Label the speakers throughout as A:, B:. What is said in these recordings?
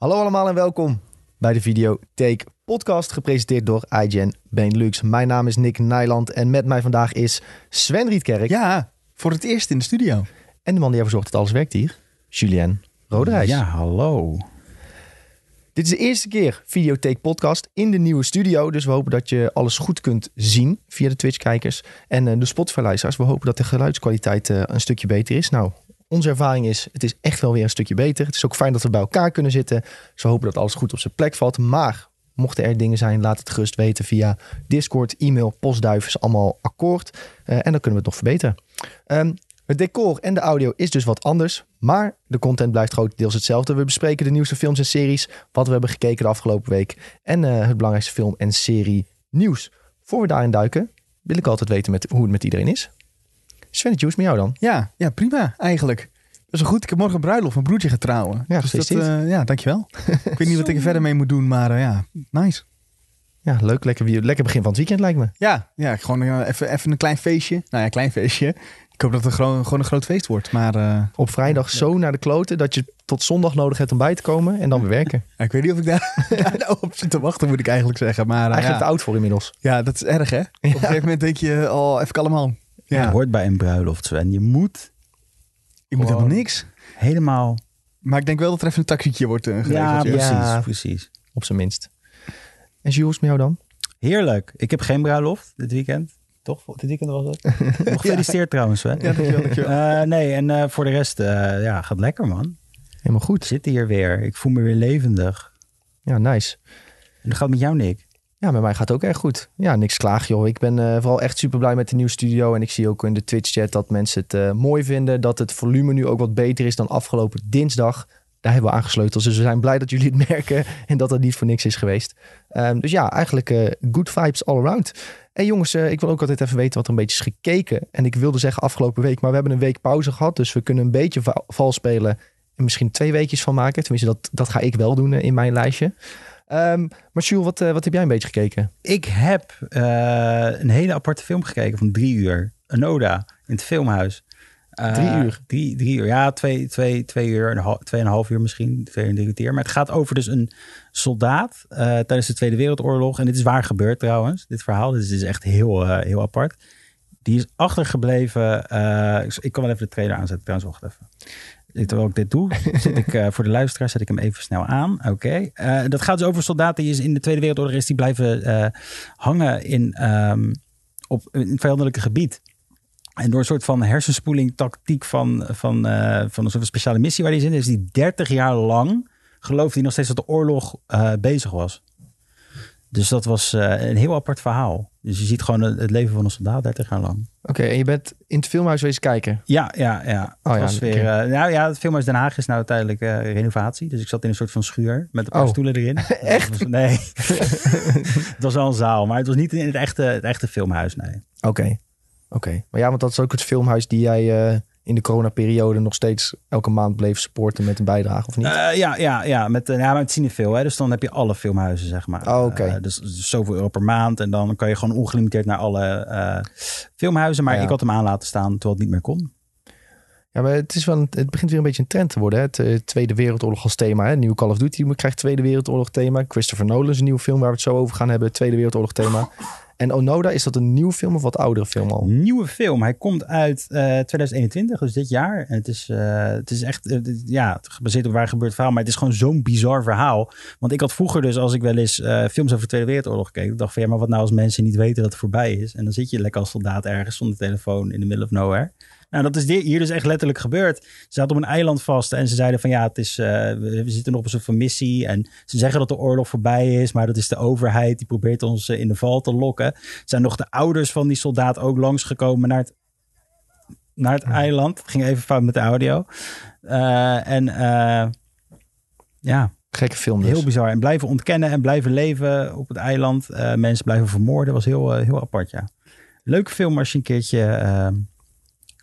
A: Hallo allemaal en welkom bij de Videotheek podcast gepresenteerd door iGen Benelux. Mijn naam is Nick Nijland en met mij vandaag is Sven Rietkerk.
B: Ja, voor het eerst in de studio.
A: En de man die ervoor zorgt dat alles werkt hier, Julien Roderijs.
B: Ja, hallo.
A: Dit is de eerste keer Videotheek podcast in de nieuwe studio. Dus we hopen dat je alles goed kunt zien via de Twitch-kijkers. En uh, de Spotify-luisteraars, we hopen dat de geluidskwaliteit uh, een stukje beter is. Nou, onze ervaring is, het is echt wel weer een stukje beter. Het is ook fijn dat we bij elkaar kunnen zitten. We hopen dat alles goed op zijn plek valt. Maar mochten er dingen zijn, laat het gerust weten via Discord, e-mail, postduif is allemaal akkoord. Uh, en dan kunnen we het nog verbeteren. Um, het decor en de audio is dus wat anders, maar de content blijft grotendeels hetzelfde. We bespreken de nieuwste films en series, wat we hebben gekeken de afgelopen week en uh, het belangrijkste film en serie nieuws. Voor we daarin duiken, wil ik altijd weten met, hoe het met iedereen is. Sven, het met jou dan?
B: Ja, ja, prima eigenlijk. Dat is wel goed. Ik heb morgen een bruiloft. Mijn broertje gaat trouwen.
A: Ja,
B: dus dat, uh, ja dankjewel. ik weet niet wat ik er verder mee moet doen, maar uh, ja, nice.
A: Ja, leuk. Lekker, lekker begin van het weekend lijkt me.
B: Ja, ja gewoon uh, even, even een klein feestje. Nou ja, klein feestje. Ik hoop dat het gewoon, gewoon een groot feest wordt. Maar, uh,
A: Op vrijdag zo naar de kloten dat je tot zondag nodig hebt om bij te komen en dan weer werken.
B: Ja, ik weet niet of ik daar, daar nou op zit te wachten, moet ik eigenlijk zeggen. Maar, uh,
A: eigenlijk
B: ja.
A: te oud voor inmiddels.
B: Ja, dat is erg hè. Op een gegeven moment denk je, oh, even kalm aan.
C: Ja. Het hoort bij een bruiloft, Sven. Je moet...
B: Je moet helemaal niks.
C: Helemaal...
B: Maar ik denk wel dat er even een taxietje wordt uh, geregeld.
C: Ja, precies, ja. precies.
A: Op zijn minst. En Jules, met jou dan?
C: Heerlijk. Ik heb geen bruiloft dit weekend. Toch? Dit weekend was het. Gefeliciteerd ja. trouwens, Sven.
B: Ja, dankjewel. dankjewel.
C: Uh, nee, en uh, voor de rest, uh, ja, gaat lekker, man.
A: Helemaal goed.
C: Ik zit hier weer. Ik voel me weer levendig.
A: Ja, nice.
C: En hoe gaat het met jou, Nick?
A: Ja, met mij gaat het ook echt goed. Ja, niks klaag, joh. Ik ben uh, vooral echt super blij met de nieuwe studio. En ik zie ook in de Twitch-chat dat mensen het uh, mooi vinden. Dat het volume nu ook wat beter is dan afgelopen dinsdag. Daar hebben we aangesleuteld. Dus we zijn blij dat jullie het merken. En dat het niet voor niks is geweest. Um, dus ja, eigenlijk uh, good vibes all around. En jongens, ik wil ook altijd even weten wat er een beetje is gekeken. En ik wilde zeggen afgelopen week. Maar we hebben een week pauze gehad. Dus we kunnen een beetje va vals spelen. En misschien twee weekjes van maken. Tenminste, dat, dat ga ik wel doen in mijn lijstje. Um, maar Jules, wat, uh, wat heb jij een beetje gekeken?
C: Ik heb uh, een hele aparte film gekeken van drie uur. Anoda in het filmhuis.
A: Uh, drie uur?
C: Drie, drie uur, ja. Twee, twee, twee uur, een half, twee en een half uur misschien. Twee en drie kwartier. Maar het gaat over dus een soldaat tijdens de Tweede Wereldoorlog. En dit is waar gebeurd trouwens, dit verhaal. Dus dit is echt heel, heel apart. Die is achtergebleven. ik, ik kan wel even de trailer aanzetten trouwens. Wacht even. Terwijl ik dit doe, zet ik uh, voor de luisteraar zet ik hem even snel aan. Oké. Okay. Uh, dat gaat dus over soldaten die is in de Tweede Wereldoorlog is, die blijven uh, hangen in, um, op een vijandelijke gebied. En door een soort van hersenspoeling tactiek van, van, van een soort speciale missie waar hij in is, die 30 jaar lang gelooft hij nog steeds dat de oorlog bezig was. Dus dat was een heel apart verhaal. Dus je ziet gewoon het leven van een soldaat 30 jaar lang.
A: Oké, okay, en je bent in het filmhuis wezen kijken?
C: Ja, ja, ja.
A: Oh,
C: was
A: ja,
C: weer, uh, nou ja, het filmhuis Den Haag is nou uiteindelijk uh, renovatie. Dus ik zat in een soort van schuur met een paar
A: oh.
C: stoelen erin.
A: Echt?
C: Was, nee. het was wel een zaal, maar het was niet in het echte, het echte filmhuis, nee.
A: Oké, oké. Maar ja, want dat is ook het filmhuis die jij... In de coronaperiode nog steeds elke maand bleef supporten met een bijdrage, of niet?
C: Uh, ja, ja, ja, met, uh, ja, met Cinefil. Hè? Dus dan heb je alle filmhuizen, zeg maar.
A: Oh, oké. Okay.
C: Uh, dus, dus, zoveel euro per maand. En dan kan je gewoon ongelimiteerd naar alle filmhuizen. Maar
A: Ja.
C: ik had hem aan laten staan terwijl het niet meer kon.
A: Ja, maar het, is wel het begint weer een beetje een trend te worden. Hè? Het eh, Tweede Wereldoorlog als thema. Hè? Nieuwe Call of Duty krijgt Tweede Wereldoorlog thema. Christopher Nolan is een nieuwe film waar we het zo over gaan hebben. Tweede Wereldoorlog thema. En Onoda, is dat een nieuwe film of wat oudere film al?
C: Nieuwe film. Hij komt uit eh 2021, dus dit jaar. En het is, eh, het is echt, eh, ja, gebaseerd op waar gebeurt verhaal. Maar het is gewoon zo'n bizar verhaal. Want ik had vroeger dus, als ik wel eens eh, films over de Tweede Wereldoorlog gekeken, dacht van ja, maar wat nou als mensen niet weten dat het voorbij is? En dan zit je lekker als soldaat ergens zonder telefoon in the middle of nowhere. Nou, dat is hier dus echt letterlijk gebeurd. Ze zaten op een eiland vast en ze zeiden van ja, het is, eh, we, zitten nog op een soort van missie. En ze zeggen dat de oorlog voorbij is, maar dat is de overheid die probeert ons eh, in de val te lokken. Zijn nog de ouders van die soldaat ook langsgekomen naar het, naar het eiland. Ging even fout met de audio. Eh, en ja,
A: Gekke film dus.
C: heel bizar. En blijven ontkennen en blijven leven op het eiland. Mensen blijven vermoorden. was heel, heel apart, ja. Leuke film als je een keertje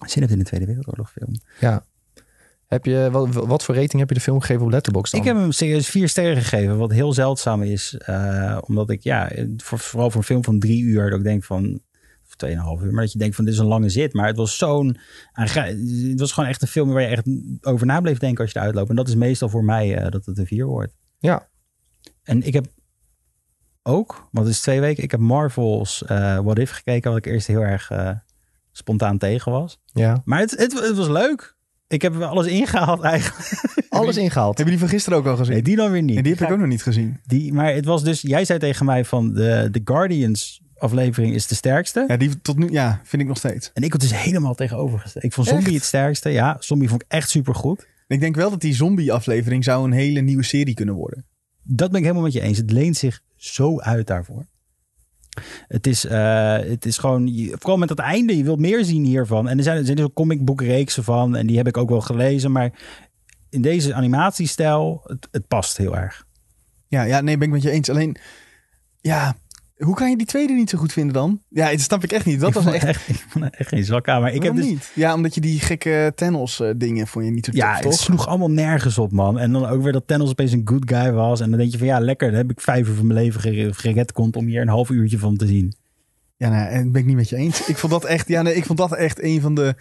C: zin hebt in de Tweede Wereldoorlog film.
A: Ja. Heb je, wat, wat voor rating heb je de film gegeven op Letterboxd dan?
C: Ik heb hem serieus vier sterren gegeven, wat heel zeldzaam is. eh, omdat ik, ja, voor, vooral voor een film van drie uur, dat ik denk van, of tweeënhalf uur, maar dat je denkt van, dit is een lange zit. Maar het was zo'n, het was gewoon echt een film waar je echt over na bleef denken als je eruit loopt. En dat is meestal voor mij eh, dat het een vier wordt.
A: Ja.
C: En ik heb ook, want het is twee weken, ik heb Marvel's eh What If gekeken, wat ik eerst heel erg spontaan tegen was.
A: Ja.
C: Maar het, het, het was leuk. Ik heb alles ingehaald eigenlijk.
A: Alles ingehaald.
B: Heb je die van gisteren ook al gezien?
C: Nee, die dan weer niet.
B: Nee, die heb ik ook nog niet gezien.
C: Die, maar het was dus, jij zei tegen mij van de, de Guardians aflevering is de sterkste.
B: Ja, die tot nu, ja, vind ik nog steeds.
C: En ik had dus helemaal tegenovergesteld. Ik vond Zombie
B: Echt?
C: het sterkste. Ja, Zombie vond ik echt super goed.
B: Ik denk wel dat die zombie-aflevering zou een hele nieuwe serie kunnen worden.
C: Dat ben ik helemaal met je eens. Het leent zich zo uit daarvoor. Het is, eh, het is gewoon, vooral met dat einde, je wilt meer zien hiervan. En er zijn, er zijn dus ook comicboekreeksen van en die heb ik ook wel gelezen. Maar in deze animatiestijl, het, het past heel erg.
B: Ja, ja, nee, ben ik met je eens. Alleen, ja, hoe kan je die tweede niet zo goed vinden dan? Ja, dat snap ik echt niet. Dat
C: ik
B: was echt...
C: echt, ik vond echt geen zwak aan. Maar ik heb dus,
B: niet? Ja, omdat je die gekke Thanos eh, dingen vond je niet zo tof,
C: Ja, het
B: toch?
C: sloeg allemaal nergens op, man. En dan ook weer dat Thanos opeens een good guy was. En dan denk je van ja, lekker. Dan heb ik vijf uur van mijn leven gere- geredcond om hier een half uurtje van te zien.
B: Ja, nou, en ben ik niet met je eens. Ik vond dat echt, ja, nee, ik vond dat echt een van de,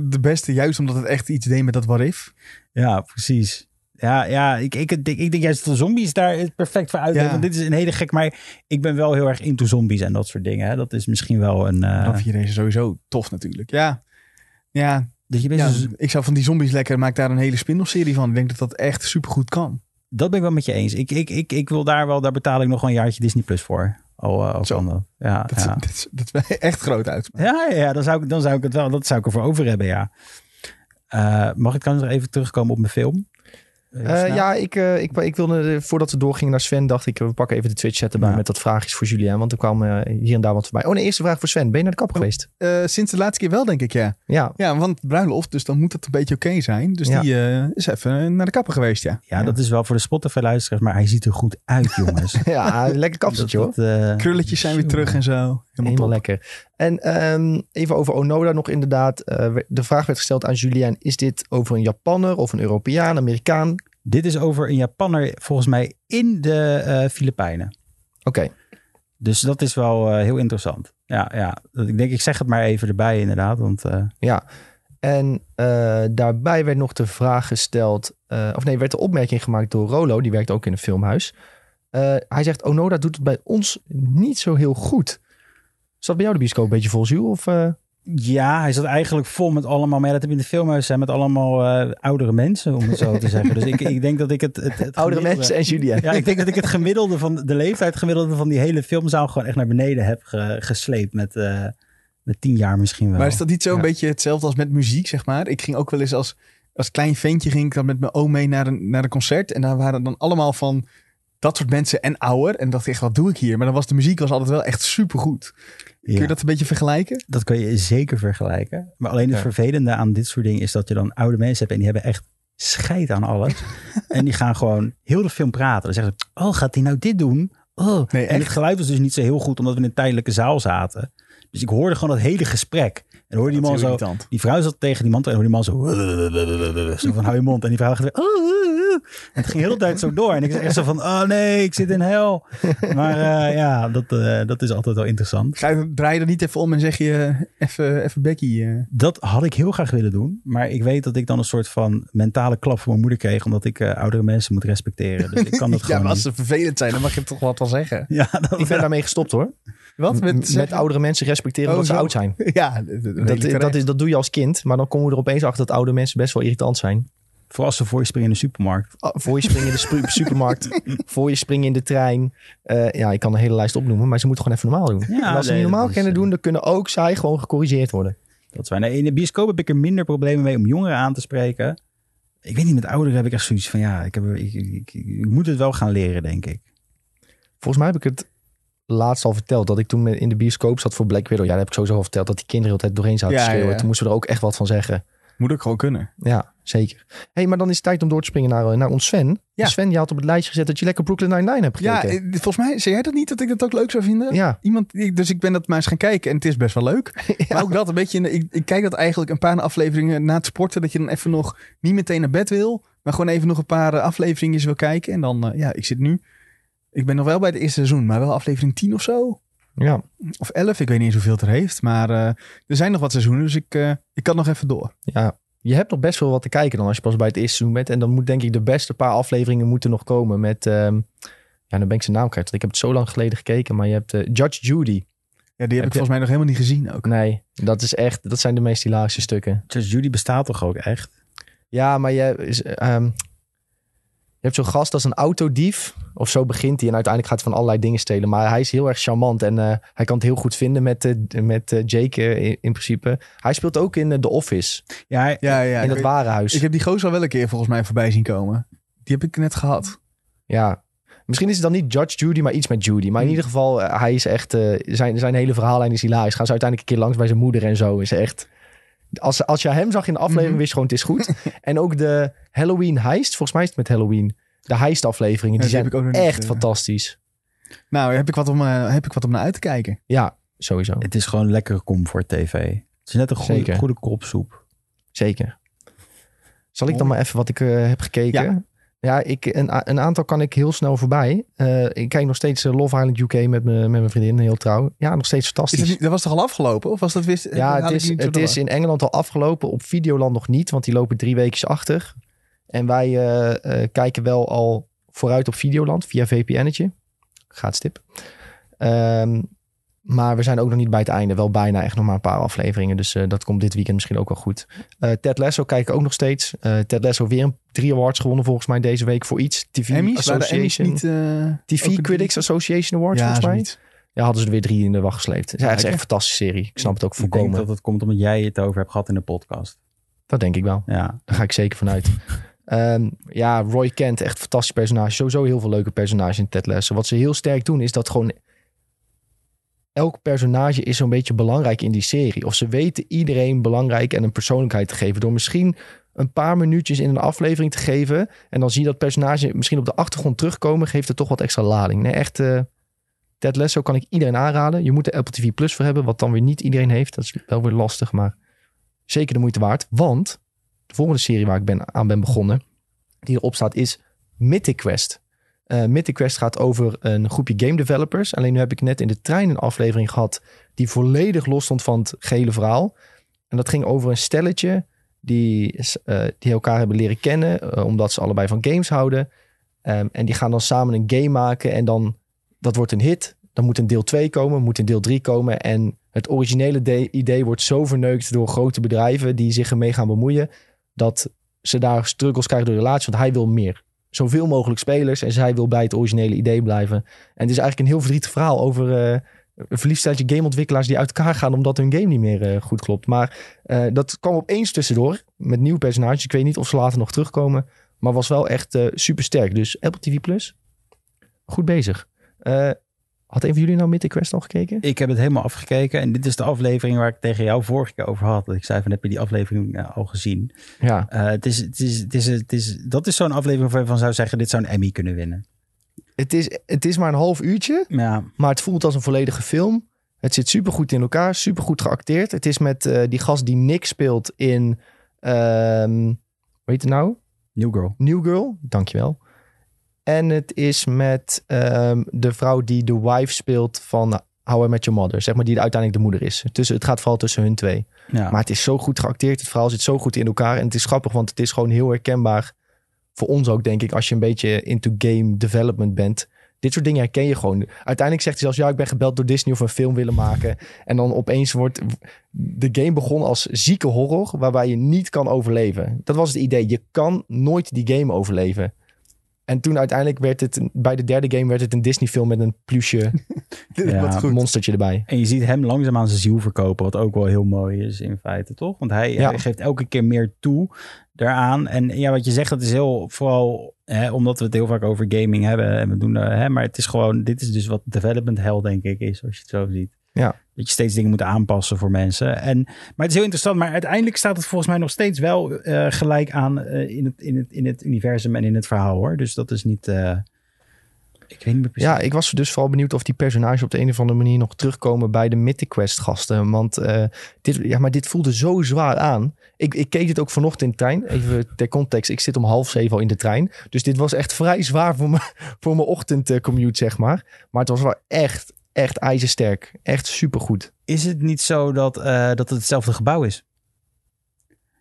B: de, beste, juist omdat het echt iets deed met dat what if.
C: Ja, precies. Ja, ja ik, ik, ik, ik denk juist de zombies daar perfect voor uit.
B: Ja.
C: Want dit is een hele gek, maar ik ben wel heel erg into zombies en dat soort dingen. Hè. Dat is misschien wel een... eh,
B: Dan vind je deze sowieso tof natuurlijk. Ja, ja,
C: dat je
B: ja
C: dus-
B: ik zou van die zombies lekker, maak daar een hele spin-off serie van. Ik denk dat dat echt supergoed kan.
C: dat ben ik wel met je eens. Ik, ik, ik, ik wil daar wel, daar betaal ik nog wel een jaartje Disney Plus voor. Oh, uh,
B: Zo.
C: dat. Ja,
B: Dat,
C: ja.
B: dat, is- dat is echt groot uit.
C: Ja, ja, ja dan, zou ik, dan zou ik het wel, dat zou ik ervoor over hebben, ja. Eh, mag ik trouwens nog even terugkomen op mijn film?
A: Eh, ja, ik, eh, ik, ik wilde, eh, voordat we doorgingen naar Sven, dacht ik, we pakken even de Twitch chat erbij
C: Ja.
A: met dat vraagjes voor Julien. Want er kwam hier en daar wat voorbij. Oh, een eerste vraag voor Sven. Ben je naar de kapper
B: Oh.
A: geweest?
B: Eh, sinds de laatste keer wel, denk ik, ja.
A: Ja.
B: Ja, want bruiloft, dus dan moet het een beetje oké zijn. Dus
A: Ja.
B: die eh, is even naar de kapper geweest, ja.
C: Ja, dat is wel voor de Spotify-luisteraars, maar hij ziet er goed uit, jongens.
A: ja, lekker kapseltje hoor.
C: Dat, dat, eh,
B: Krulletjes zijn weer terug en zo. Helemaal,
A: Helemaal lekker. En ehm, even over Onoda nog inderdaad. Eh, de vraag werd gesteld aan Julien. Is dit over een Japanner of een Europeaan, Amerikaan?
C: Dit is over een Japanner, volgens mij, in de eh Filipijnen.
A: Oké.
C: Dus dat is wel eh, heel interessant. Ja, ja, ik denk, ik zeg het maar even erbij inderdaad, want...
A: Ja. En daarbij werd nog de vraag gesteld, of nee, werd de opmerking gemaakt door Rolo, die werkt ook in een filmhuis. Hij zegt, Onoda doet het bij ons niet zo heel goed. Zat bij jou de bioscoop een beetje vol, Jules? Of, eh?
C: Ja, hij zat eigenlijk vol met allemaal, maar ja, dat heb je in de filmhuis zijn met allemaal eh, oudere mensen, om het zo te zeggen. Dus ik, ik denk dat ik het, het, het
A: oudere mensen en Julien.
C: Ja, ik denk dat ik het gemiddelde van de leeftijd gemiddelde van die hele filmzaal gewoon echt naar beneden heb ge- gesleept met, eh, met tien jaar misschien wel.
B: Maar is dat niet zo'n
A: Ja.
B: beetje hetzelfde als met muziek, zeg maar? Ik ging ook wel eens als, als klein ventje ging ik dan met mijn oom mee naar een, naar een concert. En daar waren dan allemaal van dat soort mensen en ouder. En dacht ik echt, wat doe ik hier? Maar dan was de muziek was altijd wel echt supergoed. Kun
C: Ja.
B: je dat een beetje vergelijken?
C: Dat kan je zeker vergelijken. Maar alleen het
A: Ja.
C: vervelende aan dit soort dingen is dat je dan oude mensen hebt en die hebben echt scheid aan alles. en die gaan gewoon heel de film praten. Dan zeggen ze, oh, gaat hij nou dit doen? Oh.
B: Nee,
C: en het geluid was dus niet zo heel goed omdat we in een tijdelijke zaal zaten. Dus ik hoorde gewoon dat hele gesprek. En hoorde die man zo,
B: irritant.
C: die vrouw zat tegen die man en hoorde die man zo, zo van hou je mond. En die vrouw gaat weer, oh, oh. En het ging de hele tijd zo door. En ik zei echt zo van, oh nee, ik zit in hel. Maar eh, ja, dat, eh, dat is altijd wel interessant.
B: Ga je, draai je er niet even om en zeg je eh, even, even Becky. eh.
C: Dat had ik heel graag willen doen. Maar ik weet dat ik dan een soort van mentale klap voor mijn moeder kreeg. Omdat ik eh, oudere mensen moet respecteren. Dus ik kan dat
B: ja,
C: gewoon
B: maar als ze vervelend zijn, dan mag je toch wat wel zeggen.
C: Ja, dat,
A: Ik ben daarmee gestopt hoor.
B: Wat?
A: Met,
B: Met,
A: oudere mensen respecteren
B: Oh,
A: omdat ze oud zijn.
B: Ja, dat, dat,
A: Dat, dat, is, dat doe je als kind, maar dan komen we er opeens achter dat oude mensen best wel irritant zijn.
C: Vooral als ze voor je springen in de supermarkt.
A: Ah, Voor je springen in de supermarkt, voor je springen in de trein. Eh, ja, ik kan de hele lijst opnoemen, maar ze moeten gewoon even normaal doen.
C: Ja,
A: en als ze
C: nee,
A: niet normaal
C: is,
A: kunnen
C: eh,
A: doen, dan kunnen ook zij gewoon gecorrigeerd worden.
C: Dat. Nee, in de bioscoop heb ik er minder problemen mee om jongeren aan te spreken. Ik weet niet, met ouderen heb ik echt zoiets van ja, ik, heb, ik, ik, moet het wel gaan leren, denk ik.
A: Volgens mij heb ik het laatst al verteld, dat ik toen in de bioscoop zat voor Black Widow. Ja, dat heb ik sowieso al verteld, dat die kinderen altijd doorheen zaten
B: Ja,
A: te schreeuwen.
B: ja.
A: Toen moesten we er ook echt wat van zeggen.
B: Moet ook gewoon kunnen.
A: Ja, zeker. hey, maar dan is het tijd om door te springen naar, eh, naar ons Sven.
B: Ja.
A: Sven, je had op het lijstje gezet dat je lekker Brooklyn Nine-Nine hebt
B: Ja,
A: gekeken.
B: eh, volgens mij zei jij dat niet, dat ik dat ook leuk zou vinden?
A: Ja,
B: Iemand, ik- dus ik ben dat maar eens gaan kijken en het is best wel leuk. Maar ook dat een beetje, ik, ik kijk dat eigenlijk een paar afleveringen na het sporten, dat je dan even nog niet meteen naar bed wil, maar gewoon even nog een paar eh, afleveringen wil kijken. En dan, ja, ik zit nu, ik ben nog wel bij het eerste seizoen, maar wel aflevering 10 of zo.
A: Ja,
B: Of 11, ik weet niet eens hoeveel het er heeft. Maar eh, er zijn nog wat seizoenen, dus ik, eh, ik kan nog even door.
A: ja. je hebt nog best wel wat te kijken dan als je pas bij het eerste seizoen bent. En dan moet denk ik de beste paar afleveringen moeten nog komen met... ehm, ja, dan ben ik zijn naam kwijt. Ik heb het zo lang geleden gekeken. Maar je hebt eh, Judge Judy.
B: Ja, die heb ik
A: je-
B: volgens mij nog helemaal niet gezien ook.
A: Nee, dat is echt... Dat zijn de meest hilarische stukken.
C: Judge Judy bestaat toch ook echt?
A: Ja, maar je, is, ehm, je hebt zo'n gast als een autodief. Of zo begint hij. En uiteindelijk gaat hij van allerlei dingen stelen. Maar hij is heel erg charmant. En eh, hij kan het heel goed vinden met, eh, met eh, Jake in, in principe. Hij speelt ook in The Office.
C: Ja,
B: Ja, ja.
A: in dat
B: weet-
A: warenhuis.
B: ik heb die gozer al wel een keer volgens mij voorbij zien komen. Die heb ik net gehad.
A: Ja. Misschien is het dan niet Judge Judy, maar iets met Judy. Maar in ieder geval, hij is echt... eh, zijn, zijn hele verhaallijn is hilarisch. Gaan ze uiteindelijk een keer langs bij zijn moeder en zo. Is echt... Als, als je hem zag in de aflevering,
B: Mhm.
A: wist je gewoon het is goed. en ook de Halloween heist. Volgens mij is het met Halloween. De heist afleveringen,
B: Ja,
A: die
B: die heb
A: zijn
B: ik ook nog niet,
A: echt
B: eh,
A: fantastisch.
B: Nou, heb ik wat om, eh, heb ik wat om naar uit te kijken.
A: Ja, sowieso.
C: het is gewoon lekkere comfort tv. Het is net een goede,
A: Zeker.
C: goede kropsoep.
A: Zeker. Zal ik dan maar even wat ik eh, heb gekeken?
B: Ja.
A: Ja, ik, een, een aantal kan ik heel snel voorbij. Eh, ik kijk nog steeds eh, Love Island UK met, me, met mijn vriendin, heel trouw. Ja, nog steeds
B: Is
A: fantastisch.
B: dat, niet, dat was toch al afgelopen? Of was dat wist,
A: ja, het is, het is in Engeland al afgelopen. Op Videoland nog niet, want die lopen drie weken achter. En wij eh, kijken wel al vooruit op Videoland via VPN'tje. Gaat stip. Ehm, maar we zijn ook nog niet bij het einde. Wel bijna echt nog maar een paar afleveringen. Dus eh, dat komt dit weekend misschien ook wel goed. Eh, Ted Lasso kijk ik ook nog steeds. Eh, Ted Lasso weer een drie awards gewonnen volgens mij deze week voor iets. TV
B: Emmys?
A: Association.
B: niet... eh,
A: TV Critics Association Awards
B: Ja,
A: volgens mij.
B: zoiets.
A: Ja, hadden ze er weer drie in de wacht gesleept. Het is echt een fantastische serie. Ik snap het ook
C: Ik denk
A: volkomen.
C: dat het komt omdat jij het over hebt gehad in de podcast.
A: Dat denk ik wel.
C: Ja,
A: Daar ga ik zeker vanuit. Ehm, ja, Roy Kent, echt een fantastisch personage. Sowieso heel veel leuke personages in Ted Lasso. Wat ze heel sterk doen, is dat gewoon... Elk personage is zo'n beetje belangrijk in die serie. Of ze weten iedereen belangrijk en een persoonlijkheid te geven. Door misschien een paar minuutjes in een aflevering te geven. En dan zie je dat personage misschien op de achtergrond terugkomen. Geeft het toch wat extra lading. Nee, echt... eh Ted Lasso kan ik iedereen aanraden. Je moet er Apple TV Plus voor hebben. Wat dan weer niet iedereen heeft. Dat is wel weer lastig, maar zeker de moeite waard. Want de volgende serie waar ik ben, aan ben begonnen, die erop staat, is Mythic Quest. Mythic Quest gaat over een groepje game developers. Alleen nu heb ik net in de trein een aflevering gehad die volledig los stond van het gehele verhaal. En dat ging over een stelletje die, eh, die elkaar hebben leren kennen, eh, omdat ze allebei van games houden. Ehm, en die gaan dan samen een game maken en dan, dat wordt een hit. Dan moet een deel 2 komen, moet een deel 3 komen. En het originele de- idee wordt zo verneukt door grote bedrijven die zich ermee gaan bemoeien dat ze daar struggles krijgen door de relatie. Want hij wil meer. Zoveel mogelijk spelers. En zij wil bij het originele idee blijven. En het is eigenlijk een heel verdrietig verhaal over eh, een verliefd gameontwikkelaars die uit elkaar gaan omdat hun game niet meer eh, goed klopt. Maar eh, dat kwam opeens tussendoor met nieuwe personages. Ik weet niet of ze later nog terugkomen. Maar was wel echt super sterk. Dus Apple TV Plus, goed bezig. Had een van jullie nou Mythic Quest al gekeken?
C: ik heb het helemaal afgekeken. En dit is de aflevering waar ik tegen jou vorige keer over had. Dat ik zei van, heb je die aflevering eh, al gezien?
A: Ja.
C: Eh, het is, het is, het is, het is, dat is zo'n aflevering waarvan je van zou zeggen, dit zou een Emmy kunnen winnen.
A: Het is, het is maar een half uurtje.
C: Ja,
A: Maar het voelt als een volledige film. Het zit supergoed in elkaar, supergoed geacteerd. Het is met eh, die gast die Nick speelt in... ehm hoe heet het nou?
C: New Girl.
A: New Girl, dankjewel. En het is met ehm, de vrouw die de wife speelt van How I Met Your Mother. Zeg maar die uiteindelijk de moeder is. Tussen, het gaat vooral tussen hun twee.
C: Ja.
A: Maar het is zo goed geacteerd. Het verhaal zit zo goed in elkaar. En het is grappig, want het is gewoon heel herkenbaar. Voor ons ook, denk ik, als je een beetje into game development bent. Dit soort dingen herken je gewoon. Uiteindelijk zegt hij zelfs, ja, ik ben gebeld door Disney of een film willen maken. En dan opeens wordt de game begonnen als zieke horror, waarbij je niet kan overleven. Dat was het idee. Je kan nooit die game overleven. En toen uiteindelijk werd het, bij de derde game werd het een Disney film met een plusje
C: Ja.
A: Monstertje erbij.
C: En je ziet hem langzaam aan zijn ziel verkopen, wat ook wel heel mooi is in feite, toch? Want hij,
A: Ja.
C: hij geeft elke keer meer toe daaraan. En ja, wat je zegt, dat is heel vooral hè, omdat we het heel vaak over gaming hebben. En we doen, eh, hè, maar het is gewoon, dit is dus wat development hell, denk ik, is, als je het zo ziet.
A: Ja.
C: Dat je steeds dingen moet aanpassen voor mensen. En, maar het is heel interessant. Maar uiteindelijk staat het volgens mij nog steeds wel eh, gelijk aan eh, in, het, in, het, in het universum en in het verhaal hoor. Dus dat is niet. eh, ik weet niet meer precies.
A: Ja, ik was dus vooral benieuwd of die personages op de een of andere manier nog terugkomen bij de Mythic Quest gasten. Want dit, ja, maar dit voelde zo zwaar aan. Ik, ik keek dit ook vanochtend in de trein. Even ter context, ik zit om half zeven al in de trein. Dus dit was echt vrij zwaar voor, me, voor mijn ochtendcommute, zeg maar. Maar het was wel echt, echt ijzersterk. Echt supergoed.
C: Is het niet zo dat, eh, dat het hetzelfde gebouw is?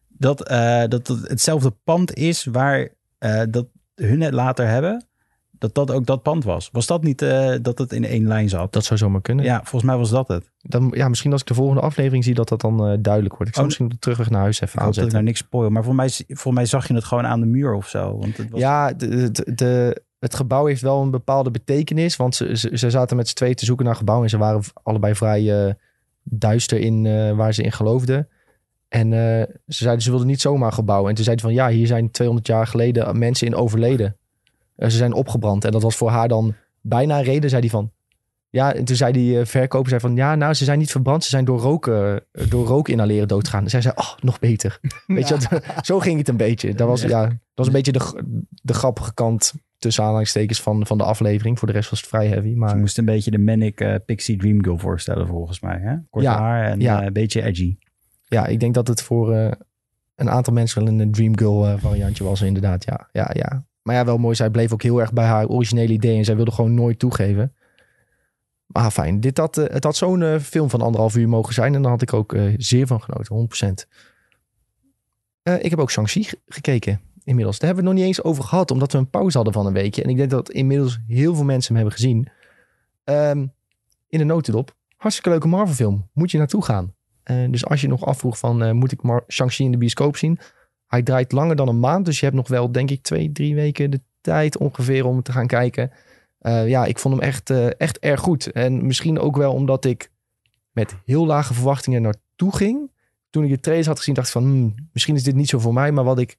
C: dat, eh, dat het hetzelfde pand is waar eh, dat hun het later hebben. Dat dat ook dat pand was. Was dat niet eh, dat het in één lijn zat?
A: Dat zou zomaar kunnen.
C: Ja, volgens mij was dat het.
A: Dan, ja, misschien als ik de volgende aflevering zie dat dat dan eh, duidelijk wordt. Ik zal
C: Oh,
A: misschien de terugweg naar huis even
C: Ik hoop dat ik
A: aanzetten.
C: nou niks spoil. Maar volgens mij, volgens mij zag je het gewoon aan de muur of zo. Want het was,
A: Ja, de, de, de- het gebouw heeft wel een bepaalde betekenis. Want ze, ze, ze zaten met z'n tweeën te zoeken naar gebouw. En ze waren allebei vrij eh, duister in eh, waar ze in geloofden. En eh, ze zeiden ze wilden niet zomaar gebouwen. En toen zeiden ze van ja, hier zijn 200 jaar geleden mensen in overleden. Ze zijn opgebrand. En dat was voor haar dan bijna een reden, zei hij van. Ja, en toen zei die verkoper zei van ja, nou, ze zijn niet verbrand. Ze zijn door rook, door rook inhaleren doodgaan. En zij zei, oh, nog beter. Weet je, zo ging het een beetje. Dat was, ja, dat was een beetje de, de grappige kant tussen aanhalingstekens van, van de aflevering. Voor de rest was het vrij heavy. Maar
C: moest een beetje de Manic eh, Pixie Dream Girl voorstellen volgens mij. Hè? Kort
A: Ja,
C: haar en
A: ja.
C: eh, een beetje edgy.
A: ja, ik denk dat het voor eh, een aantal mensen wel een Dream Girl variantje was inderdaad. Ja, ja, ja. Maar ja, wel mooi. Zij bleef ook heel erg bij haar originele idee. En zij wilde gewoon nooit toegeven. Maar fijn. Dit had, het had zo'n film van anderhalf uur mogen zijn. En daar had ik ook zeer van genoten. 100%. Eh, ik heb ook Shang-Chi ge- gekeken inmiddels. Daar hebben we het nog niet eens over gehad. Omdat we een pauze hadden van een weekje. En ik denk dat inmiddels heel veel mensen hem hebben gezien. Ehm, in de notendop. Hartstikke leuke Marvel film. Moet je naartoe gaan. Eh, dus als je nog afvroeg van eh, moet ik Shang-Chi in de bioscoop zien? Hij draait langer dan een maand. Dus je hebt nog wel denk ik twee, drie weken de tijd ongeveer om te gaan kijken. Eh, ja, ik vond hem echt, echt erg goed. En misschien ook wel omdat ik met heel lage verwachtingen naartoe ging. Toen ik de trailers had gezien dacht ik van hmm, misschien is dit niet zo voor mij. Maar wat ik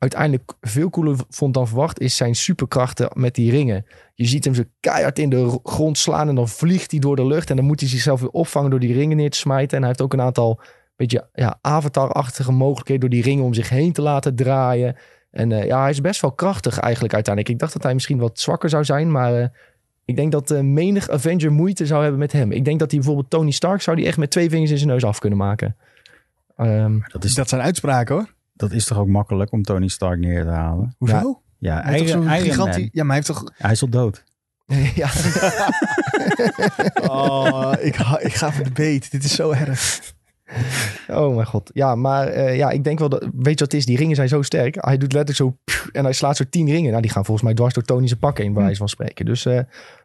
A: uiteindelijk veel cooler vond dan verwacht is zijn superkrachten met die ringen. Je ziet hem zo keihard in de ro- grond slaan en dan vliegt hij door de lucht. En dan moet hij zichzelf weer opvangen door die ringen neer te smijten. En hij heeft ook een aantal beetje ja, avatar-achtige mogelijkheden door die ringen om zich heen te laten draaien. En eh, ja, hij is best wel krachtig eigenlijk uiteindelijk. Ik dacht dat hij misschien wat zwakker zou zijn, maar eh, ik denk dat eh, menig Avenger moeite zou hebben met hem. Ik denk dat hij bijvoorbeeld Tony Stark zou die echt met twee vingers in zijn neus af kunnen maken. Ehm,
C: Dat is,
B: Dat zijn uitspraken hoor.
C: Dat is toch ook makkelijk om Tony Stark neer te halen?
B: Hoezo?
C: Ja,
B: Hij heeft toch
C: Iron,
B: zo'n
C: Iron
B: gigantisch...
C: Man.
B: Ja, maar hij heeft toch...
C: Hij is al dood.
A: ja.
B: Oh, ik, ik ga voor de beet. Dit is zo erg.
A: Oh mijn god. Ja, maar eh, ja, ik denk wel dat... Weet je wat het is? Die ringen zijn zo sterk. Hij doet letterlijk zo... En hij slaat zo tien ringen. Nou, die gaan volgens mij dwars door Tony zijn pak heen, bij wijze van spreken. Dus eh,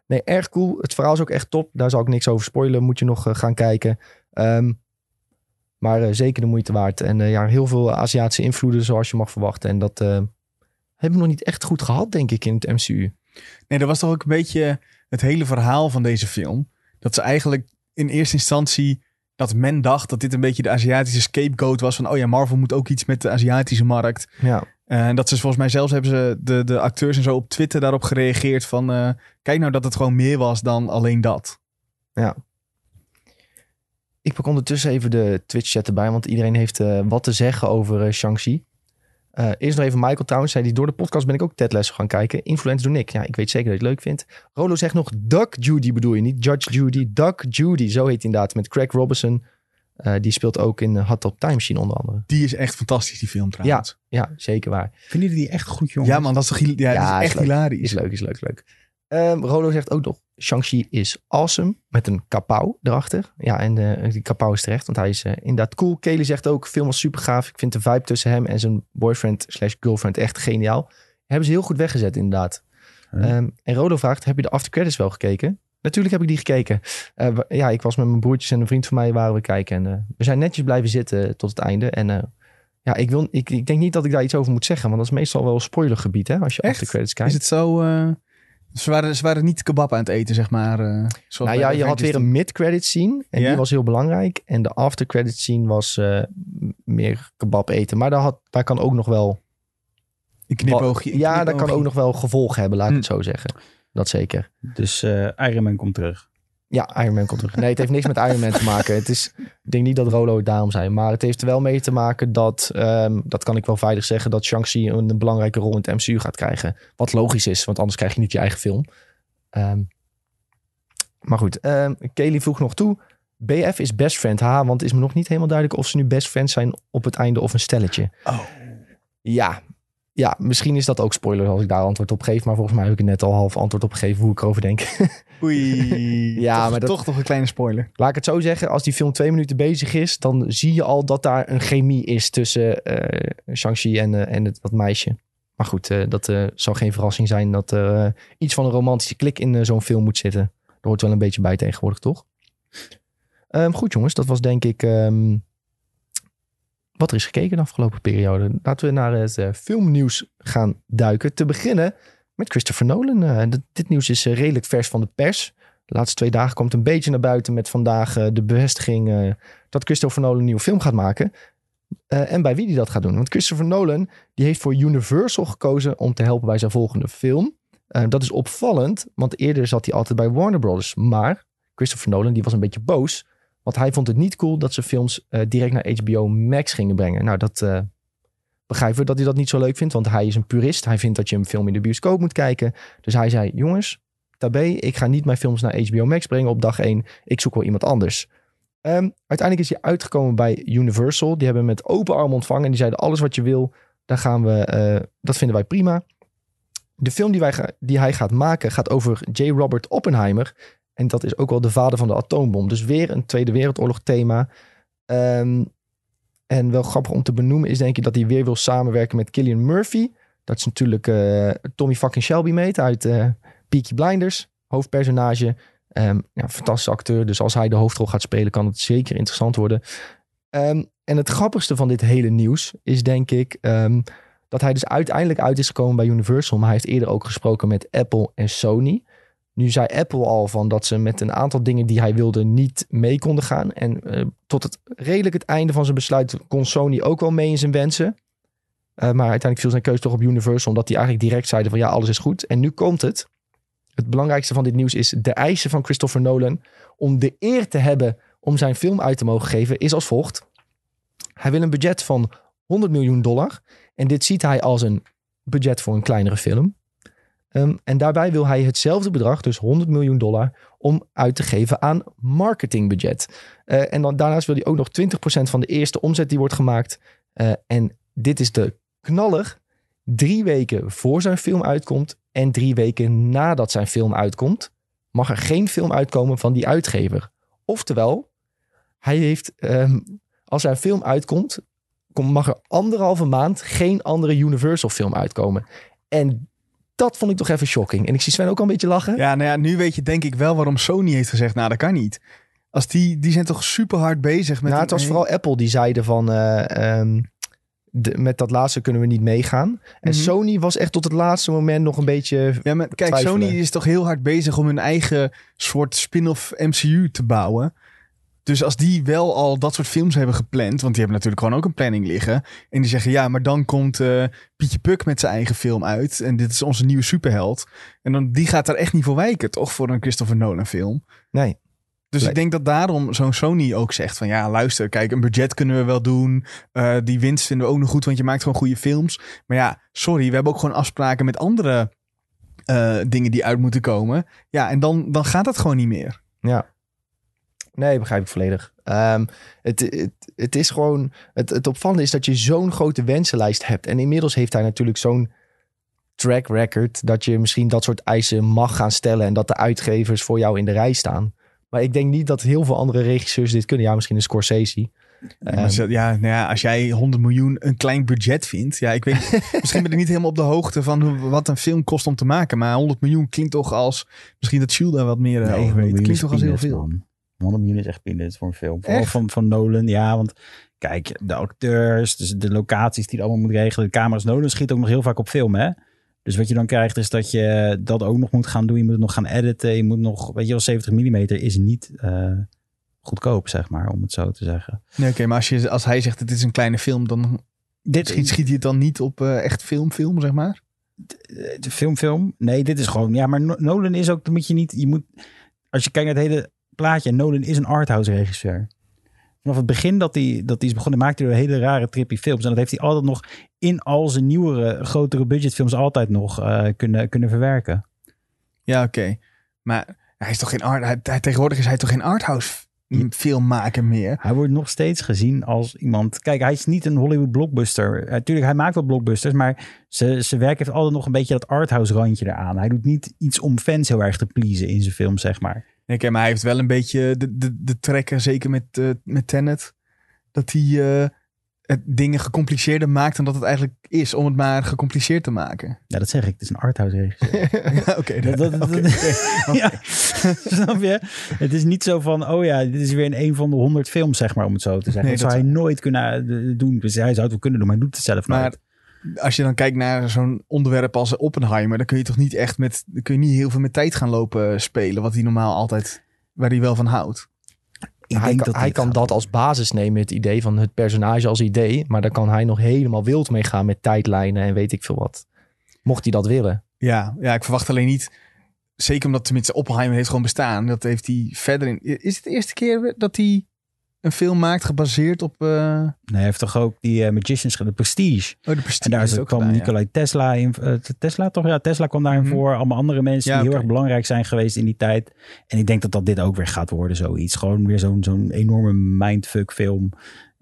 A: nee, erg cool. Het verhaal is ook echt top. Daar zal ik niks over spoilen. Moet je nog eh, gaan kijken. Ehm, maar eh, zeker de moeite waard. En eh, ja, heel veel Aziatische invloeden zoals je mag verwachten. En dat eh, hebben we nog niet echt goed gehad, denk ik, in het MCU.
B: Nee, dat was toch ook een beetje het hele verhaal van deze film. Dat ze eigenlijk in eerste instantie... Dat men dacht dat dit een beetje de Aziatische scapegoat was. Van, oh ja, Marvel moet ook iets met de Aziatische markt.
A: Ja,
B: En dat ze volgens mij zelfs hebben ze de, de acteurs en zo op Twitter daarop gereageerd van... kijk nou dat het gewoon meer was dan alleen dat.
A: Ik pak ondertussen even de Twitch-chat erbij, want iedereen heeft eh, wat te zeggen over eh, Shang-Chi. Eh, eerst nog even Michael trouwens, zei die door de podcast ben ik ook Ted Lasso gaan kijken. Influenced door Nick. Ja, ik weet zeker dat je het leuk vindt. Rolo zegt nog Duck Judy bedoel je niet? Judge Judy. Duck Judy, zo heet hij inderdaad. Met Craig Robinson. Eh, die speelt ook in uh, Hot Top Time Machine onder andere.
B: Die is echt fantastisch, die film trouwens.
A: Ja, zeker waar.
C: Vinden jullie die echt goed, jongens?
B: Ja, man, dat is ja,
A: Ja,
B: dat is
A: is
B: echt
A: leuk.
B: hilarisch.
A: Is leuk, is leuk, is leuk. Ehm, Rolo zegt ook nog, Shang-Chi is awesome. Met een kapau erachter. Ja, en eh, die kapau is terecht, want hij is eh, inderdaad cool. Kelly zegt ook, film was super gaaf. Ik vind de vibe tussen hem en zijn boyfriend slash girlfriend echt geniaal. Hebben ze heel goed weggezet, inderdaad. Ehm, en Rolo vraagt, heb je de after credits wel gekeken? Natuurlijk heb ik die gekeken. Eh, ja, ik was met mijn broertjes en een vriend van mij waren we kijken. En we zijn netjes blijven zitten tot het einde. En ja, ik, wil, ik, ik denk niet dat ik daar iets over moet zeggen. Want dat is meestal wel spoilergebied, hè? Als je
B: Echt?
A: after credits kijkt.
B: Is het zo... eh, ze, waren, ze waren niet kebab aan het eten, zeg maar. eh,
A: Nou ja, je had weer een mid-credit scene. En
B: Ja?
A: die was heel belangrijk. En de after-credit scene was eh, meer kebab eten. Maar daar, had, daar kan ook nog wel...
B: Een knipoogje. een
A: ja, daar kan ook nog wel gevolgen hebben, laat ik
B: Hm.
A: het zo zeggen. Dat zeker.
C: Dus eh Iron Man komt terug.
A: Ja, Iron Man komt terug. Nee, het heeft niks met Iron Man te maken. Het is, ik denk niet dat Rolo het daarom zijn. Maar het heeft er wel mee te maken dat, ehm, dat kan ik wel veilig zeggen, dat Shang-Chi een belangrijke rol in het MCU gaat krijgen. Wat logisch is, want anders krijg je niet je eigen film. Ehm, maar goed, ehm Kelly vroeg nog toe. BF is best friend. Ha, want het is me nog niet helemaal duidelijk of ze nu best friends zijn op het einde of een stelletje.
B: Oh.
A: Ja, ja, misschien is dat ook spoiler als ik daar antwoord op geef. Maar volgens mij heb ik er net al half antwoord op gegeven hoe ik erover denk.
B: Oei.
A: Ja,
B: toch,
A: maar dat-
B: toch nog een kleine spoiler.
A: Laat ik het zo zeggen, als die film twee minuten bezig is, dan zie je al dat daar een chemie is tussen eh Shang-Chi en, eh, en het, dat meisje. Maar goed, eh, dat zal geen verrassing zijn dat er iets van een romantische klik in zo'n film moet zitten. Dat hoort wel een beetje bij tegenwoordig, toch? Ehm, goed jongens, dat was denk ik ehm, wat er is gekeken de afgelopen periode. Laten we naar het eh, filmnieuws gaan duiken. Te beginnen met Christopher Nolan. Eh, dit, nieuws is eh, redelijk vers van de pers. De laatste twee dagen komt een beetje naar buiten met vandaag de bevestiging dat Christopher Nolan een nieuwe film gaat maken. En bij wie die dat gaat doen. Want Christopher Nolan die heeft voor Universal gekozen om te helpen bij zijn volgende film. Dat is opvallend, want eerder zat hij altijd bij Warner Brothers. Maar Christopher Nolan die was een beetje boos. Want hij vond het niet cool dat ze films eh, direct naar HBO Max gingen brengen. Nou, dat eh, begrijpen we dat hij dat niet zo leuk vindt. Want hij is een purist. Hij vindt dat je een film in de bioscoop moet kijken. Dus hij zei, jongens, tabé, ik ga niet mijn films naar HBO Max brengen op dag 1. Ik zoek wel iemand anders. Ehm, uiteindelijk is hij uitgekomen bij Universal. Die hebben hem met open armen ontvangen. En die zeiden, alles wat je wil, daar gaan we, eh, dat vinden wij prima. De film die, wij die hij gaat maken gaat over J. Robert Oppenheimer. En dat is ook wel de vader van de atoombom. Dus weer een Tweede Wereldoorlog thema. Ehm, en wel grappig om te benoemen is denk ik dat hij weer wil samenwerken met Killian Murphy. Dat is natuurlijk eh, Tommy fucking Shelby mate uit eh Peaky Blinders. Hoofdpersonage. Ehm ja, fantastische acteur. Dus als hij de hoofdrol gaat spelen kan het zeker interessant worden. Ehm, en het grappigste van dit hele nieuws is denk ik... dat hij dus uiteindelijk uit is gekomen bij Universal. Maar hij heeft eerder ook gesproken met Apple en Sony. Nu zei Apple al van dat ze met een aantal dingen die hij wilde niet mee konden gaan. En eh, tot het redelijk het einde van zijn besluit kon Sony ook wel mee in zijn wensen. Eh, maar uiteindelijk viel zijn keuze toch op Universal. Omdat die eigenlijk direct zeiden van ja, alles is goed. En nu komt het. Het belangrijkste van dit nieuws is de eisen van Christopher Nolan. Om de eer te hebben om zijn film uit te mogen geven is als volgt. Hij wil een budget van 100 miljoen dollar. En dit ziet hij als een budget voor een kleinere film. Ehm, en daarbij wil hij hetzelfde bedrag, dus 100 miljoen dollar, om uit te geven aan marketingbudget. Eh, en dan, daarnaast wil hij ook nog 20% van de eerste omzet die wordt gemaakt. Eh, en dit is de knaller. Drie weken voor zijn film uitkomt en drie weken nadat zijn film uitkomt, mag er geen film uitkomen van die uitgever. Oftewel, hij heeft, ehm, als zijn film uitkomt, kom- mag er anderhalve maand geen andere Universal film uitkomen. En dat vond ik toch even shocking. En ik zie Sven ook al een beetje lachen.
B: Ja, nou ja, nu weet je denk ik wel waarom Sony heeft gezegd, nou dat kan niet. Als die, die zijn toch super hard bezig met...
A: nou, het
B: een-
A: was vooral Apple die zeiden van... eh, ehm, de, met dat laatste kunnen we niet meegaan. En
B: Mhm.
A: Sony was echt tot het laatste moment nog een beetje...
B: Ja, maar kijk,
A: twijfelen.
B: Sony is toch heel hard bezig om hun eigen soort spin-off MCU te bouwen. Dus als die wel al dat soort films hebben gepland, want die hebben natuurlijk gewoon ook een planning liggen. En die zeggen, ja, maar dan komt eh, Pietje Puk met zijn eigen film uit. En dit is onze nieuwe superheld. En dan, die gaat daar echt niet voor wijken, toch? Voor een Christopher Nolan film.
A: Nee,
B: Dus
A: Nee.
B: ik denk dat daarom zo'n Sony ook zegt van ja, luister, kijk, een budget kunnen we wel doen. Eh, die winst vinden we ook nog goed, want je maakt gewoon goede films. Maar ja, sorry, we hebben ook gewoon afspraken met andere eh, dingen die uit moeten komen. Ja, en dan, dan gaat dat gewoon niet meer.
A: Ja. Nee, begrijp ik volledig. Ehm, het, het, het is gewoon... Het, het opvallende is dat je zo'n grote wensenlijst hebt. En inmiddels heeft hij natuurlijk zo'n track record... dat je misschien dat soort eisen mag gaan stellen... en dat de uitgevers voor jou in de rij staan. Maar ik denk niet dat heel veel andere regisseurs dit kunnen. Ja, misschien een Scorsese.
B: Ja,
A: Ehm,
B: ja, nou ja, als jij 100 miljoen een klein budget vindt. Ja, ik weet, misschien ben ik niet helemaal op de hoogte van hoe, wat een film kost om te maken. Maar 100 miljoen klinkt toch als, misschien dat Jules daar wat meer eh, over weet. Klinkt toch als heel veel.
C: Man. 100 miljoen is echt peanuts voor een film. Vooral van, van Nolan, ja. Want kijk, de acteurs, dus de locaties die het allemaal moet regelen. De camera's. Nolan schiet ook nog heel vaak op film, hè. Dus wat je dan krijgt is dat je dat ook nog moet gaan doen. Je moet het nog gaan editen. Je moet nog, weet je wel, 70 mm is niet eh, goedkoop, zeg maar, om het zo te zeggen.
B: Nee, oké, maar als, je, als hij zegt dat dit is een kleine film, dan
C: Dit
B: schiet, schiet hij het dan niet op eh, echt film, film, zeg maar?
C: de film, film. Nee, dit is gewoon. Ja, maar No- Nolan is ook. Dan moet je niet. Je moet. Als je kijkt naar het hele plaatje. Nolan is een arthouse regisseur. Vanaf het begin dat hij, dat hij is begonnen, maakte hij hele rare trippy films. En dat heeft hij altijd nog in al zijn nieuwere, grotere budgetfilms altijd nog eh, kunnen, kunnen verwerken.
B: Ja, oké. Maar hij is toch geen art, hij, hij- tegenwoordig is hij toch geen arthouse mm, filmmaker meer.
C: Hij wordt nog steeds gezien als iemand. Kijk, hij is niet een Hollywood blockbuster. Natuurlijk, hij maakt wel blockbusters, maar zijn werk heeft altijd nog een beetje dat arthouse randje eraan. Hij doet niet iets om fans heel erg te pleasen in zijn film, zeg maar.
B: Nee, kijk, maar hij heeft wel een beetje de, de, de trekker, zeker met, uh, met Tenet, dat hij uh, het dingen gecompliceerder maakt dan dat het eigenlijk is, om het maar gecompliceerd te maken.
C: Ja, dat zeg ik. Het is een arthouse regisseur.
B: Oké,
C: okay, okay. snap je? Het is niet zo van, oh ja, dit is weer in een van de honderd films, zeg maar, om het zo te zeggen. Nee, dat, zou hij nooit kunnen doen. Dus hij zou het wel kunnen doen, maar hij doet het zelf
B: maar,
C: nooit
B: als je dan kijkt naar zo'n onderwerp als Oppenheimer, dan kun je toch niet echt met, dan kun je niet heel veel met tijd gaan lopen spelen, wat hij normaal altijd, waar hij wel van houdt.
A: Ik hij kan, hij kan dat als basis nemen, het idee van het personage als idee, maar dan kan hij nog helemaal wild mee gaan met tijdlijnen en weet ik veel wat. Mocht hij dat willen.
B: Ja, ja ik verwacht alleen niet, zeker omdat tenminste Oppenheimer heeft gewoon bestaan, dat heeft hij verder in. Is het de eerste keer dat hij een film maakt gebaseerd op... Uh...
C: Nee, hij heeft toch ook die uh, Magicians, de Prestige.
B: Oh, de Prestige.
C: En daar is ook kwam Nikolai ja. Tesla in. Uh, Tesla toch? Ja, Tesla kwam daarin mm -hmm. voor. Allemaal andere mensen ja, die heel erg belangrijk zijn geweest in die tijd. En ik denk dat dat dit ook weer gaat worden, zoiets. Gewoon weer zo'n zo'n enorme mindfuck film.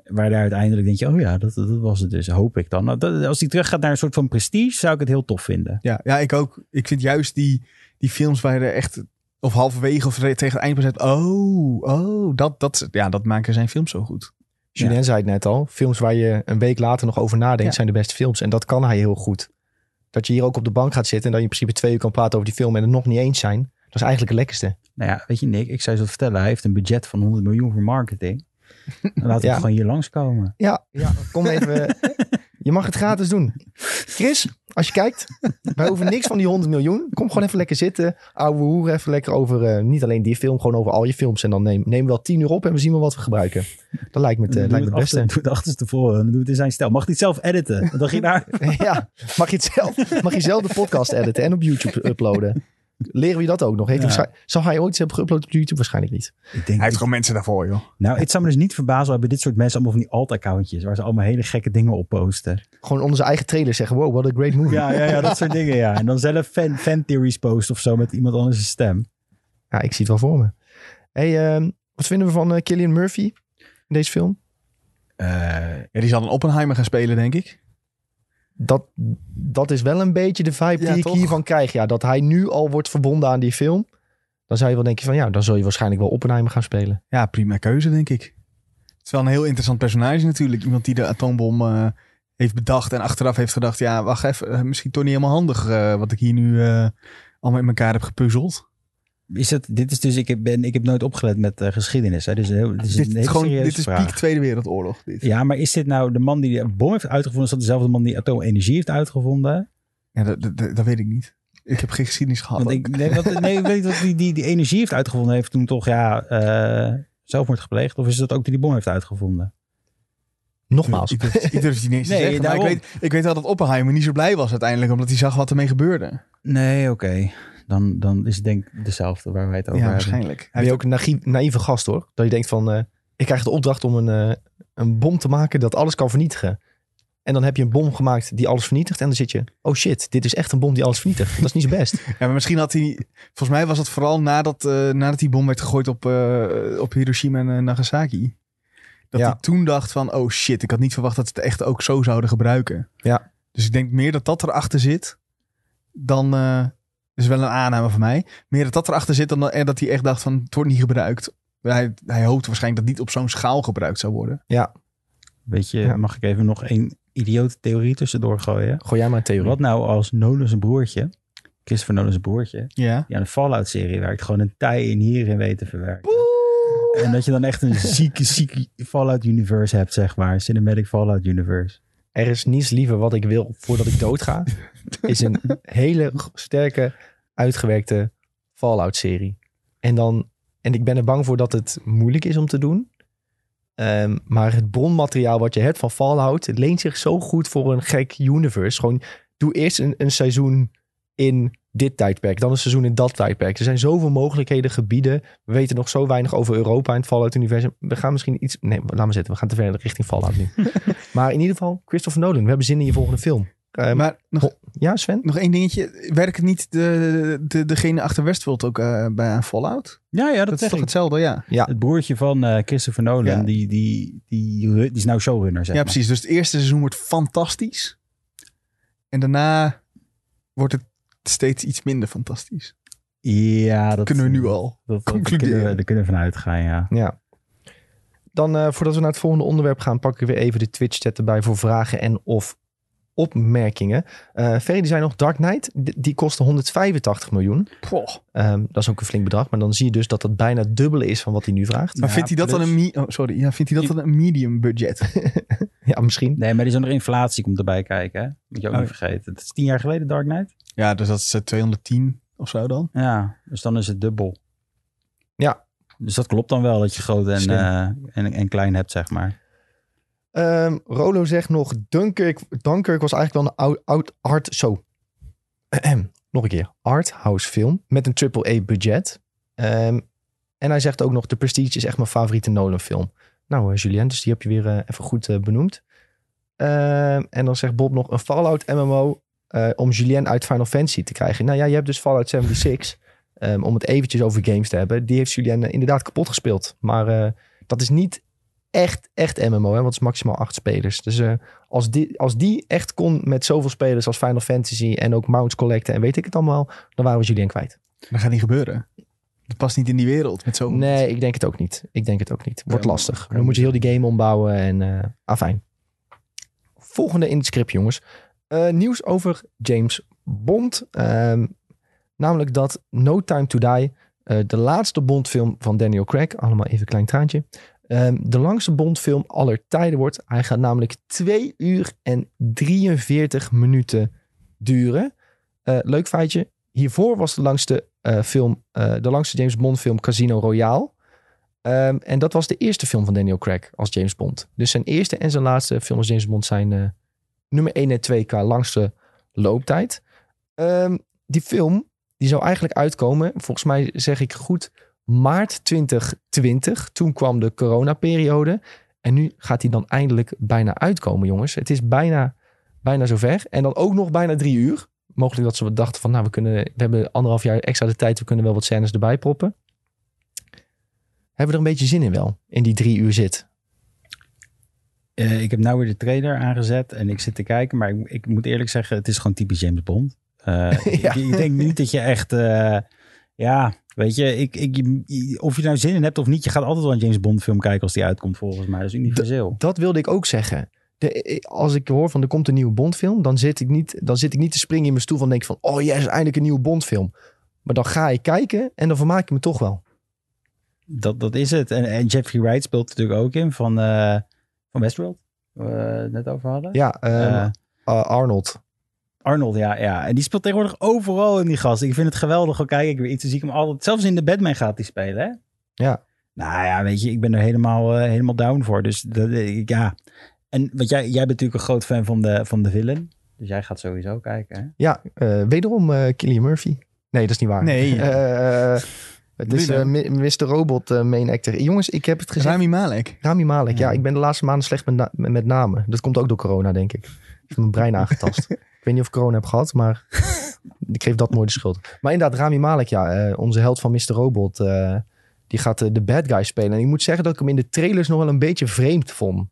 C: Waar daar uiteindelijk denk je, oh ja, dat, dat was het dus. Hoop ik dan. Nou, dat, als die terug gaat naar een soort van prestige, zou ik het heel tof vinden.
B: Ja, ja ik ook. Ik vind juist die, die films waar er echt of halverwege of tegen het einde zegt, oh, oh, dat, dat, ja, dat maken zijn films zo goed.
A: Julien ja. zei het net al, films waar je een week later nog over nadenkt, ja. zijn de beste films. En dat kan hij heel goed. Dat je hier ook op de bank gaat zitten en dat je in principe twee uur kan praten over die film en het nog niet eens zijn. Dat is eigenlijk het lekkerste.
C: Nou ja, weet je Nick, ik zou je zo vertellen, hij heeft een budget van 100 miljoen voor marketing. Dan laten we ja. gewoon hier langskomen.
A: Ja, ja kom even. je mag het gratis doen. Chris, als je kijkt, wij hoeven niks van die 100 miljoen. Kom gewoon even lekker zitten. Ouwe hoer even lekker over, uh, niet alleen die film, gewoon over al je films. En dan neem, neem wel 10 uur op en we zien wel wat we gebruiken. Dat lijkt me het, uh, lijkt me het beste.
C: Doe het achterstevoren, dan doe het in zijn stijl. Mag hij het zelf editen? Dan je daar.
A: ja, mag je, het zelf, mag je zelf de podcast editen en op YouTube uploaden. Leren we dat ook nog? Heeft ja. hij, zou hij ooit iets hebben geüpload op YouTube? Waarschijnlijk niet.
B: Ik denk hij heeft gewoon mensen daarvoor, joh.
C: Nou, het zou me dus niet verbazen. We hebben dit soort mensen allemaal van die alt-accountjes. Waar ze allemaal hele gekke dingen op posten.
A: Gewoon onder zijn eigen trailer zeggen. Wow, what a great movie.
C: Ja, ja, ja dat soort dingen, ja. En dan zelf fan, fan theories posten of zo met iemand anders stem.
A: Ja, ik zie het wel voor me. Hey, uh, wat vinden we van uh, Killian Murphy in deze film?
B: Uh, ja, die zal een Oppenheimer gaan spelen, denk ik
A: dat, dat is wel een beetje de vibe die ik hiervan krijg. Ja, dat hij nu al wordt verbonden aan die film. Dan zou je wel denken van ja, dan zul je waarschijnlijk wel Oppenheimer gaan spelen.
B: Ja, prima keuze denk ik. Het is wel een heel interessant personage natuurlijk. Iemand die de atoombom uh, heeft bedacht en achteraf heeft gedacht... ja, wacht even, uh, misschien toch niet helemaal handig uh, wat ik hier nu allemaal in elkaar heb gepuzzeld.
C: Is het, dit is dus, ik heb, ben, ik heb nooit opgelet met uh, geschiedenis. Hè? Dus heel, dit is, dit, een gewoon,
B: dit is piek Tweede Wereldoorlog. Dit.
C: Ja, maar is dit nou de man die de bom heeft uitgevonden? Is dat dezelfde man die atoomenergie heeft uitgevonden?
B: Ja, dat, dat, dat weet ik niet. Ik heb geen geschiedenis gehad.
C: Want ik, nee, wat, nee, ik weet dat die, die, die energie heeft uitgevonden. Heeft toen toch ja, uh, zelfmoord gepleegd? Of is dat ook die die bom heeft uitgevonden?
A: Nogmaals.
B: Ik durf, ik durf het niet eens nee, te zeggen. Maar ik weet, ik weet wel dat Oppenheimer niet zo blij was uiteindelijk. Omdat hij zag wat ermee gebeurde.
C: Nee, oké. Okay dan, dan is het denk ik dezelfde waar wij het over
B: ja,
C: hebben.
B: waarschijnlijk.
A: Hij is ook een naïeve gast hoor. Dat je denkt van, uh, ik krijg de opdracht om een, uh, een bom te maken dat alles kan vernietigen. En dan heb je een bom gemaakt die alles vernietigt. En dan zit je, oh shit, dit is echt een bom die alles vernietigt. Dat is niet zo best.
B: ja, maar misschien had hij, volgens mij was het vooral nadat, uh, nadat die bom werd gegooid op, op Hiroshima en Nagasaki. Dat ja. hij toen dacht van, oh shit, ik had niet verwacht dat ze het echt ook zo zouden gebruiken.
A: Ja.
B: Dus ik denk meer dat dat erachter zit dan is wel een aanname van mij. Meer dat dat erachter zit dan dat hij echt dacht van het wordt niet gebruikt. Hij, hij hoopt waarschijnlijk dat niet op zo'n schaal gebruikt zou worden.
A: Ja.
C: Weet je, mag ik even nog één idiote theorie tussendoor gooien?
A: Gooi jij maar een theorie.
C: Wat nou als Nolan zijn broertje, Christopher Nolan zijn broertje,
B: ja.
C: die aan de Fallout-serie werkt, gewoon een tij in hierin weet te verwerken. En dat je dan echt een zieke, zieke Fallout-universe hebt, zeg maar. Cinematic Fallout-universe.
A: Er is niets liever wat ik wil voordat ik doodga. is een hele sterke, uitgewerkte Fallout-serie. En, dan, en ik ben er bang voor dat het moeilijk is om te doen. Um, maar het bronmateriaal wat je hebt van Fallout leent zich zo goed voor een gek universe. Gewoon doe eerst een, een seizoen in dit tijdperk, dan een seizoen in dat tijdperk. Er zijn zoveel mogelijkheden, gebieden. We weten nog zo weinig over Europa en het Fallout-universum. We gaan misschien iets... Nee, laat maar zitten. We gaan te ver richting Fallout nu. maar in ieder geval, Christopher Nolan. We hebben zin in je volgende film. Eh,
B: Maar nog,
A: ja, Sven?
B: nog één dingetje. Werkt het niet de, de, degene achter Westworld ook eh, bij aan Fallout?
C: Ja, ja, dat,
B: Dat, is toch
C: ik.
B: hetzelfde, ja.
A: Ja.
C: Het broertje van eh, Christopher Nolan,
B: Ja.
C: die, die, die, die is nou showrunner, zeg
B: Ja,
C: maar.
B: precies. Dus het eerste seizoen wordt fantastisch. En daarna wordt het steeds iets minder fantastisch.
C: Ja, dat
B: Kunnen we nu al.
C: Dat, dat, daar
B: concluderen.
C: kunnen we, daar kunnen we vanuit gaan, ja.
A: Ja. Dan, eh, voordat we naar het volgende onderwerp gaan, pak ik weer even de Twitch-chat erbij voor vragen en of opmerkingen. Eh Ferry, die zei nog Dark Knight, d- die kostte 185 miljoen. Ehm, dat is ook een flink bedrag, maar dan zie je dus dat dat bijna het dubbele is van wat hij nu vraagt.
B: Maar
C: Ja,
B: vindt hij dat dan een... oh, sorry. Ja, vindt hij dat dan een medium budget?
A: Ja, misschien.
C: Nee, maar er is nog inflatie komt erbij kijken, hè? Moet je ook
B: Oh,
C: niet vergeten. Het is tien jaar geleden Dark Knight.
B: Ja, dus dat is eh, 210 of zo dan.
C: Ja, dus dan is het dubbel.
A: Ja.
C: Dus dat klopt dan wel, dat je groot en, eh, en, en klein hebt, zeg maar.
A: Ehm, Rolo zegt nog, Dunkirk, Dunkirk was eigenlijk wel een oud, oud art, zo. Nog een keer, arthouse film met een triple A budget. Ehm, en hij zegt ook nog, The Prestige is echt mijn favoriete Nolan film. Nou eh, Julien, dus die heb je weer eh, even goed eh, benoemd. Ehm, en dan zegt Bob nog, een Fallout MMO eh, om Julien uit Final Fantasy te krijgen. Nou ja, je hebt dus Fallout 76, ehm, om het eventjes over games te hebben. Die heeft Julien eh, inderdaad kapot gespeeld. Maar eh, dat is niet echt, echt MMO, hè, want het is maximaal acht spelers. Dus als, die, als die echt kon met zoveel spelers als Final Fantasy en ook mounts collecten en weet ik het allemaal, dan waren we Julien kwijt.
B: Dat gaat niet gebeuren. Dat past niet in die wereld met zo.
A: Nee, ik denk het ook niet. Ik denk het ook niet. Wordt
B: Ja,
A: lastig. Dan moet je heel die game ombouwen en afijn. Volgende in het script, jongens. Eh, nieuws over James Bond. Ehm, namelijk dat No Time to Die, eh, de laatste Bondfilm van Daniel Craig, allemaal even een klein traantje, ehm, de langste Bondfilm aller tijden wordt. Hij gaat namelijk 2 uur en 43 minuten duren. Eh, leuk feitje. Hiervoor was de langste film, de langste James Bond film Casino Royale. Ehm, en dat was de eerste film van Daniel Craig als James Bond. Dus zijn eerste en zijn laatste film als James Bond zijn nummer 1 en 2 qua langste looptijd. Ehm, die film, die zou eigenlijk uitkomen, volgens mij zeg ik goed, maart 2020. Toen kwam de coronaperiode. En nu gaat hij dan eindelijk bijna uitkomen, jongens. Het is bijna, bijna zover. En dan ook nog bijna drie uur. Mogelijk dat ze wat dachten van, nou, we, kunnen, we hebben anderhalf jaar extra de tijd. We kunnen wel wat scènes erbij proppen. Hebben we er een beetje zin in wel, in die drie uur zit.
C: Eh, ik heb nou weer de trailer aangezet en ik zit te kijken. Maar ik, ik moet eerlijk zeggen, het is gewoon typisch James Bond. Eh,
A: Ja.
C: ik, ik denk niet dat je echt... eh, ja, weet je, ik, ik, of je nou zin in hebt of niet... je gaat altijd wel een James Bond film kijken als die uitkomt volgens mij. Dat is universeel.
A: Dat wilde ik ook zeggen. De, als ik hoor van er komt een nieuwe Bondfilm, dan zit ik niet, dan zit ik niet te springen in mijn stoel van denk van, oh yes, eindelijk een nieuwe Bondfilm. Maar dan ga ik kijken en dan vermaak ik me toch wel.
C: Dat, dat is het. En, en Jeffrey Wright speelt natuurlijk ook in van, van Westworld. Waar we het net over hadden.
A: Ja, ehm,
C: Eh,
A: uh, Arnold.
C: Arnold, ja, ja. En die speelt tegenwoordig overal in die gast. Ik vind het geweldig. Al kijk ik weer iets, dan zie ik hem altijd. Zelfs in de Batman gaat hij spelen, hè?
A: Ja.
C: Nou ja, weet je, ik ben er helemaal, eh, helemaal down voor. Dus dat, eh, ja. En wat jij, jij bent natuurlijk een groot fan van de, van de villain. Dus jij gaat sowieso kijken, hè?
A: Ja, eh, wederom eh Killian Murphy. Nee, dat is niet waar.
B: Nee.
A: Het is eh, Mr. Robot eh, main actor. Jongens, ik heb het gezien.
B: Rami Malek.
A: Rami Malek. Ja.
C: Ja.
A: ik ben de laatste maanden slecht met, na- met, namen. Dat komt ook door corona, denk ik. Ik heb mijn brein aangetast. ik weet niet of ik corona heb gehad, maar ik geef dat nooit de schuld. Maar inderdaad, Rami Malek, ja, eh, onze held van Mr. Robot, die gaat de bad guy spelen. En ik moet zeggen dat ik hem in de trailers nog wel een beetje vreemd vond.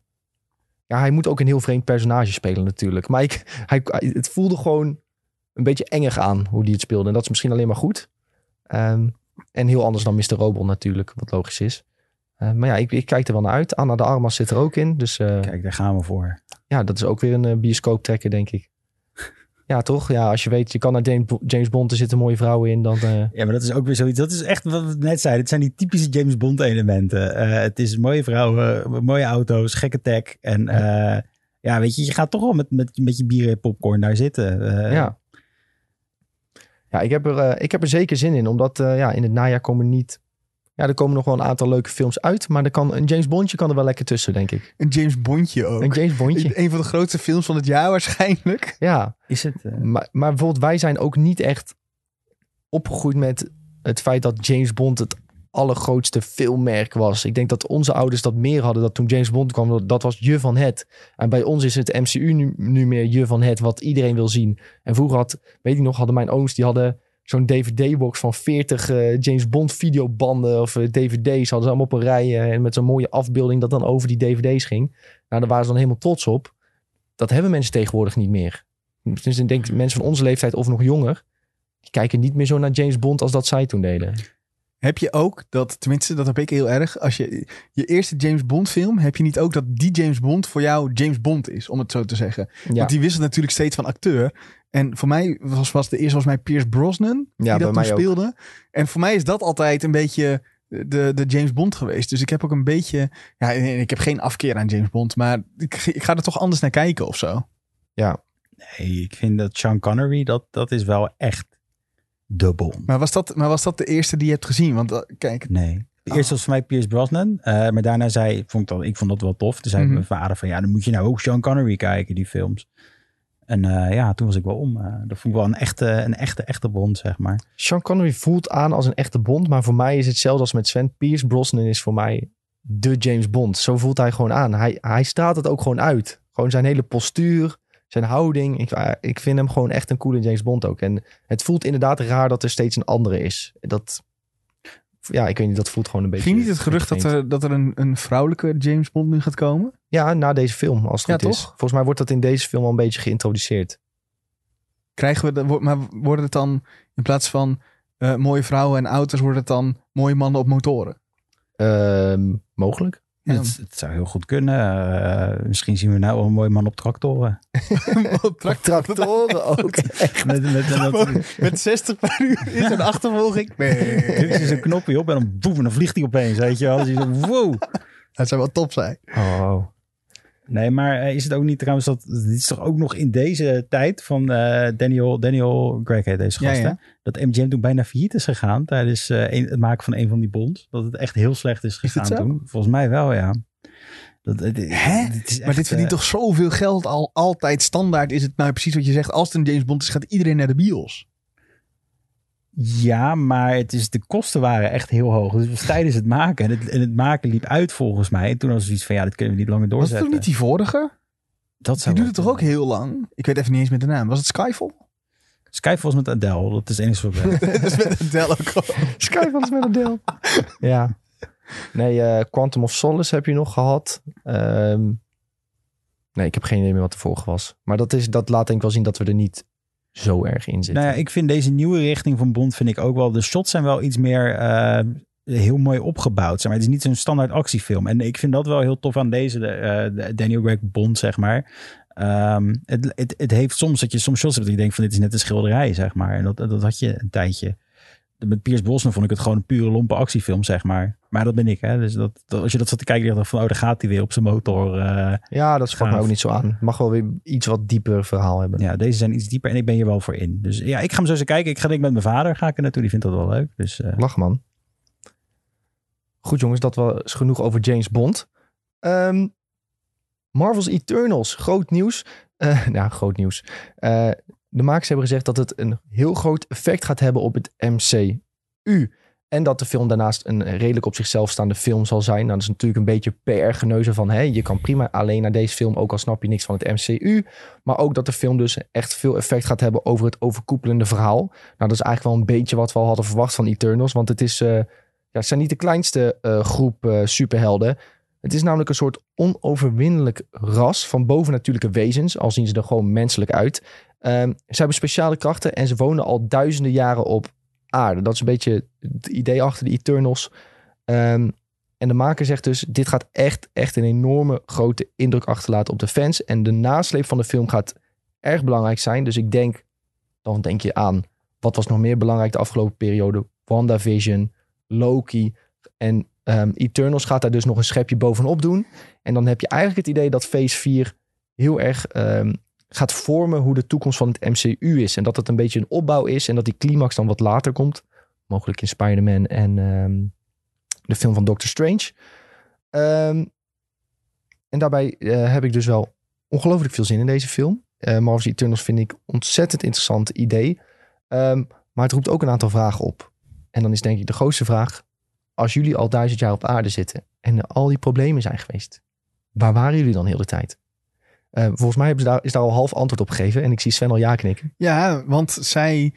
A: Ja, hij moet ook een heel vreemd personage spelen natuurlijk. Maar ik, hij, het voelde gewoon een beetje engig aan hoe hij het speelde. En dat is misschien alleen maar goed. Ehm, en heel anders dan Mr. Robot natuurlijk, wat logisch is. Eh, maar ja, ik, ik kijk er wel naar uit. Anna de Armas zit er ook in. Dus eh,
C: Kijk, daar gaan we voor.
A: ja, dat is ook weer een eh, bioscoop trekker, denk ik. Ja, toch? Ja, als je weet, je kan naar James Bo- James Bond, er zitten mooie vrouwen in, dan...
C: Ja, maar dat is ook weer zoiets. Dat is echt wat we net zeiden. Het zijn die typische James Bond elementen. Het is mooie vrouwen, mooie auto's, gekke tech. En eh, ja, weet je, je gaat toch wel met, met, met je bier en popcorn daar zitten.
A: Ja. Ja, ik heb, er, eh, ik heb er zeker zin in, omdat eh, ja, in het najaar komen niet... Ja, er komen nog wel een aantal leuke films uit, maar er kan, een James Bondje kan er wel lekker tussen, denk ik.
B: Een James Bondje ook.
A: Een James Bondje.
B: Een van de grootste films van het jaar waarschijnlijk.
A: Ja,
C: Is het? eh,
A: maar, maar bijvoorbeeld wij zijn ook niet echt opgegroeid met het feit dat James Bond het allergrootste filmmerk was. Ik denk dat onze ouders dat meer hadden. Dat toen James Bond kwam, dat, was je van het. En bij ons is het MCU nu, nu meer je van het, wat iedereen wil zien. En vroeger had, weet ik nog, hadden mijn ooms, die hadden zo'n DVD-box van 40 eh, James Bond videobanden of eh, DVD's. Hadden ze allemaal op een rij eh, en met zo'n mooie afbeelding dat dan over die DVD's ging. Nou, daar waren ze dan helemaal trots op. Dat hebben mensen tegenwoordig niet meer. Dus ik denk mensen van onze leeftijd of nog jonger, die kijken niet meer zo naar James Bond als dat zij toen deden.
B: Heb je ook dat, tenminste dat heb ik heel erg, als je je eerste James Bond film, heb je niet ook dat die James Bond voor jou James Bond is, om het zo te zeggen.
A: Ja,
B: Want die wisselt natuurlijk steeds van acteur. En voor mij was, was de eerste was mij Pierce Brosnan, die
A: Ja,
B: dat toen
A: ook.
B: speelde. En voor mij is dat altijd een beetje de, de James Bond geweest. Dus ik heb ook een beetje, ja, ik heb geen afkeer aan James Bond, maar ik, ik ga er toch anders naar kijken of zo.
C: Nee, ik vind dat Sean Connery, dat, dat is wel echt de Bond.
B: Maar was dat, maar was dat de eerste die je hebt gezien? Want eh, kijk,
C: Nee. De eerste was voor mij Pierce Brosnan. eh, maar daarna zei vond ik, dat, ik vond dat wel tof. Toen zei
B: Mhm.
C: mijn vader van ja, dan moet je nou ook Sean Connery kijken, die films. En eh, ja, toen was ik wel om. dat vond ik wel een echte, een echte, echte Bond, zeg maar.
A: Sean Connery voelt aan als een echte Bond, maar voor mij is het hetzelfde als met Sven. Pierce Brosnan is voor mij de James Bond. Zo voelt hij gewoon aan. Hij, hij straalt het ook gewoon uit. Gewoon zijn hele postuur, zijn houding. Ik, eh, ik vind hem gewoon echt een coole James Bond ook. En het voelt inderdaad raar dat er steeds een andere is. Dat, ja, ik weet niet, dat voelt gewoon een beetje...
B: ging niet het gerucht dat er, dat er een, een vrouwelijke James Bond nu gaat komen?
A: Ja, na deze film, als het
B: Ja,
A: goed is.
B: toch?
A: Volgens mij wordt dat in deze film al een beetje geïntroduceerd.
B: Krijgen we, de, maar worden het dan in plaats van eh, mooie vrouwen en auto's, worden het dan mooie mannen op motoren?
A: Ehm, mogelijk.
B: Ja.
C: Het, het zou heel goed kunnen. Eh, misschien zien we nou wel een mooi man op tractoren.
B: op
A: Tractoren ook.
C: met, met, met,
B: Met 60 per uur in zijn achtervolging. Nee.
C: Druk je zo'n knopje op en dan boef, en dan vliegt hij opeens, weet je wel. Dus je zo, wow.
B: Dat zou wel top zijn.
A: Oh,
C: Nee, maar eh, is het ook niet trouwens dat... Dit is toch ook nog in deze tijd van eh, Daniel, Daniel Craig heet deze gast,
B: ja.
C: hè? Dat MGM toen bijna failliet is gegaan tijdens eh, een- het maken van een van die bonds. Dat het echt heel slecht is gegaan
B: zo?
C: toen. Volgens mij wel, ja. Dat, het,
B: Hè?
C: dit is
B: maar dit verdient toch zoveel geld al altijd standaard is het nou precies wat je zegt. Als het een James Bond is, gaat iedereen naar de bios.
C: Ja, maar het is, de kosten waren echt heel hoog. Dus het was tijdens het maken. En het, en het maken liep uit volgens mij. En toen was het zoiets van, ja, dit kunnen we niet langer
B: Was het
C: doorzetten.
B: toch niet die vorige?
C: Dat
B: Die
C: zou
B: doet
C: wel
B: het toch ook heel lang? Ik weet even niet eens met de naam. Was het Skyfall?
C: Skyfall was met Adele. Dat is het enige wat ik weet.
B: dat is met Adele ook.
A: Skyfall is met een deel. ja. Nee, eh, Quantum of Solace heb je nog gehad. Ehm, nee, ik heb geen idee meer wat de vorige was. Maar dat, is, dat laat denk ik wel zien dat we er niet zo erg in.
C: Nou ja, ik vind deze nieuwe richting van Bond vind ik ook wel. De shots zijn wel iets meer eh, heel mooi opgebouwd. Maar. Het is niet zo'n standaard actiefilm. En ik vind dat wel heel tof aan deze de, de Daniel Craig Bond, zeg maar. Ehm, het, het, het heeft soms dat je soms shots hebt dat je denkt van dit is net een schilderij, zeg maar. En dat, dat had je een tijdje. Met Pierce Brosnan vond ik het gewoon een pure lompe actiefilm, zeg maar. Maar dat ben ik, hè. Dus dat, dat- als je dat zat te kijken, dacht ik van, oh, daar gaat hij weer op zijn motor. eh.
A: ja, dat sprak me ook niet zo aan. Mag wel weer iets wat dieper verhaal hebben.
C: ja, deze zijn iets dieper en ik ben hier wel voor in. Dus ja, ik ga hem zo eens kijken. Ik ga denk met mijn vader ga ik er naartoe. Die vindt dat wel leuk. Dus eh,
A: Lach man. Goed jongens, dat was genoeg over James Bond. Ehm, Marvel's Eternals, groot nieuws. Eh nou, groot nieuws. De makers hebben gezegd dat het een heel groot effect gaat hebben op het MCU. En dat de film daarnaast een redelijk op zichzelf staande film zal zijn. Nou, dat is natuurlijk een beetje PR-geneuzen van... Hè, je kan prima alleen naar deze film, ook al snap je niks van het MCU. Maar ook dat de film dus echt veel effect gaat hebben over het overkoepelende verhaal. Nou, dat is eigenlijk wel een beetje wat we al hadden verwacht van Eternals. Want het, is, eh, ja, het zijn niet de kleinste eh, groep eh, superhelden. Het is namelijk een soort onoverwinnelijk ras van bovennatuurlijke wezens. Al zien ze er gewoon menselijk uit. Ehm, ze hebben speciale krachten en ze wonen al duizenden jaren op aarde. Dat is een beetje het idee achter de Eternals. Ehm, en de maker zegt dus, dit gaat echt, echt een enorme grote indruk achterlaten op de fans. En de nasleep van de film gaat erg belangrijk zijn. Dus ik denk, dan denk je aan, wat was nog meer belangrijk de afgelopen periode? WandaVision, Loki en ehm, Eternals gaat daar dus nog een schepje bovenop doen. En dan heb je eigenlijk het idee dat Phase 4 heel erg gaat vormen hoe de toekomst van het MCU is. En dat het een beetje een opbouw is en dat die climax dan wat later komt. Mogelijk in Spider-Man en ehm, de film van Doctor Strange. Ehm, en daarbij eh, heb ik dus wel ongelooflijk veel zin in deze film. Eh Marvel's Eternals vind ik ontzettend interessant idee. Ehm, maar het roept ook een aantal vragen op. En dan is denk ik de grootste vraag... als jullie al duizend jaar op aarde zitten en al die problemen zijn geweest, waar waren jullie dan heel de tijd? Eh, volgens mij hebben ze daar, is daar al half antwoord op gegeven en ik zie Sven al ja knikken.
B: Ja, want zij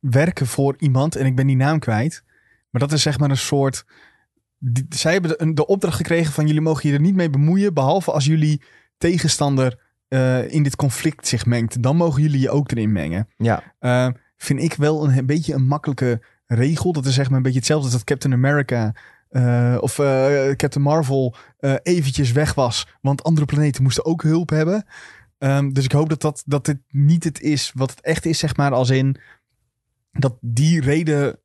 B: werken voor iemand en ik ben die naam kwijt. Maar dat is zeg maar een soort. die- zij hebben de opdracht gekregen van jullie mogen je er niet mee bemoeien, behalve als jullie tegenstander eh, in dit conflict zich mengt. Dan mogen jullie je ook erin mengen.
A: Ja,
B: Eh, vind ik wel een, een beetje een makkelijke regel. Dat is zeg maar een beetje hetzelfde als dat Captain America eh, of eh, Captain Marvel eh, eventjes weg was. Want andere planeten moesten ook hulp hebben. Ehm, dus ik hoop dat, dat, dat dit niet het is wat het echt is, zeg maar. Als in dat die reden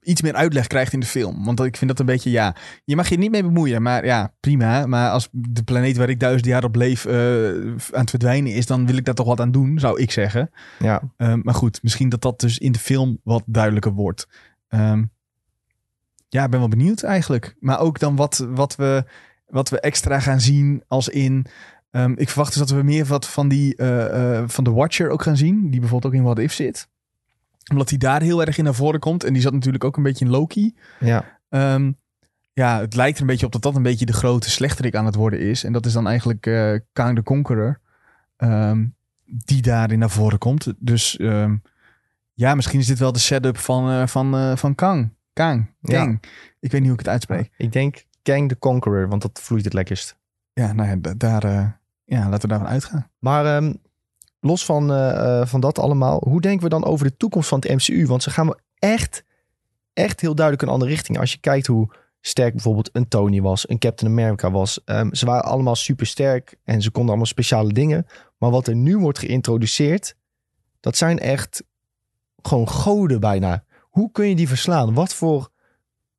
B: iets meer uitleg krijgt in de film. Want ik vind dat een beetje, ja, je mag je niet mee bemoeien. Maar ja, prima. Maar als de planeet waar ik duizend jaar op leef aan het verdwijnen is, dan wil ik daar toch wat aan doen, zou ik zeggen.
A: ja.
B: Ehm, maar goed, misschien dat dat dus in de film wat duidelijker wordt. Ehm, ja, ik ben wel benieuwd eigenlijk. Maar ook dan wat, wat, we, wat we extra gaan zien als in... ehm, ik verwacht dus dat we meer wat van die eh, eh, van de Watcher ook gaan zien. Die bijvoorbeeld ook in What If zit. Omdat die daar heel erg in naar voren komt. En die zat natuurlijk ook een beetje in Loki.
A: ja.
B: Ehm, ja, het lijkt er een beetje op dat dat een beetje de grote slechterik aan het worden is. En dat is dan eigenlijk eh Kang the Conqueror. ehm, die daarin naar voren komt. Dus ja, misschien is dit wel de setup van, van, van Kang. Kang.
A: Ja.
B: Kang. Ik weet niet hoe ik het uitspreek.
A: Ik denk Kang the Conqueror, want dat vloeit het lekkerst.
B: Ja, nou ja, da- daar, eh, ja laten we daarvan uitgaan.
A: Maar ehm, los van, eh, eh, van dat allemaal, hoe denken we dan over de toekomst van het MCU? Want ze gaan echt, echt heel duidelijk een andere richting. Als je kijkt hoe sterk bijvoorbeeld een Tony was, een Captain America was. Ehm, ze waren allemaal super sterk en ze konden allemaal speciale dingen. Maar wat er nu wordt geïntroduceerd, dat zijn echt gewoon goden bijna. Hoe kun je die verslaan? Wat voor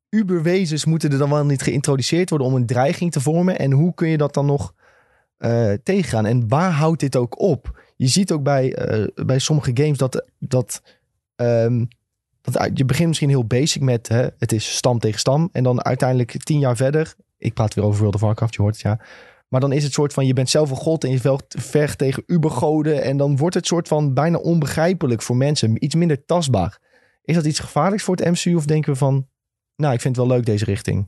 A: uberwezens moeten er dan wel niet geïntroduceerd worden om een dreiging te vormen? En hoe kun je dat dan nog eh, tegengaan? En waar houdt dit ook op? Je ziet ook bij, eh, bij sommige games dat, dat, ehm, dat je begint misschien heel basic met hè, het is stam tegen stam. En dan uiteindelijk tien jaar verder, ik praat weer over World of Warcraft, je hoort het ja. Maar dan is het soort van, je bent zelf een god en je vecht tegen ubergoden. En dan wordt het soort van bijna onbegrijpelijk voor mensen. Iets minder tastbaar. Is dat iets gevaarlijks voor het MCU of denken we van, nou ik vind het wel leuk deze richting.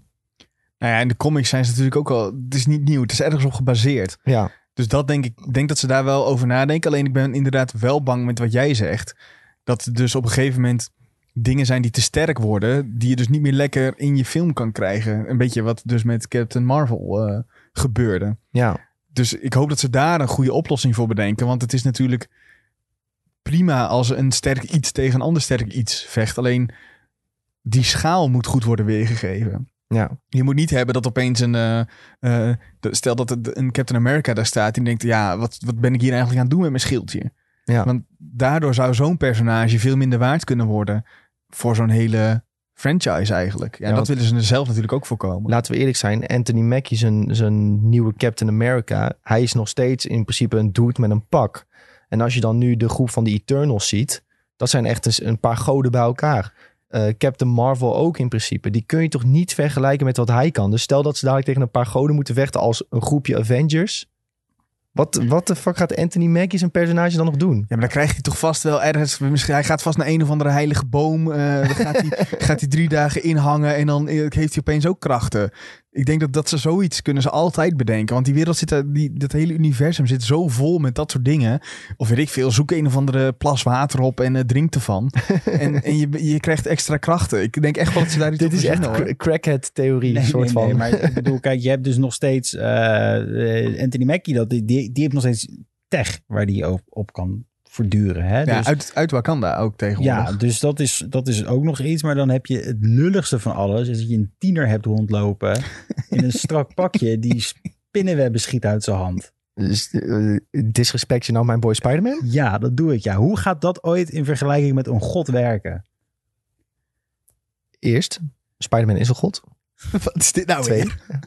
B: Nou ja, in de comics zijn ze natuurlijk ook al... Het is niet nieuw, het is ergens op gebaseerd.
A: Ja,
B: Dus dat denk ik, denk dat ze daar wel over nadenken. Alleen ik ben inderdaad wel bang met wat jij zegt. Dat er dus op een gegeven moment dingen zijn die te sterk worden. Die je dus niet meer lekker in je film kan krijgen. Een beetje wat dus met Captain Marvel eh, gebeurde.
A: ja,
B: Dus ik hoop dat ze daar een goede oplossing voor bedenken. Want het is natuurlijk prima als een sterk iets tegen een ander sterk iets vecht. Alleen die schaal moet goed worden weergegeven.
A: ja,
B: Je moet niet hebben dat opeens een. eh, eh, stel dat het een Captain America daar staat. Die denkt: ja, wat, wat ben ik hier eigenlijk aan het doen met mijn schildje?
A: Ja.
B: Want daardoor zou zo'n personage veel minder waard kunnen worden. Voor zo'n hele franchise eigenlijk. Ja,
A: Ja,
B: dat willen ze er zelf natuurlijk ook voorkomen.
A: laten we eerlijk zijn, Anthony Mackie, zijn, zijn nieuwe Captain America, hij is nog steeds in principe een dude met een pak. En als je dan nu de groep van de Eternals ziet, dat zijn echt een paar goden bij elkaar. Eh, Captain Marvel ook in principe. Die kun je toch niet vergelijken met wat hij kan. Dus stel dat ze dadelijk tegen een paar goden moeten vechten als een groepje Avengers. Wat, wat de fuck gaat Anthony Mackie zijn personage dan nog doen?
B: Ja, maar dan krijgt hij toch vast wel ergens. Misschien, hij gaat vast naar een of andere heilige boom. eh, dan gaat hij, gaat hij drie dagen inhangen. En dan eh, heeft hij opeens ook krachten. Ik denk dat, dat ze zoiets kunnen ze altijd bedenken. Want die wereld zit, die, dat hele universum zit zo vol met dat soort dingen. Of weet ik veel, zoek een of andere plas water op en eh, drink ervan. en en je, je krijgt extra krachten. Ik denk echt wel dat ze daar iets
A: Dit
B: op
A: is echt
B: verzinnen, hoor.
A: cra- crackhead-theorie,
C: Nee,
A: soort
C: nee,
A: van.
C: nee, maar ik bedoel, kijk, je hebt dus nog steeds eh, eh, Anthony Mackie, dat, die, die, die heeft nog steeds tech waar die op, op kan voortduren. Hè?
B: Ja,
C: dus,
B: uit, uit Wakanda ook tegenwoordig.
C: ja, dus dat is, dat is ook nog iets. Maar dan heb je het lulligste van alles, is dat je een tiener hebt rondlopen in een strak pakje die spinnenwebben schiet uit zijn hand.
A: Dus, eh, disrespect je nou mijn boy Spider-Man?
C: Ja, dat doe ik. Ja. Hoe gaat dat ooit in vergelijking met een god werken?
A: Eerst, Spider-Man is een god.
B: Wat is dit nou
A: Twee.
B: weer?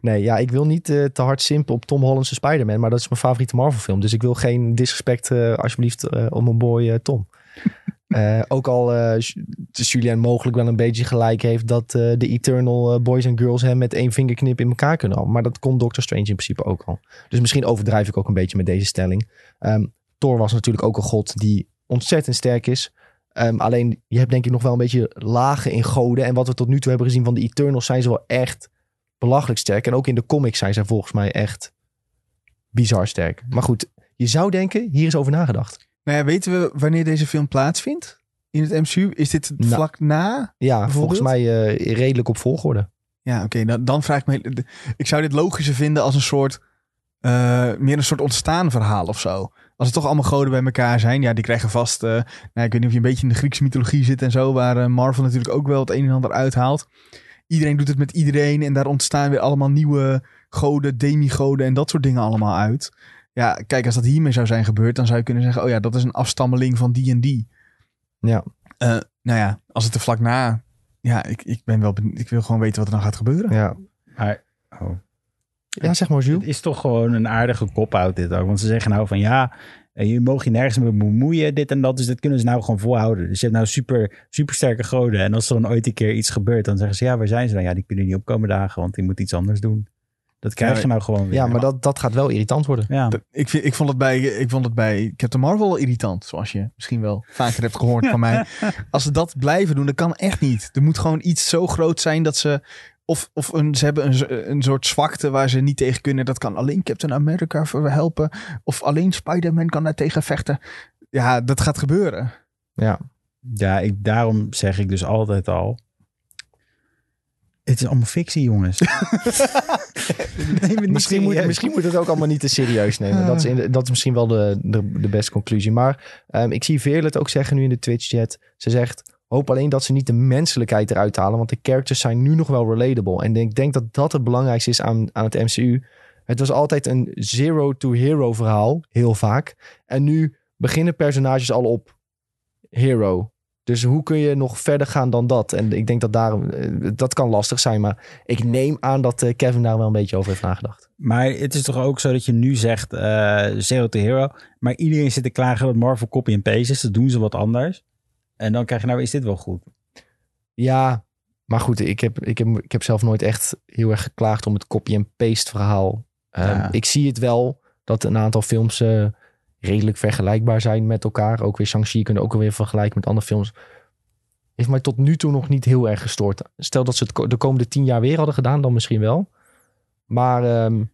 A: Nee, ja, ik wil niet eh, te hard simpen op Tom Holland's Spider-Man, maar dat is mijn favoriete Marvel film. Dus ik wil geen disrespect eh, alsjeblieft eh, op mijn boy Tom. Ook al Ju- Julien mogelijk wel een beetje gelijk heeft dat de Eternal Boys en Girls hem met één vingerknip in elkaar kunnen houden. Maar dat kon Doctor Strange in principe ook al. Dus misschien overdrijf ik ook een beetje met deze stelling. Ehm, Thor was natuurlijk ook een god die ontzettend sterk is. Ehm, alleen, je hebt denk ik nog wel een beetje lagen in goden. En wat we tot nu toe hebben gezien van de Eternals zijn ze wel echt belachelijk sterk. En ook in de comics zijn ze volgens mij echt bizar sterk. Maar goed, je zou denken, hier is over nagedacht.
B: Nou ja, weten we wanneer deze film plaatsvindt? In het MCU? Is dit
A: Nou.
B: vlak na?
A: Ja, volgens mij eh, redelijk op volgorde.
B: Ja, oké. dan, dan vraag ik me... Ik zou dit logischer vinden als een soort... eh, meer een soort ontstaan verhaal of zo. Als het toch allemaal goden bij elkaar zijn. Ja, die krijgen vast... eh, nou, ik weet niet of je een beetje in de Griekse mythologie zit en zo. Waar Marvel natuurlijk ook wel het een en ander uithaalt. Iedereen doet het met iedereen. En daar ontstaan weer allemaal nieuwe goden, demigoden en dat soort dingen allemaal uit. Ja, kijk, als dat hiermee zou zijn gebeurd... dan zou je kunnen zeggen... oh ja, dat is een afstammeling van die en die.
A: Ja.
B: Eh, nou ja, als het er vlak na... Ja, ik, ik ben wel... ben- Ik wil gewoon weten wat er dan gaat gebeuren.
A: Ja,
C: Maar oh,
A: ja zeg maar
C: het
A: Jules.
C: is toch gewoon een aardige kop-out dit ook. Want ze zeggen nou van ja, eh, je mag je nergens mee bemoeien, dit en dat. Dus dat kunnen ze nou gewoon volhouden. Dus je hebt nou super, super sterke goden. En als er dan ooit een keer iets gebeurt, dan zeggen ze ja, waar zijn ze dan? Ja, die kunnen niet opkomen dagen, want die moet iets anders doen. Dat krijg
B: Ja,
C: je nou gewoon weer.
A: Ja, maar dat, dat gaat wel irritant worden.
C: Ja.
B: Ik, vind, ik vond het bij, ik vond het bij Captain Marvel wel irritant, zoals je misschien wel vaker hebt gehoord van mij. Als ze dat blijven doen, dat kan echt niet. Er moet gewoon iets zo groot zijn dat ze, of, of een, ze hebben een, een soort zwakte waar ze niet tegen kunnen. Dat kan alleen Captain America voor helpen, of alleen Spider-Man kan daar tegen vechten. Ja, dat gaat gebeuren.
A: Ja,
C: Ja, ik, daarom zeg ik dus altijd al. Het is allemaal fictie, jongens.
A: Misschien, moet, misschien moet het ook allemaal niet te serieus nemen. Dat is, in, dat is misschien wel de, de, de beste conclusie. Maar ehm, ik zie Veerle het ook zeggen nu in de Twitch-chat. Ze zegt, hoop alleen dat ze niet de menselijkheid eruit halen. Want de characters zijn nu nog wel relatable. En ik denk dat dat het belangrijkste is aan, aan het MCU. Het was altijd een zero-to-hero verhaal, heel vaak. En nu beginnen personages al op hero. Dus hoe kun je nog verder gaan dan dat? En ik denk dat daarom, eh, dat kan lastig zijn. Maar ik neem aan dat eh, Kevin daar wel een beetje over heeft nagedacht.
C: Maar het is toch ook zo dat je nu zegt eh Zero to Hero. Maar iedereen zit te klagen dat Marvel copy en paste is. Dat doen ze wat anders. En dan krijg je nou, is dit wel goed?
A: Ja, maar goed, ik heb, ik heb, ik heb zelf nooit echt heel erg geklaagd om het copy-and-paste verhaal. Ehm. Ik zie het wel dat een aantal films eh, redelijk vergelijkbaar zijn met elkaar. Ook weer Shang-Chi kunnen ook weer vergelijken met andere films. Heeft mij tot nu toe nog niet heel erg gestoord. Stel dat ze het de komende tien jaar weer hadden gedaan, dan misschien wel. Maar ehm,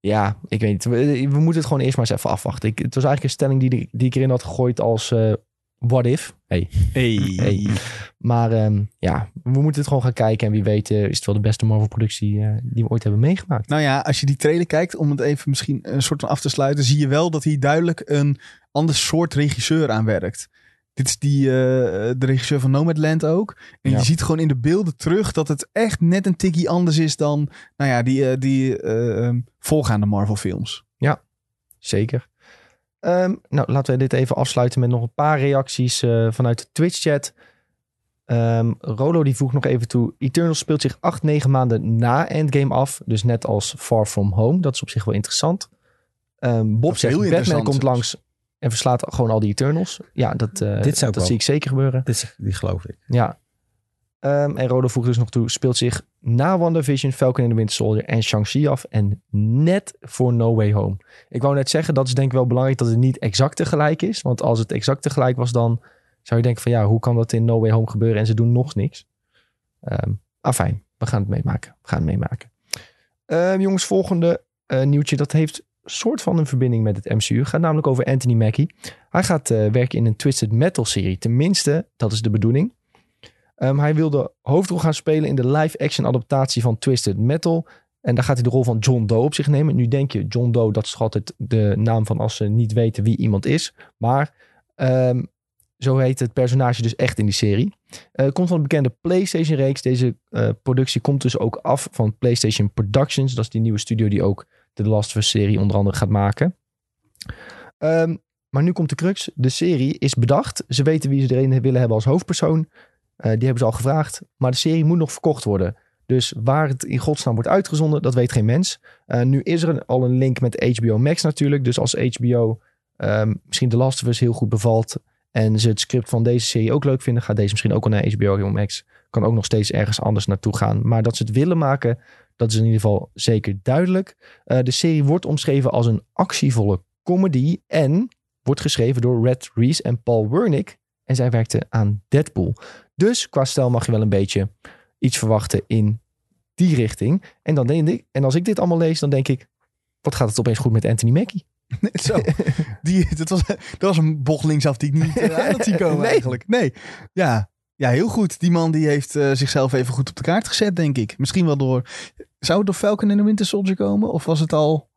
A: ja, ik weet niet. We, we moeten het gewoon eerst maar eens even afwachten. Ik, het was eigenlijk een stelling die, die ik erin had gegooid als eh what if. Hey,
B: Hey.
A: Hey. Maar ehm, ja, we moeten het gewoon gaan kijken. En wie weet eh, is het wel de beste Marvel-productie eh, die we ooit hebben meegemaakt.
B: Nou ja, als je die trailer kijkt, om het even misschien een soort van af te sluiten, zie je wel dat hier duidelijk een ander soort regisseur aan werkt. Dit is die, eh, de regisseur van Nomadland ook. En
A: Ja.
B: je ziet gewoon in de beelden terug dat het echt net een tikkie anders is dan nou ja, die, die eh, ehm, voorgaande Marvel films.
A: Zeker. Ehm, nou, laten we dit even afsluiten met nog een paar reacties eh, vanuit de Twitch-chat. Ehm, Rolo die voegt nog even toe. Eternal speelt zich acht, negen maanden na Endgame af. Dus net als Far From Home. Dat is op zich wel interessant. Ehm, Bob zegt, Batman komt
B: zelfs.
A: langs en verslaat gewoon al die Eternals. Ja, dat, eh,
C: Dit zou ik
A: dat
C: wel-
A: zie ik zeker gebeuren.
C: Dit die geloof ik.
A: Ja. Ehm, en Rode voegt dus nog toe, speelt zich na WandaVision, Falcon and the Winter Soldier en Shang-Chi af. En net voor No Way Home. Ik wou net zeggen, dat is denk ik wel belangrijk dat het niet exact tegelijk is. Want als het exact tegelijk was, dan zou je denken van ja, hoe kan dat in No Way Home gebeuren en ze doen nog niks. Ehm afijn, we gaan het meemaken. We gaan het meemaken. Ehm, jongens, volgende eh, nieuwtje, dat heeft soort van een verbinding met het MCU. Gaat namelijk over Anthony Mackie. Hij gaat eh, werken in een Twisted Metal serie. Tenminste, dat is de bedoeling. Ehm, hij wil de hoofdrol gaan spelen in de live-action adaptatie van Twisted Metal. En daar gaat hij de rol van John Doe op zich nemen. Nu denk je, John Doe, dat is altijd de naam van als ze niet weten wie iemand is. Maar ehm, zo heet het personage dus echt in die serie. Eh, komt van de bekende PlayStation-reeks. Deze eh, productie komt dus ook af van PlayStation Productions. Dat is die nieuwe studio die ook de Last of Us-serie onder andere gaat maken. Ehm, maar nu komt de crux. De serie is bedacht. Ze weten wie ze erin willen hebben als hoofdpersoon. Eh, die hebben ze al gevraagd. Maar de serie moet nog verkocht worden. Dus waar het in godsnaam wordt uitgezonden, dat weet geen mens. Eh, nu is er al een link met HBO Max natuurlijk. Dus als HBO ehm, misschien The Last of Us heel goed bevalt... en ze het script van deze serie ook leuk vinden... gaat deze misschien ook wel naar HBO Max. Kan ook nog steeds ergens anders naartoe gaan. Maar dat ze het willen maken, dat is in ieder geval zeker duidelijk. Eh, de serie wordt omschreven als een actievolle comedy... en wordt geschreven door Red Reese en Paul Wernick... En zij werkte aan Deadpool. Dus qua stijl mag je wel een beetje iets verwachten in die richting. En, dan denk ik, en als ik dit allemaal lees, dan denk ik... Wat gaat het opeens goed met Anthony Mackie?
B: Zo, die, dat, was, dat was een bocht linksaf die ik niet uh, aan had zien komen
A: Nee.
B: eigenlijk. Nee, ja. ja, heel goed. Die man die heeft eh, zichzelf even goed op de kaart gezet, denk ik. Misschien wel door... Zou het door Falcon en de Winter Soldier komen? Of was het al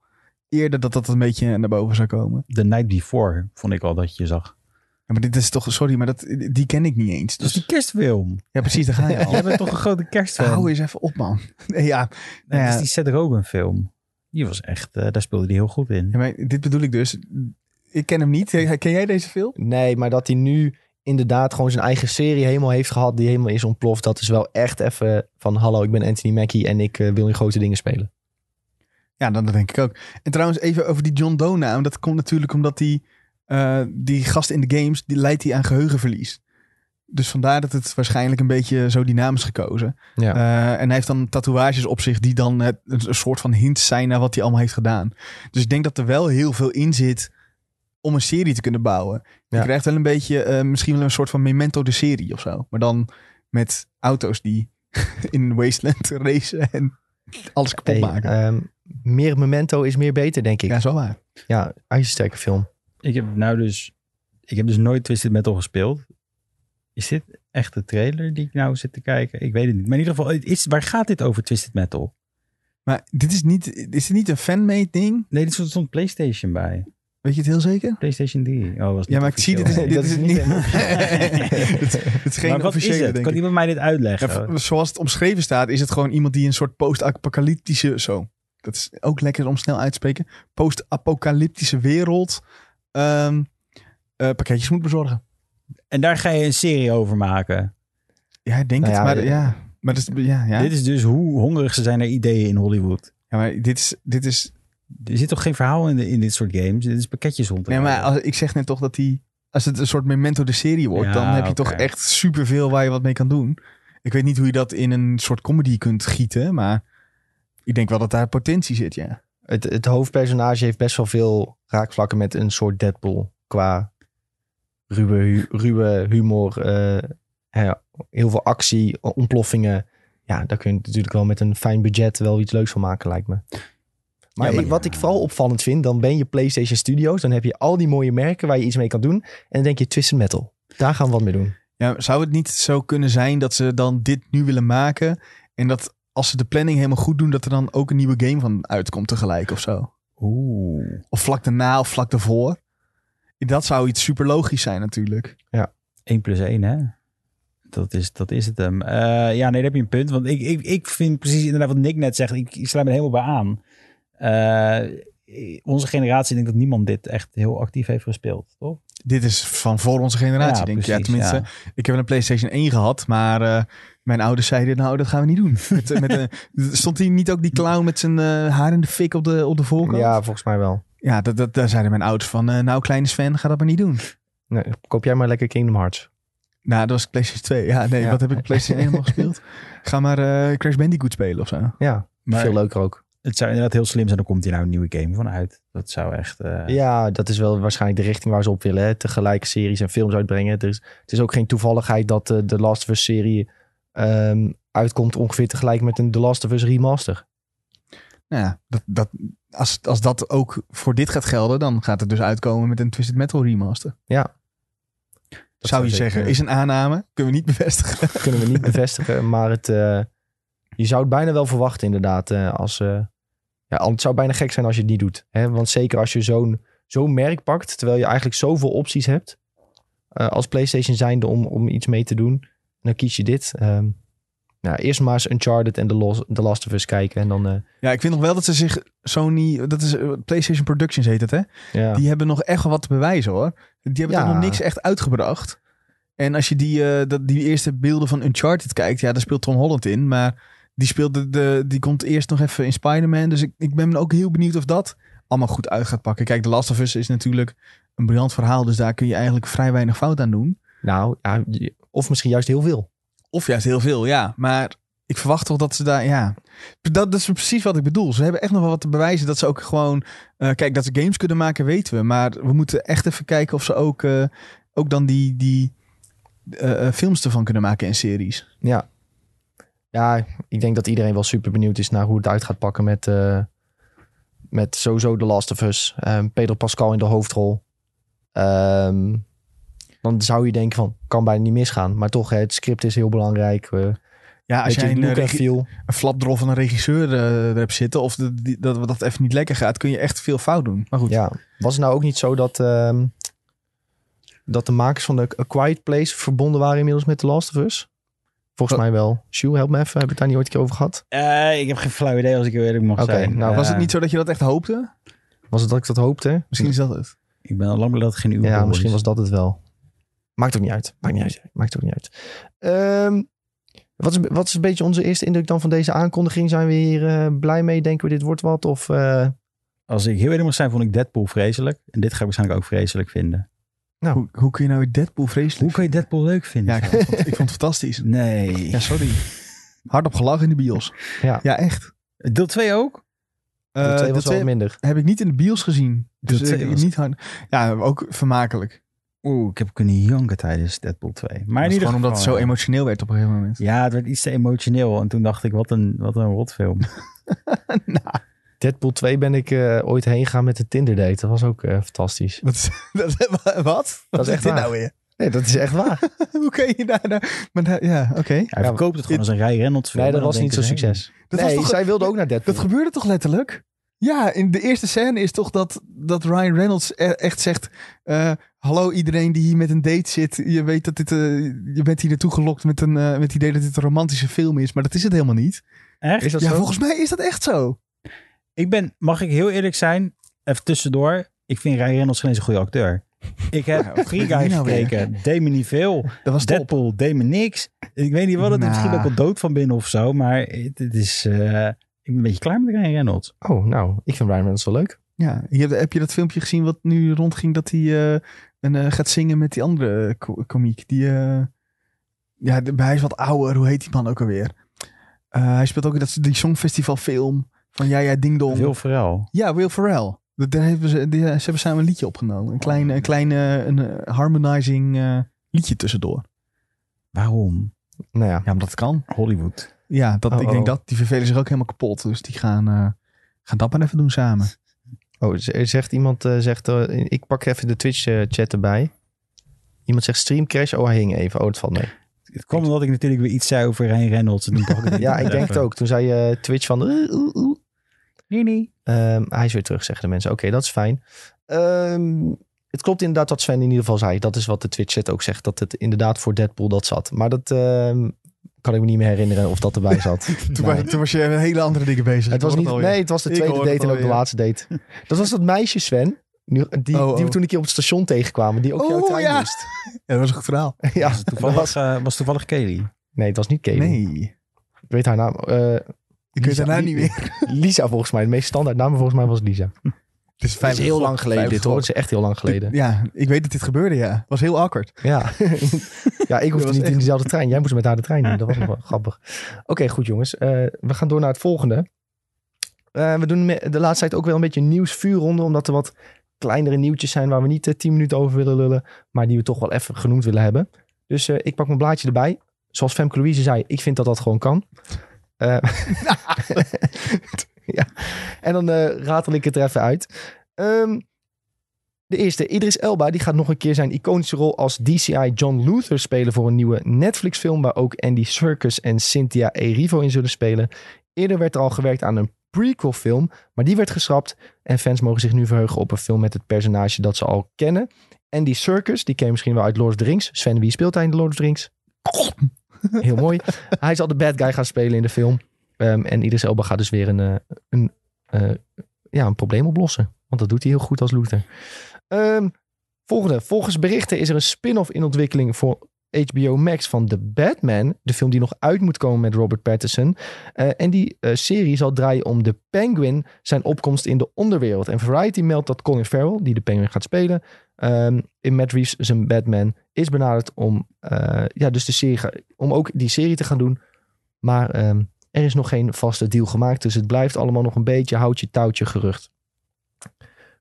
B: eerder dat dat een beetje naar boven zou komen?
C: The Night Before vond ik al dat je zag.
B: Ja, maar dit is toch... Sorry, maar dat, die ken ik niet eens.
C: Dat is
B: Dus,
C: die kerstfilm.
B: ja, precies, daar ga je al.
C: Jij bent toch een grote kerstfan?
B: Hou eens even op, man. Nee, ja,
C: Nee, dat
B: ja.
C: is die Seth Rogen film. Die was echt, eh, daar speelde hij heel goed in.
B: ja, maar dit bedoel ik dus. Ik ken hem niet. Ken jij deze film?
A: Nee, maar dat hij nu inderdaad gewoon zijn eigen serie helemaal heeft gehad... die helemaal is ontploft. Dat is wel echt even van... Hallo, ik ben Anthony Mackie en ik eh, wil in grote dingen spelen.
B: Ja, dan, dat denk ik ook. En trouwens, even over die John Doe naam. Dat komt natuurlijk omdat die, eh, die gast in de games, die leidt hij aan geheugenverlies. Dus vandaar dat het waarschijnlijk een beetje zo is gekozen.
A: Ja.
B: Eh, en hij heeft dan tatoeages op zich die dan het, een, soort van hint zijn naar wat hij allemaal heeft gedaan. Dus ik denk dat er wel heel veel in zit om een serie te kunnen bouwen. Je
A: Ja.
B: krijgt wel een beetje, eh, misschien wel een soort van memento de serie of zo. Maar dan met auto's die in Wasteland racen en alles kapot
A: Hey,
B: maken.
A: ehm, meer memento is meer beter, denk ik.
B: ja,
A: Ja,
B: is wel waar.
A: ijzersterke film.
C: Ik heb nou dus, ik heb dus nooit Twisted Metal gespeeld. Is dit echt de trailer die ik nou zit te kijken? Ik weet het niet. Maar in ieder geval, is, waar gaat dit over Twisted Metal?
B: Maar dit is niet, is dit niet een fanmade ding?
C: Nee, dit stond- PlayStation bij.
B: Weet je het heel zeker?
C: PlayStation 3. Oh, was
B: Ja, maar ik zie dit is, dit
A: Dat
B: is
A: is
B: niet. het, het is geen
C: maar wat is
B: officiële,
C: het? Kan iemand mij dit uitleggen?
B: Ja, zoals het omschreven staat, is het gewoon iemand die een soort post-apocalyptische. Zo, dat is ook lekker om snel uit te spreken. Post-apocalyptische wereld. Ehm, eh, pakketjes moet bezorgen.
C: En daar ga je een serie over maken.
B: Ja, ik denk
A: Nou
B: het.
A: ja,
B: maar
A: eh,
B: ja, maar, dat is, ja, ja.
C: Dit is dus hoe hongerig ze zijn naar ideeën in Hollywood.
B: ja, maar dit is. Dit is
C: Er zit toch geen verhaal in, de, in dit soort games? Dit is pakketjes rond.
B: nee, maar als, ik zeg net toch dat die. Als het een soort memento de serie wordt,
C: Ja,
B: dan heb je toch echt superveel waar je wat mee kan doen. Ik weet niet hoe je dat in een soort comedy kunt gieten, maar ik denk wel dat daar potentie zit, ja.
A: Het, het hoofdpersonage heeft best wel veel raakvlakken met een soort Deadpool. Qua ruwe, hu- ruwe humor, eh, ja, heel veel actie, ontploffingen. Ja, daar kun je natuurlijk wel met een fijn budget wel iets leuks van maken, lijkt me. Maar,
C: Ja, maar-
A: wat ik vooral opvallend vind, dan ben je PlayStation Studios. Dan heb je al die mooie merken waar je iets mee kan doen. En dan denk je Twisted Metal. Daar gaan we wat mee doen.
B: Ja, zou het niet zo kunnen zijn dat ze dan dit nu willen maken en dat als ze de planning helemaal goed doen, dat er dan ook een nieuwe game van uitkomt tegelijk of zo?
C: Oeh.
B: Of vlak daarna of vlak daarvoor? Dat zou iets super logisch zijn natuurlijk.
C: 1 plus 1, hè? Dat is, dat is het hem. Eh, ja, nee, daar heb je een punt. Want ik, ik, ik vind precies inderdaad wat Nick net zegt. Ik, ik sluit me er helemaal bij aan. Eh, onze generatie, ik denk dat niemand dit echt heel actief heeft gespeeld, toch?
B: Dit is van voor onze generatie,
C: Ja,
B: denk ik. Ja, tenminste,
C: ja.
B: ik heb een PlayStation 1 gehad, maar eh, mijn ouders zeiden, nou, dat gaan we niet doen. met, eh, met, een- stond hier niet ook die clown met zijn eh, haar in de fik op de, op de voorkant?
A: Ja, volgens mij wel.
B: Ja, dat, dat, daar zeiden mijn ouders van, eh, nou, kleine Sven, ga dat maar niet doen.
A: Nee, koop jij maar lekker Kingdom Hearts.
B: Nou, dat was PlayStation 2. Ja, nee,
A: Ja.
B: wat heb ik PlayStation 1 allemaal gespeeld? Ga maar eh, Crash Bandicoot spelen of zo.
A: Ja,
C: Maar
A: veel leuker ook.
C: het zou inderdaad heel slim zijn. Dan komt hier nou een nieuwe game van uit. Dat zou echt... eh,
A: Ja, dat is wel waarschijnlijk de richting waar ze op willen. Hè? Tegelijk series en films uitbrengen. Dus het is ook geen toevalligheid dat eh, de Last of Us serie ehm, uitkomt ongeveer tegelijk met een The Last of Us remaster.
B: Nou ja, dat, dat, als, als dat ook voor dit gaat gelden, dan gaat het dus uitkomen met een Twisted Metal remaster.
A: Ja. Dat
B: zou je zeggen, is een aanname. Kunnen we niet bevestigen.
A: kunnen we niet bevestigen. Maar het, eh, je zou het bijna wel verwachten inderdaad. eh, als, eh, ja, het zou bijna gek zijn als je het niet doet. Hè? Want zeker als je zo'n zo'n merk pakt, terwijl je eigenlijk zoveel opties hebt. als PlayStation zijnde om, om iets mee te doen. Dan kies je dit. Ehm, ja, eerst maar eens Uncharted en The, The Last of Us kijken. En dan, eh,
B: Ja, ik vind nog wel dat ze zich Sony, dat is eh, PlayStation Productions heet het hè.
A: ja.
B: Die hebben nog echt wel wat te bewijzen hoor. Die hebben
A: Ja.
B: toch nog niks echt uitgebracht. En als je die, eh, dat, die eerste beelden van Uncharted kijkt, ja, daar speelt Tom Holland in. Maar die, speelde de, die komt eerst nog even in Spider-Man. Dus ik, ik ben ook heel benieuwd of dat allemaal goed uit gaat pakken. Kijk, The Last of Us is natuurlijk een briljant verhaal. Dus daar kun je eigenlijk vrij weinig fout aan doen.
A: Nou, ja, of misschien juist heel veel.
B: Of juist heel veel, ja. Maar ik verwacht toch dat ze daar, ja. Dat, dat is precies wat ik bedoel. Ze hebben echt nog wel wat te bewijzen dat ze ook gewoon. eh, kijk, dat ze games kunnen maken, weten we. Maar we moeten echt even kijken of ze ook, eh, ook dan die, die eh, films ervan kunnen maken en series.
A: Ja. Ja, ik denk dat iedereen wel super benieuwd is naar hoe het uit gaat pakken met, met sowieso The Last of Us. Ehm, Pedro Pascal in de hoofdrol. Ehm, dan zou je denken van, kan bijna niet misgaan. Maar toch, hè, het script is heel belangrijk. Eh
B: Ja, als jij een, flapdrol van een regisseur eh, er hebt zitten... of de- die- dat dat even niet lekker gaat, kun je echt veel fout doen. Maar goed,
A: Ja, was het nou ook niet zo dat, ehm, dat de makers van de A Quiet Place verbonden waren inmiddels met The Last of Us? Volgens
B: Oh.
A: mij wel. Sjoe, help me even. Heb je het daar niet ooit een keer over gehad?
C: Eh, ik heb geen flauw idee als ik eerlijk mag
A: Oké,
C: zijn.
A: nou,
B: was het niet zo dat je dat echt hoopte?
A: Was het dat ik dat hoopte?
B: Misschien is dat het.
C: Ik ben al lang blij dat het geen uw
A: Ja, misschien
C: is.
A: was dat het wel. Maakt ook niet uit. Maakt niet uit. Maakt ook niet uit. Ehm, wat, is, wat is een beetje onze eerste indruk dan van deze aankondiging? Zijn we hier eh, blij mee? Denken we dit wordt wat? Of eh,
C: Als ik heel eerlijk moet zijn, vond ik Deadpool vreselijk. En dit ga ik waarschijnlijk ook vreselijk vinden.
A: Nou.
B: Hoe, hoe kun je nou weer Deadpool vreselijk
C: Hoe kan je Deadpool leuk vinden?
B: Ja, ik vond, het- ik vond het fantastisch.
C: Nee.
B: Ja, sorry. Hardop gelachen in de bios.
A: Ja.
B: ja echt.
C: Deel 2 ook?
A: de
B: Eh,
A: twee
B: de
A: was wel
B: twee
A: minder?
B: heb ik niet in de bios gezien. Dus ik-
C: was-
B: niet hard. Ja, ook vermakelijk.
C: Oeh, ik heb kunnen janken tijdens Deadpool 2. Maar in
B: Maar
C: ieder
B: gewoon omdat het zo emotioneel werd op een gegeven moment.
C: Ja, het werd iets te emotioneel. En toen dacht ik, wat een, wat een rotfilm.
A: Deadpool 2 ben ik eh, ooit heen gegaan met de Tinder date. Dat was ook eh, fantastisch.
B: Wat? dat- wat? Wat
A: is echt
B: dit
A: waar.
B: nou weer?
A: Nee, dat is echt waar.
B: Hoe kun je daar... daar maar daar- ja, oké.
C: Hij
A: Ja,
C: verkoopt het gewoon als een Rij Reynolds film.
A: Nee, dat was niet zo'n succes.
B: Dat
A: nee,
B: was toch-
A: zij wilde ook naar Deadpool.
B: Dat gebeurde toch letterlijk? Ja, in de eerste scène is toch dat, dat Ryan Reynolds e- echt zegt... eh, Hallo iedereen die hier met een date zit. Je weet dat dit... eh, je bent hier naartoe gelokt met, een, eh, met het idee dat dit een romantische film is. Maar dat is het helemaal niet.
C: Echt?
A: Is dat
B: ja,
A: zo?
B: volgens mij is dat echt zo.
C: Ik ben, mag ik heel eerlijk zijn, even tussendoor. Ik vind Ryan Reynolds geen eens een goede acteur. Ik heb Free Guy
B: nou weer?
C: gekeken. Deed me niet veel.
B: Dat was top.
C: Deadpool deed me niks. Ik weet niet wat het is. Misschien
B: Nou.
C: ook al dood van binnen of zo. Maar het, het is... eh, ik ben een beetje klaar met Ryan Reynolds.
A: Oh, nou, ik vind Ryan Reynolds wel leuk.
B: Ja, je hebt, heb je dat filmpje gezien wat nu rondging dat hij eh, een, eh, gaat zingen met die andere ko- komiek? Die, eh, ja, de- hij is wat ouder. Hoe heet die man ook alweer? Eh, hij speelt ook in dat, die Songfestival film van Ja Ja Ding Dong.
C: Veel vooral.
B: Ja, Will Ferrell. Daar hebben ze, die, ze hebben samen een liedje opgenomen. Een klein, een klein eh, een, eh, harmonizing eh, liedje tussendoor.
C: Waarom?
A: Nou ja,
B: Ja, maar dat kan.
C: Hollywood.
B: Ja, dat,
A: Oh,
B: ik denk dat. Die vervelen zich ook helemaal kapot. Dus die gaan, eh, gaan dat maar even doen samen.
A: Oh, er zegt iemand, eh, zegt, eh, ik pak even de Twitch-chat erbij. Iemand zegt streamcrash. Oh, hij hing even. Oh, het valt mee.
C: Het kwam omdat ik natuurlijk weer iets zei over Ryan Reynolds. En ik,
A: Ja, ik denk het ook. Toen zei eh, Twitch van...
C: Nee, nee.
A: Ehm, hij is weer terug, zeggen de mensen. Oké, dat is fijn. Ehm, het klopt inderdaad wat Sven in ieder geval zei. Dat is wat de Twitch-chat ook zegt. Dat het inderdaad voor Deadpool dat zat. Maar dat ehm, kan ik me niet meer herinneren of dat erbij zat.
B: Toen,
A: Nee.
B: was, toen was je met hele andere dingen bezig.
A: Het was niet,
B: het
A: nee, het was de tweede date en ook de laatste date. Dat was dat meisje, Sven. Nu, die,
B: Oh, oh.
A: die we toen een keer op het station tegenkwamen. Die ook jouw
B: Oh,
A: trein
B: ja.
A: moest.
B: Ja, dat was een goed verhaal.
A: ja,
C: Was toevallig,
A: was,
C: eh, was toevallig Kelly?
A: nee, het was niet Kelly.
B: Nee,
A: Ik weet haar naam. Eh,
B: ik weet
A: Lisa-
B: daarna
A: Li-
B: niet meer.
A: Lisa volgens mij. De meest standaard naam volgens mij was Lisa.
B: Het is,
A: Het is heel lang geleden dit hoor. Het is echt heel lang geleden.
B: Ja, ik weet dat dit gebeurde, ja. Het was heel awkward.
A: Ja, ja ik hoefde niet in dezelfde trein. Jij moest met haar de trein doen. Dat was nog wel grappig. Oké, goed jongens. Eh, we gaan door naar het volgende. Eh, we doen de laatste tijd ook wel een beetje een nieuwsvuurronde. Omdat er wat kleinere nieuwtjes zijn waar we niet eh, tien minuten over willen lullen. Maar die we toch wel even genoemd willen hebben. Dus ik pak mijn blaadje erbij. Zoals Femke Louise zei, ik vind dat dat gewoon kan. Ja. En dan eh ratel ik het er even uit. Ehm, de eerste, Idris Elba, die gaat nog een keer zijn iconische rol als DCI John Luther spelen voor een nieuwe Netflix-film, waar ook Andy Serkis en Cynthia Erivo in zullen spelen. Eerder werd er al gewerkt aan een prequel-film, maar die werd geschrapt en fans mogen zich nu verheugen op een film met het personage dat ze al kennen. Andy Serkis, die ken je misschien wel uit Lord of the Rings. Sven, wie speelt hij in The Lord of the Rings? Heel mooi. Hij zal de bad guy gaan spelen in de film. Ehm, en Idris Elba gaat dus weer een, eh, een, eh, ja, een probleem oplossen. Want dat doet hij heel goed als Luther. Ehm, volgende. Volgens berichten is er een spin-off in ontwikkeling voor HBO Max van The Batman. De film die nog uit moet komen met Robert Pattinson. Eh, en die serie zal draaien om de Penguin, zijn opkomst in de onderwereld. En Variety meldt dat Colin Farrell, die de Penguin gaat spelen, ehm, in Matt Reeves zijn Batman, is benaderd om, ja, dus de serie, om ook die serie te gaan doen. Maar er is nog geen vaste deal gemaakt. Dus het blijft allemaal nog een beetje houtje touwtje gerucht.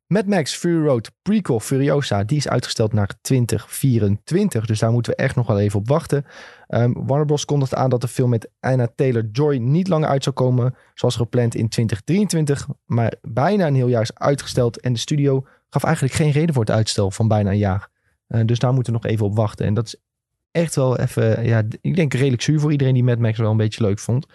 A: Mad Max Fury Road prequel Furiosa, die is uitgesteld naar 2024. Dus daar moeten we echt nog wel even op wachten. Ehm, Warner Bros. kondigt aan dat de film met Anna Taylor-Joy niet langer uit zou komen, zoals gepland in 2023. Maar bijna een heel jaar is uitgesteld en de studio gaf eigenlijk geen reden voor het uitstel van bijna een jaar. Eh, dus daar moeten we nog even op wachten. En dat is echt wel even, ja, ik denk redelijk zuur voor iedereen die Mad Max wel een beetje leuk vond.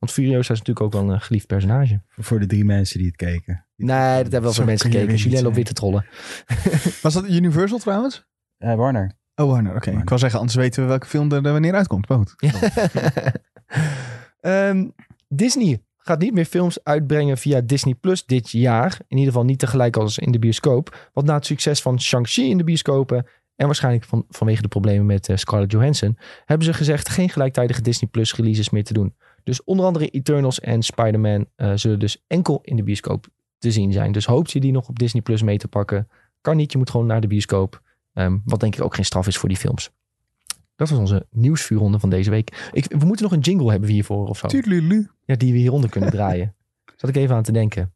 A: Want Furiosa is natuurlijk ook wel een geliefd personage.
C: Voor de drie mensen die het keken.
A: Nee, dat hebben wel veel mensen gekeken. Julien op witte trollen.
B: Was dat Universal trouwens?
C: Eh, Warner.
B: Oh, Warner. Oké. Ik wou zeggen, anders weten we welke film er, er wanneer uitkomt. Maar goed.
A: Ehm, Disney gaat niet meer films uitbrengen via Disney Plus dit jaar. In ieder geval niet tegelijk als in de bioscoop. Want na het succes van Shang-Chi in de bioscopen... en waarschijnlijk van, vanwege de problemen met eh, Scarlett Johansson... hebben ze gezegd geen gelijktijdige Disney Plus releases meer te doen. Dus onder andere Eternals en Spider-Man... eh, zullen dus enkel in de bioscoop te zien zijn. Dus hoopt je die nog op Disney Plus mee te pakken... kan niet, je moet gewoon naar de bioscoop. Ehm, wat denk ik ook geen straf is voor die films. Dat was onze nieuwsvuurronde van deze week. Ik, we moeten nog een jingle hebben hiervoor of zo.
B: Tuurlulu.
A: Ja, die we hieronder kunnen draaien. Zat ik even aan te denken.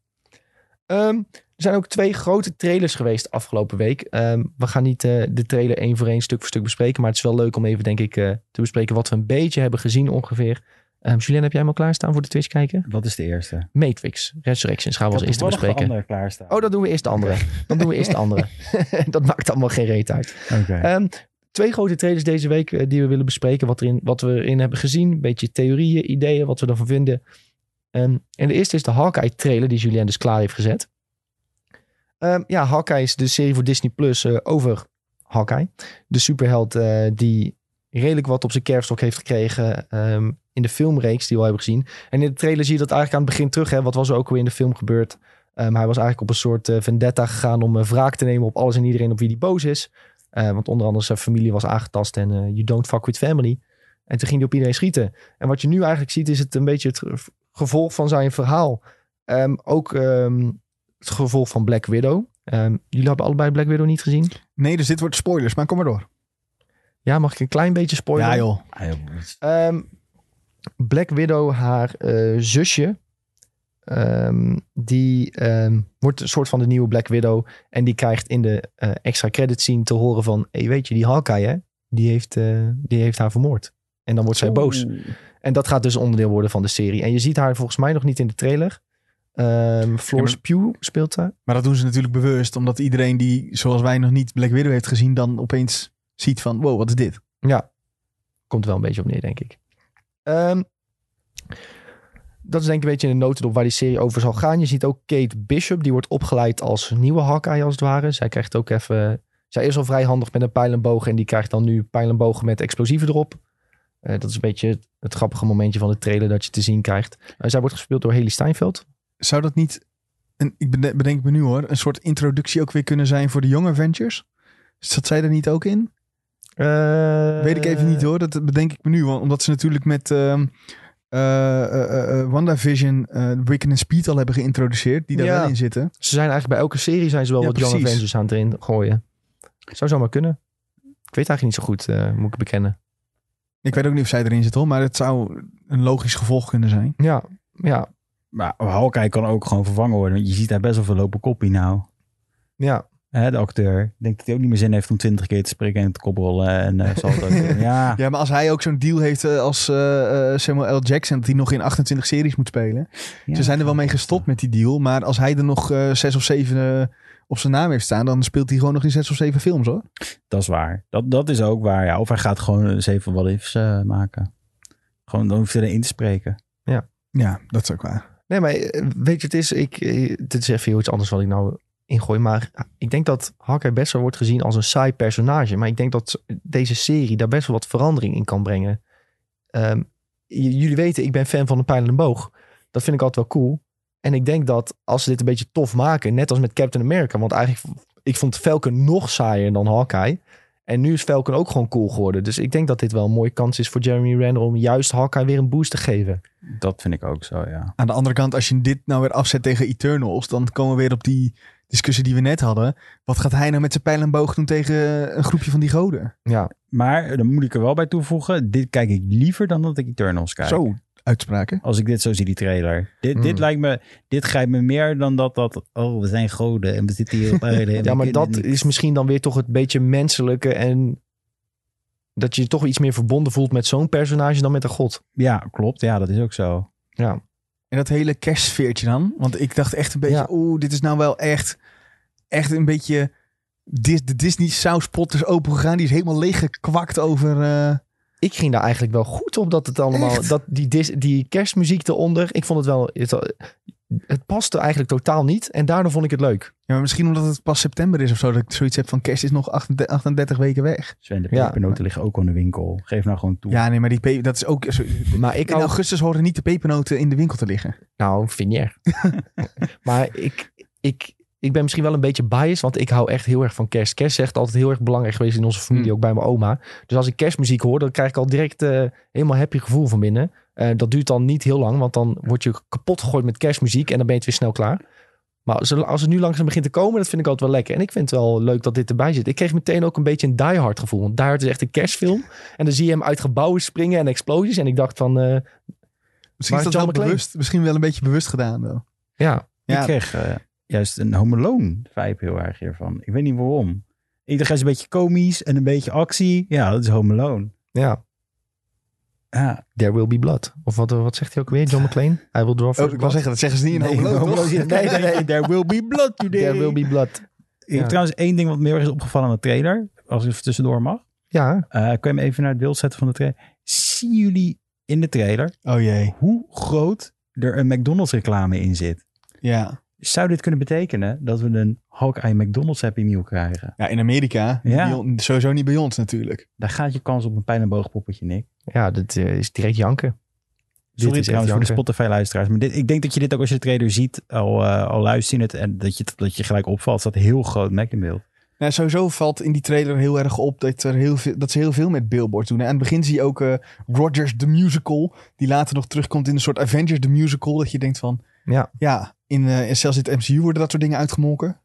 A: Ehm, er zijn ook twee grote trailers geweest afgelopen week. Ehm, we gaan niet eh, de trailer één voor één, stuk voor stuk bespreken. Maar het is wel leuk om even, denk ik, eh, te bespreken wat we een beetje hebben gezien ongeveer. Ehm Julien, heb jij hem al klaarstaan voor de Twitch kijken?
C: Wat is de eerste?
A: Matrix, Resurrections gaan we als eerste bespreken.
C: andere klaarstaan.
A: Oh, dan doen we eerst de andere. Dan doen we eerst de andere. dat maakt allemaal geen reet uit. Ehm, twee grote trailers deze week eh, die we willen bespreken. Wat, erin, wat we erin hebben gezien. Een beetje theorieën, ideeën, wat we ervan vinden. Ehm, en de eerste is de Hawkeye trailer die Julien dus klaar heeft gezet. Ja, Hawkeye is de serie voor Disney Plus eh, over Hawkeye. De superheld eh, die redelijk wat op zijn kerfstok heeft gekregen ehm, in de filmreeks die we al hebben gezien. En in de trailer zie je dat eigenlijk aan het begin terug. Hè, wat was er ook weer in de film gebeurd? Ehm, hij was eigenlijk op een soort eh, vendetta gegaan om uh, wraak te nemen op alles en iedereen op wie hij boos is. Uh, want onder andere zijn familie was aangetast en you don't fuck with family. En toen ging hij op iedereen schieten. En wat je nu eigenlijk ziet is het een beetje het gevolg van zijn verhaal. Um, ook um, het gevolg van Black Widow. Um, jullie hebben allebei Black Widow niet gezien?
B: Nee, dus dit wordt spoilers, maar kom maar door.
A: Ja, mag ik een klein beetje spoileren?
B: Ja joh.
C: Ah,
A: Black Widow, haar uh, zusje, Um, die um, wordt een soort van de nieuwe Black Widow. En die krijgt in de uh, extra credit scene te horen van... Hey, weet je, die Hawkeye, hè? Die heeft, uh, die heeft haar vermoord. En dan wordt zij boos. En dat gaat dus onderdeel worden van de serie. En je ziet haar volgens mij nog niet in de trailer. Um, Florence ja, maar, Pugh speelt daar.
B: Maar dat doen ze natuurlijk bewust. Omdat iedereen die, zoals wij nog niet Black Widow heeft gezien... dan opeens ziet van, wow, wat is dit?
A: Ja, komt wel een beetje op neer, denk ik. Um, dat is denk ik een beetje in de notendop waar die serie over zal gaan. Je ziet ook Kate Bishop, die wordt opgeleid als nieuwe Hawkeye als het ware. Zij krijgt ook even... Zij is al vrij handig met een pijl en en die krijgt dan nu pijl en bogen met explosieven erop. Uh, dat is een beetje het, het, grappige momentje van de trailer dat je te zien krijgt. Uh, zij wordt gespeeld door Haley Steinfeld.
B: Zou dat niet, een, ik bedenk me nu hoor, een soort introductie ook weer kunnen zijn voor de jonge Avengers? Zat zij er niet ook in?
A: Uh,
B: Weet ik even niet hoor, dat bedenk ik me nu. Omdat ze natuurlijk met... Uh, uh, uh, WandaVision, uh, Wiccan en Speed al hebben geïntroduceerd, die daar
A: ja.
B: wel in zitten.
A: Ze zijn eigenlijk bij elke serie zijn ze wel
B: Ja,
A: wat Young. Avengers aan het erin gooien. Zou zomaar kunnen. Ik weet eigenlijk niet zo goed, eh, moet ik bekennen.
B: Ik weet ook niet of zij erin zit hoor, maar het zou een logisch gevolg kunnen zijn.
A: Ja, ja,
C: Maar Hawkeye kan ook gewoon vervangen worden. Want je ziet daar best wel veel lopen koppie nou.
A: ja.
C: Hè, de acteur. Ik denk dat hij ook niet meer zin heeft om twintig keer te spreken en te koprollen. En uh, zal het ook doen. Ja,
B: Ja, maar als hij ook zo'n deal heeft uh, als uh, Samuel L. Jackson, dat hij nog in 28 series moet spelen.
C: ja,
B: Ze zijn er wel mee gestopt met die deal, maar als hij er nog uh, zes of zeven op zijn naam heeft staan, dan speelt hij gewoon nog in zes of zeven films hoor.
C: Dat is waar. Dat, dat is ook waar. Ja. Of hij gaat gewoon zeven what ifs uh, maken. Gewoon, dan hoeft hij erin te spreken.
B: Ja, dat is ook waar.
A: Nee, maar eh, weet je, het is, ik, eh, dit is even heel iets anders wat ik nou ingooi. Maar ik denk dat Hawkeye best wel wordt gezien als een saai personage. Maar ik denk dat deze serie daar best wel wat verandering in kan brengen. Um, jullie weten, ik ben fan van een pijl en een boog. Dat vind ik altijd wel cool. En ik denk dat als ze dit een beetje tof maken, net als met Captain America. Want eigenlijk, ik vond Falcon nog saaier dan Hawkeye. En nu is Falcon ook gewoon cool geworden. Dus ik denk dat dit wel een mooie kans is voor Jeremy Renner om juist Hawkeye weer een boost te geven.
C: Dat vind ik ook zo, ja.
B: Aan de andere kant, als je dit nou weer afzet tegen Eternals, dan komen we weer op die discussie die we net hadden. Wat gaat hij nou met zijn pijl en boog doen tegen een groepje van die goden?
A: Ja,
C: Maar dan moet ik er wel bij toevoegen, dit kijk ik liever dan dat ik Eternals kijk.
B: Zo, uitspraken.
C: Als ik dit zo zie, die trailer. Dit,
A: Hmm.
C: dit lijkt me, dit grijpt me meer dan dat, dat, oh, we zijn goden en we zitten hier op aarde.
A: Ja, maar dat is misschien dan weer toch het beetje menselijke en dat je je toch iets meer verbonden voelt met zo'n personage dan met een god.
C: Ja, klopt. Ja, dat is ook zo.
A: Ja,
B: En dat hele kerstsfeertje dan. Want ik dacht echt een beetje,
A: Ja.
B: oeh, dit is nou wel echt, echt een beetje... De Disney sauspot is open gegaan. Die is helemaal leeggekwakt over... eh,
A: ik ging daar eigenlijk wel goed op dat het allemaal,
B: Echt?
A: dat die, dis, die kerstmuziek eronder, ik vond het wel, het, het paste eigenlijk totaal niet en daardoor vond ik het leuk.
B: Ja, maar misschien omdat het pas september is of zo. Dat ik zoiets heb van kerst is nog 38, 38 weken weg.
C: Sven, de
A: Ja.
C: pepernoten liggen ook al in de winkel. Geef nou gewoon toe.
B: Ja, nee, maar die pe- dat is ook...
A: Maar ik
B: In augustus horen niet de pepernoten in de winkel te liggen.
A: nou, vind je erg. maar ik, ik, ik ben misschien wel een beetje biased, want ik hou echt heel erg van kerst. Kerst is echt altijd heel erg belangrijk geweest in onze familie,
B: Hmm.
A: ook bij mijn oma. Dus als ik kerstmuziek hoor, dan krijg ik al direct eh, helemaal happy gevoel van binnen. Eh, dat duurt dan niet heel lang, want dan word je kapot gegooid met kerstmuziek en dan ben je het weer snel klaar. Maar als, als het nu langzaam begint te komen, dat vind ik altijd wel lekker. En ik vind het wel leuk dat dit erbij zit. Ik kreeg meteen ook een beetje een Die Hard gevoel. Want Die Hard is echt een kerstfilm. En dan zie je hem uit gebouwen springen en explosies. En ik dacht van, eh,
B: Misschien is dat
A: John
B: wel bewust, misschien wel een beetje bewust gedaan. Wel.
A: ja,
B: Ja.
C: Ik kreeg eh, juist een Home Alone vibe heel erg hiervan. Ik weet niet waarom. Ik dacht, hij is een beetje komisch en een beetje actie. Ja, dat is Home Alone.
A: ja.
C: Ja,
A: There will be blood. Of wat, wat zegt hij ook weer, John McClane? I will draw
B: Oh, ik wil zeggen, dat zeggen ze niet in
C: Nee,
B: Home
C: nee, nee, nee. There will be blood today.
A: There will be blood.
C: Ik heb
A: Ja.
C: trouwens één ding wat me heel erg is opgevallen aan de trailer. Als ik even tussendoor mag.
A: Ja,
C: Eh kun je hem even naar het beeld zetten van de trailer? Zien jullie in de trailer
B: Oh jee,
C: hoe groot er een McDonald's reclame in zit?
B: ja.
C: Zou dit kunnen betekenen dat we een Hawkeye McDonald's Happy Meal krijgen?
B: Ja, in Amerika.
C: Ja.
B: Bij sowieso niet bij ons natuurlijk.
C: Daar gaat je kans op een pijn- en boogpoppetje, Nick.
A: ja dat eh, is direct janken. Dit
C: Sorry
A: is
C: trouwens voor de. Spotify-luisteraars. Maar dit, ik denk dat je dit ook als je de trailer ziet, al, eh, al luistert het en dat je, dat je gelijk opvalt. Staat heel groot Mac in beeld.
B: Nou, sowieso valt in die trailer heel erg op dat, er heel veel, dat ze heel veel met billboards doen. En aan het begin zie je ook eh, Rogers the Musical. Die later nog terugkomt in een soort Avengers the Musical. Dat je denkt van,
A: Ja,
B: ja, in, in zelfs in het MCU worden dat soort dingen uitgemolken.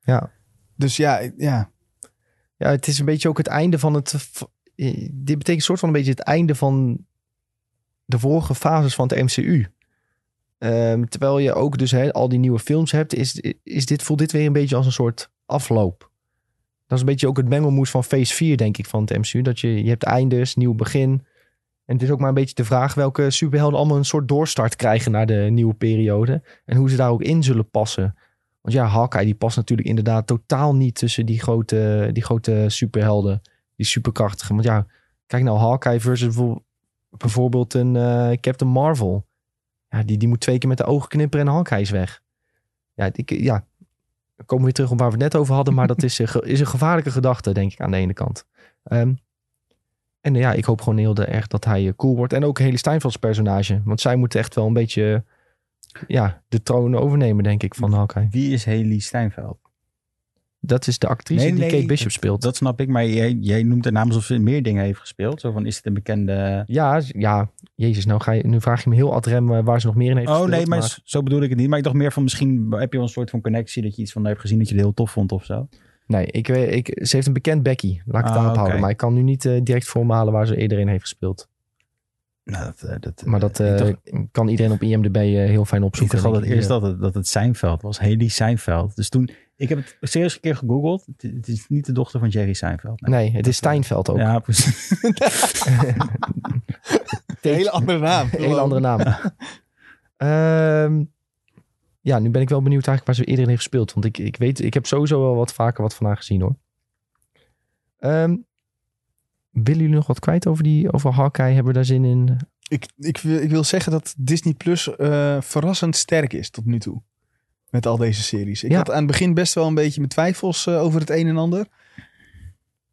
A: ja.
B: Dus ja, ja.
A: ja, het is een beetje ook het einde van het... Dit betekent soort van een beetje het einde van de vorige fases van het MCU. Ehm, terwijl je ook dus al die nieuwe films hebt, is, is dit, voelt dit weer een beetje als een soort afloop. Dat is een beetje ook het mengelmoes van Phase 4, denk ik, van het MCU. Dat je, je hebt eindes, nieuw begin. En het is ook maar een beetje de vraag welke superhelden allemaal een soort doorstart krijgen naar de nieuwe periode. En hoe ze daar ook in zullen passen. Want ja, Hawkeye die past natuurlijk inderdaad totaal niet tussen die grote, die grote superhelden. Die superkrachtige. Want ja, kijk nou Hawkeye versus bijvoorbeeld- een eh, Captain Marvel. Ja, die, die moet twee keer met de ogen knipperen en Hawkeye is weg. Ja, ik, ja, we weer terug op waar we het net over hadden. Maar dat is, is een gevaarlijke gedachte, denk ik, aan de ene kant. Ehm, en ja, ik hoop gewoon heel erg dat hij eh, cool wordt. En ook Haley Steinfelds personage. Want zij moet echt wel een beetje ja, de troon overnemen, denk ik, van Hawkeye.
C: Wie is Haley Steinfeld?
A: Dat is de actrice
C: Nee,
A: die
C: nee,
A: Kate Bishop speelt.
C: Dat snap ik, maar jij, jij noemt haar naam alsof ze meer dingen heeft gespeeld. Zo van, is het een bekende...
A: Ja, ja, jezus, nou, ga je, nu vraag je me heel ad rem eh, waar ze nog meer in heeft
C: Oh
A: gespeeld,
C: nee, maar, zo bedoel ik het niet. Maar ik dacht meer van, misschien heb je wel een soort van connectie dat je iets van haar hebt gezien dat je het heel tof vond of zo.
A: Nee, ik, weet- ik, ze heeft een bekend Becky. Laat ik het
C: Ah,
A: daarop houden.
C: oké.
A: Maar ik kan nu niet eh, direct voor me halen waar ze eerder in heeft gespeeld.
C: Nou, dat, eh, dat,
A: Maar dat
C: ik
A: eh, kan iedereen op IMDb eh, heel fijn
C: ik
A: opzoeken.
C: dacht altijd
A: ik.
C: eerst dat het, dat het Seinfeld was. Haley Seinfeld. Dus toen, ik heb het serieus een keer gegoogeld. Het, het is niet de dochter van Jerry Seinfeld.
A: Nee, het is Steinfeld ook.
C: Ja, precies.
B: Een hele andere naam.
A: Een hele andere naam. Ehm, ja, nu ben ik wel benieuwd eigenlijk waar ze eerder in heeft gespeeld. Want ik, ik weet, ik heb sowieso wel wat vaker wat van haar gezien hoor. Ehm, willen jullie nog wat kwijt over, die, over Hawkeye? Hebben we daar zin in?
B: Ik, ik, wil, ik wil zeggen dat Disney Plus eh, verrassend sterk is tot nu toe. Met al deze series. Ik
A: Ja.
B: had aan het begin best wel een beetje mijn twijfels eh, over het een en ander.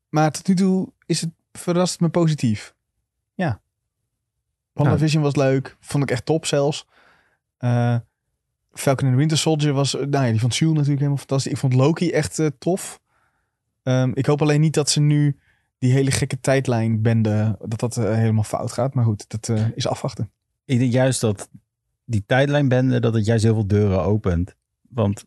B: Maar tot nu toe is het verrast me positief. Ja. WandaVision was leuk. Vond ik echt top zelfs. Eh, Falcon and Winter Soldier was... eh, nou ja, die vond Shield natuurlijk helemaal fantastisch. Ik vond Loki echt eh, tof. Ehm, ik hoop alleen niet dat ze nu die hele gekke tijdlijn bende... dat dat eh, helemaal fout gaat. Maar goed, dat is afwachten.
C: ik denk juist dat die tijdlijn bende, dat het juist heel veel deuren opent. Want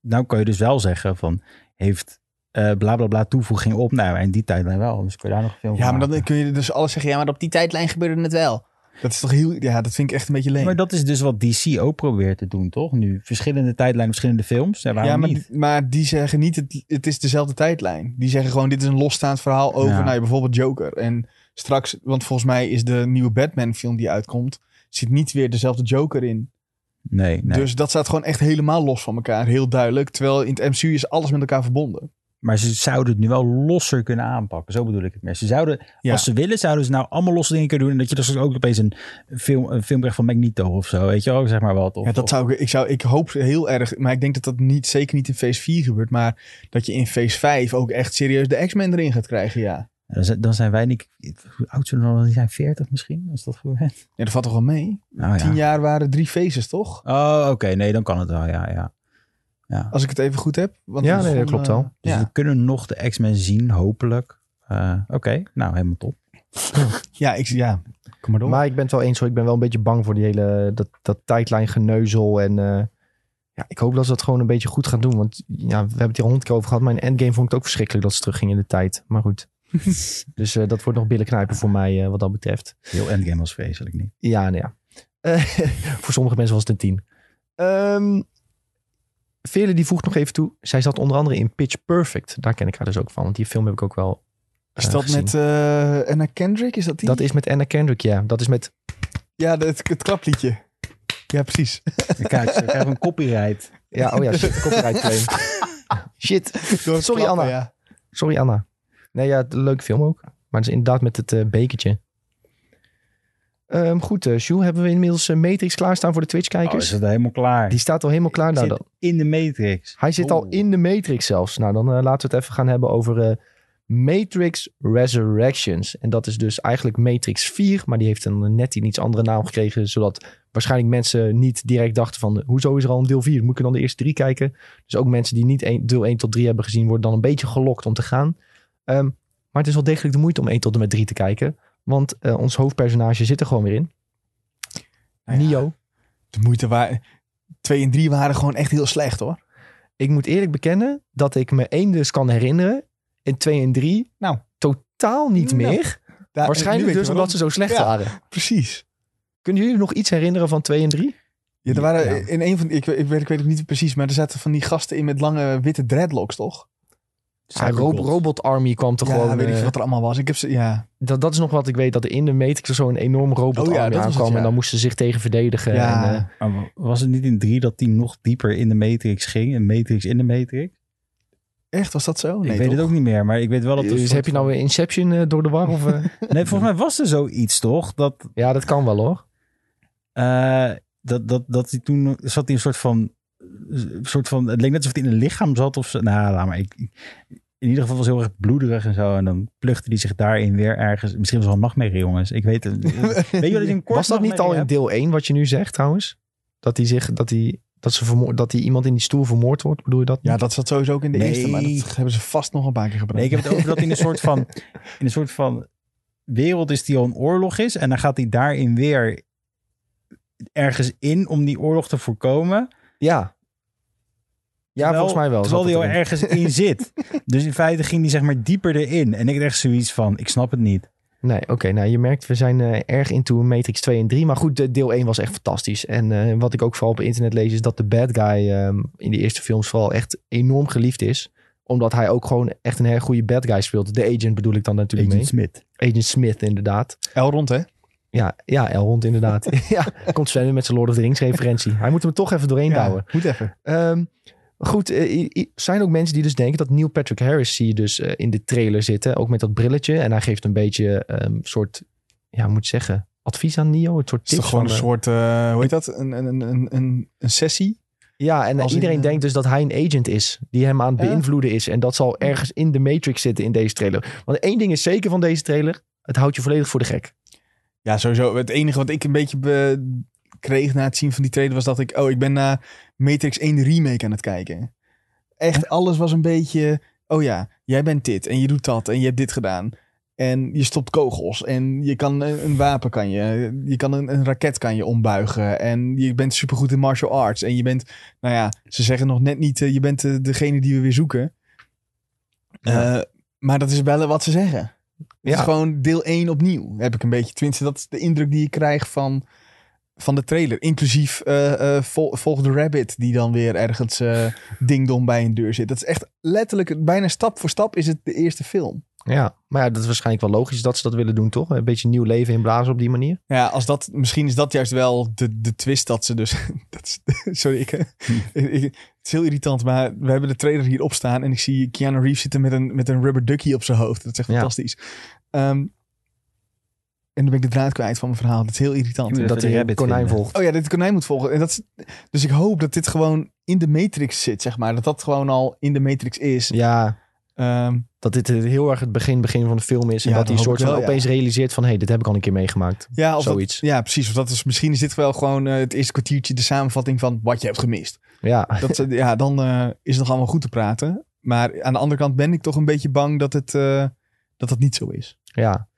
C: nou kan je dus wel zeggen van, heeft eh bla bla bla toevoeging op. Nou, en die tijdlijn wel. Dus kun je daar nog veel
B: Ja, maar dan kun je dus alles zeggen. Ja, maar op die tijdlijn gebeurde het wel. Dat is toch heel... Ja, dat vind ik echt een beetje leem.
C: Maar dat is dus wat DC ook probeert te doen, toch? Nu verschillende tijdlijnen, verschillende films. Ja,
B: ja, maar,
C: niet?
B: maar die zeggen niet, het, het is dezelfde tijdlijn. Die zeggen gewoon, dit is een losstaand verhaal over
C: Ja.
B: nou, ja, bijvoorbeeld Joker. En straks, want volgens mij is de nieuwe Batman film die uitkomt, zit niet weer dezelfde Joker in.
C: Nee, nee.
B: Dus dat staat gewoon echt helemaal los van elkaar, heel duidelijk. Terwijl in het MCU is alles met elkaar verbonden.
C: Maar ze zouden het nu wel losser kunnen aanpakken. Zo bedoel ik het meer. Ze zouden,
B: Ja.
C: als ze willen, zouden ze nou allemaal losse dingen kunnen doen. En dat je dus ook opeens een film, een film krijgt van Magneto of zo. Weet je wel, zeg maar wat. Of,
B: Ja, dat zou ik, ik, zou, ik hoop heel erg, maar ik denk dat dat niet, zeker niet in Phase 4 gebeurt. Maar dat je in Phase 5 ook echt serieus de X-Men erin gaat krijgen, ja.
C: dan, zijn, dan zijn wij niet... Hoe oud zullen we dan? Die zijn 40 misschien, als dat gebeurt.
B: Ja, dat valt toch wel mee?
C: Nou ja.
B: Tien jaar waren drie phases, toch?
C: Oh, oké. Nee, dan kan het wel. Ja, ja. Ja.
B: Als ik het even goed heb. Want
A: Ja, nee, dat klopt wel.
B: eh,
C: Dus
B: ja.
C: we kunnen nog de X-Men zien, hopelijk. Eh, oké, nou helemaal top.
B: Ja, ik, ja, kom maar door.
A: Maar ik ben het wel eens hoor. Ik ben wel een beetje bang voor die hele dat, dat tijdlijn geneuzel. En eh, ja, ik hoop dat ze dat gewoon een beetje goed gaan doen. Want ja, we hebben het hier honderd keer over gehad. Maar in Endgame vond ik het ook verschrikkelijk dat ze teruggingen in de tijd. Maar goed. dus eh, dat wordt nog billen knijpen voor mij eh, wat dat betreft.
C: Heel Endgame was vreselijk niet.
A: Ja, nou ja. Eh, voor sommige mensen was het een tien. Ehm Vele die voegt nog even toe. Zij zat onder andere in Pitch Perfect. Daar ken ik haar dus ook van. Want die film heb ik ook wel
B: is
A: eh,
B: dat
A: gezien.
B: met eh Anna Kendrick? Is dat die?
A: Dat is met Anna Kendrick, ja. Dat is met...
B: Ja, het, het klapliedje. Ja, precies.
C: Kijk, ze krijgen een copyright.
A: Ja, oh ja, shit, copyright claim. Shit. Sorry,
B: klappen,
A: Anna.
B: Ja.
A: Sorry, Anna. Nee, ja, een leuke film ook. Maar het is inderdaad met het eh, bekertje. Ehm, goed, Sjoe, hebben we inmiddels eh, Matrix klaarstaan voor de
C: Oh, is
A: Twitch-kijkers?
C: het helemaal klaar.
A: Die staat al helemaal klaar. Nou,
C: zit
A: dan,
C: in de Matrix.
A: hij zit al
C: Oeh.
A: in de Matrix zelfs. Nou, dan eh, laten we het even gaan hebben over Matrix Resurrections. En dat is dus eigenlijk Matrix 4, maar die heeft een net een iets andere naam gekregen, zodat waarschijnlijk mensen niet direct dachten van, hoezo is er al een deel 4? Moet ik dan de eerste drie kijken? Dus ook mensen die niet een, deel 1 tot 3 hebben gezien, worden dan een beetje gelokt om te gaan. Ehm, maar het is wel degelijk de moeite om 1 tot en met 3 te kijken, want eh, ons hoofdpersonage zit er gewoon weer in.
B: Nou ja,
A: Nio.
B: De moeite waar... Twee en drie waren gewoon echt heel slecht, hoor.
A: Ik moet eerlijk bekennen dat ik me één dus kan herinneren. En twee en drie
B: Nou.
A: totaal niet
B: Nou,
A: meer.
B: Daar-
A: Waarschijnlijk dus omdat ze zo slecht
B: Ja.
A: waren.
B: Precies.
A: Kunnen jullie nog iets herinneren van twee en drie?
B: Ja, er waren
C: Ja.
B: in een van... Ik, ik, weet, ik weet het niet precies, maar er zaten van die gasten in met lange witte dreadlocks, toch?
A: Ja, Ro- Robot Army kwam toch
B: ja,
A: gewoon...
B: weet ik
A: eh,
B: wat er allemaal was. Ik heb ze... Ja,
A: dat, dat is nog wat ik weet. Dat er in de Matrix er zo'n enorm Robot
B: Oh ja,
A: Army
B: dat was het,
A: aankwam.
B: ja.
A: En dan moesten ze zich tegen verdedigen.
B: ja.
A: En, eh,
C: was het niet in drie dat die nog dieper in de Matrix ging? Een Matrix in de Matrix?
B: echt? Was dat zo? Nee,
C: ik weet het ook niet meer, maar ik weet wel dat
A: dus heb je nou weer Inception eh, door de war? Of, eh?
C: Nee, volgens mij was er zoiets, toch? Dat,
A: ja, dat kan wel hoor.
C: eh, dat, dat, dat hij toen zat hij een soort van, soort van... Het leek net alsof hij in een lichaam zat of zo. Nou, laat maar. Ik, in ieder geval was heel erg bloederig en zo. En dan pluchtte hij zich daarin weer ergens. Misschien was het wel een nachtmerrie, jongens. Ik weet het. weet je een kort
A: Was dat niet al in deel 1 wat je nu zegt trouwens? Dat hij zich... Dat hij, dat, ze vermoord, dat hij iemand in die stoel vermoord wordt? Bedoel je dat
B: Ja, dat zat sowieso ook in de
C: Nee.
B: eerste, maar dat hebben ze vast nog een paar keer gebruikt.
C: Nee, ik heb het over dat hij in een soort van, in een soort van wereld is die al een oorlog is. En dan gaat hij daarin weer ergens in om die oorlog te voorkomen.
A: Ja. Ja,
C: Terwijl-
A: volgens mij wel.
C: Terwijl hij
A: het
C: al ergens in zit. Dus in feite ging hij zeg maar dieper erin. En ik had echt zoiets van, ik snap het niet.
A: Nee, oké. nou, je merkt, we zijn eh, erg into Matrix 2 en 3. Maar goed, de, deel 1 was echt fantastisch. En eh, wat ik ook vooral op internet lees, is dat de bad guy ehm, in de eerste films vooral echt enorm geliefd is. Omdat hij ook gewoon echt een heel goede bad guy speelt. De agent bedoel ik dan natuurlijk
C: Agent
A: mee.
C: Smith.
A: Agent Smith, inderdaad.
B: Elrond, hè?
A: Ja, ja Elrond inderdaad. ja, komt Sven weer met zijn Lord of the Rings referentie. Hij moet hem toch even doorheen douwen.
B: moet even.
A: Ehm, goed, er zijn ook mensen die dus denken dat Neil Patrick Harris zie je dus eh, in de trailer zitten. Ook met dat brilletje. En hij geeft een beetje een soort, ja, hoe moet ik zeggen, advies aan Neo. Het soort
B: is
A: tips
B: toch gewoon een
A: eh,
B: soort, eh, hoe heet dat? Een, een, een, een, een sessie?
A: Ja, en eh,
B: als
A: iedereen
B: eh,
A: denkt dus dat hij een agent is. Die hem aan het beïnvloeden is. En dat zal ergens in de Matrix zitten in deze trailer. Want één ding is zeker van deze trailer. Het houdt je volledig voor de gek.
B: Ja, sowieso. Het enige wat ik een beetje be- kreeg na het zien van die trailer was dat ik... Oh, ik ben naar Matrix 1 remake aan het kijken. Echt, alles was een beetje... Oh ja, jij bent dit en je doet dat en je hebt dit gedaan. En je stopt kogels en je kan een, een wapen kan je... Je kan een, een raket kan je ombuigen. En je bent supergoed in martial arts. En je bent... Nou ja, ze zeggen nog net niet... eh, je bent de- degene die we weer zoeken.
A: Ja.
B: Eh, maar dat is wel wat ze zeggen. Het
A: Ja.
B: is gewoon deel 1 opnieuw, heb ik een beetje. Tenminste, dat is de indruk die ik krijg van, van de trailer. Inclusief eh eh, Vol- Volg de Rabbit, die dan weer ergens eh dingdom bij een deur zit. Dat is echt letterlijk, bijna stap voor stap is het de eerste film.
A: Ja, maar ja, dat is waarschijnlijk wel logisch dat ze dat willen doen, toch? Een beetje nieuw leven inblazen op die manier.
B: Ja, als dat, misschien is dat juist wel de, de twist dat ze dus... Dat is, sorry, ik, ik- het is heel irritant, maar we hebben de trailer hier op staan en ik zie Keanu Reeves zitten met een, met een rubber ducky op zijn hoofd. Dat is echt
A: Ja.
B: fantastisch. Ehm, en dan ben ik de draad kwijt van mijn verhaal. Dat is heel irritant.
A: dat
C: de
A: hij konijn
C: vinden.
A: volgt.
B: Oh ja, dit konijn moet volgen. En dat is, dus ik hoop dat dit gewoon in de Matrix zit, zeg maar. Dat dat gewoon al in de Matrix is.
A: Ja,
B: Ehm,
A: dat dit heel erg het begin, begin van de film is. En
B: Ja,
A: dat hij
B: dat
A: soort van
B: wel, ja.
A: opeens realiseert van... hé, hey, dit heb ik al een keer meegemaakt.
B: ja, of dat-
A: Zoiets.
B: ja, precies. Of dat is, misschien is dit wel gewoon eh, het eerste kwartiertje de samenvatting van wat je hebt gemist.
A: Ja,
B: Dat, ja, dan eh, is het nog allemaal goed te praten. Maar aan de andere kant ben ik toch een beetje bang dat het, eh, dat, het niet zo is.
A: ja.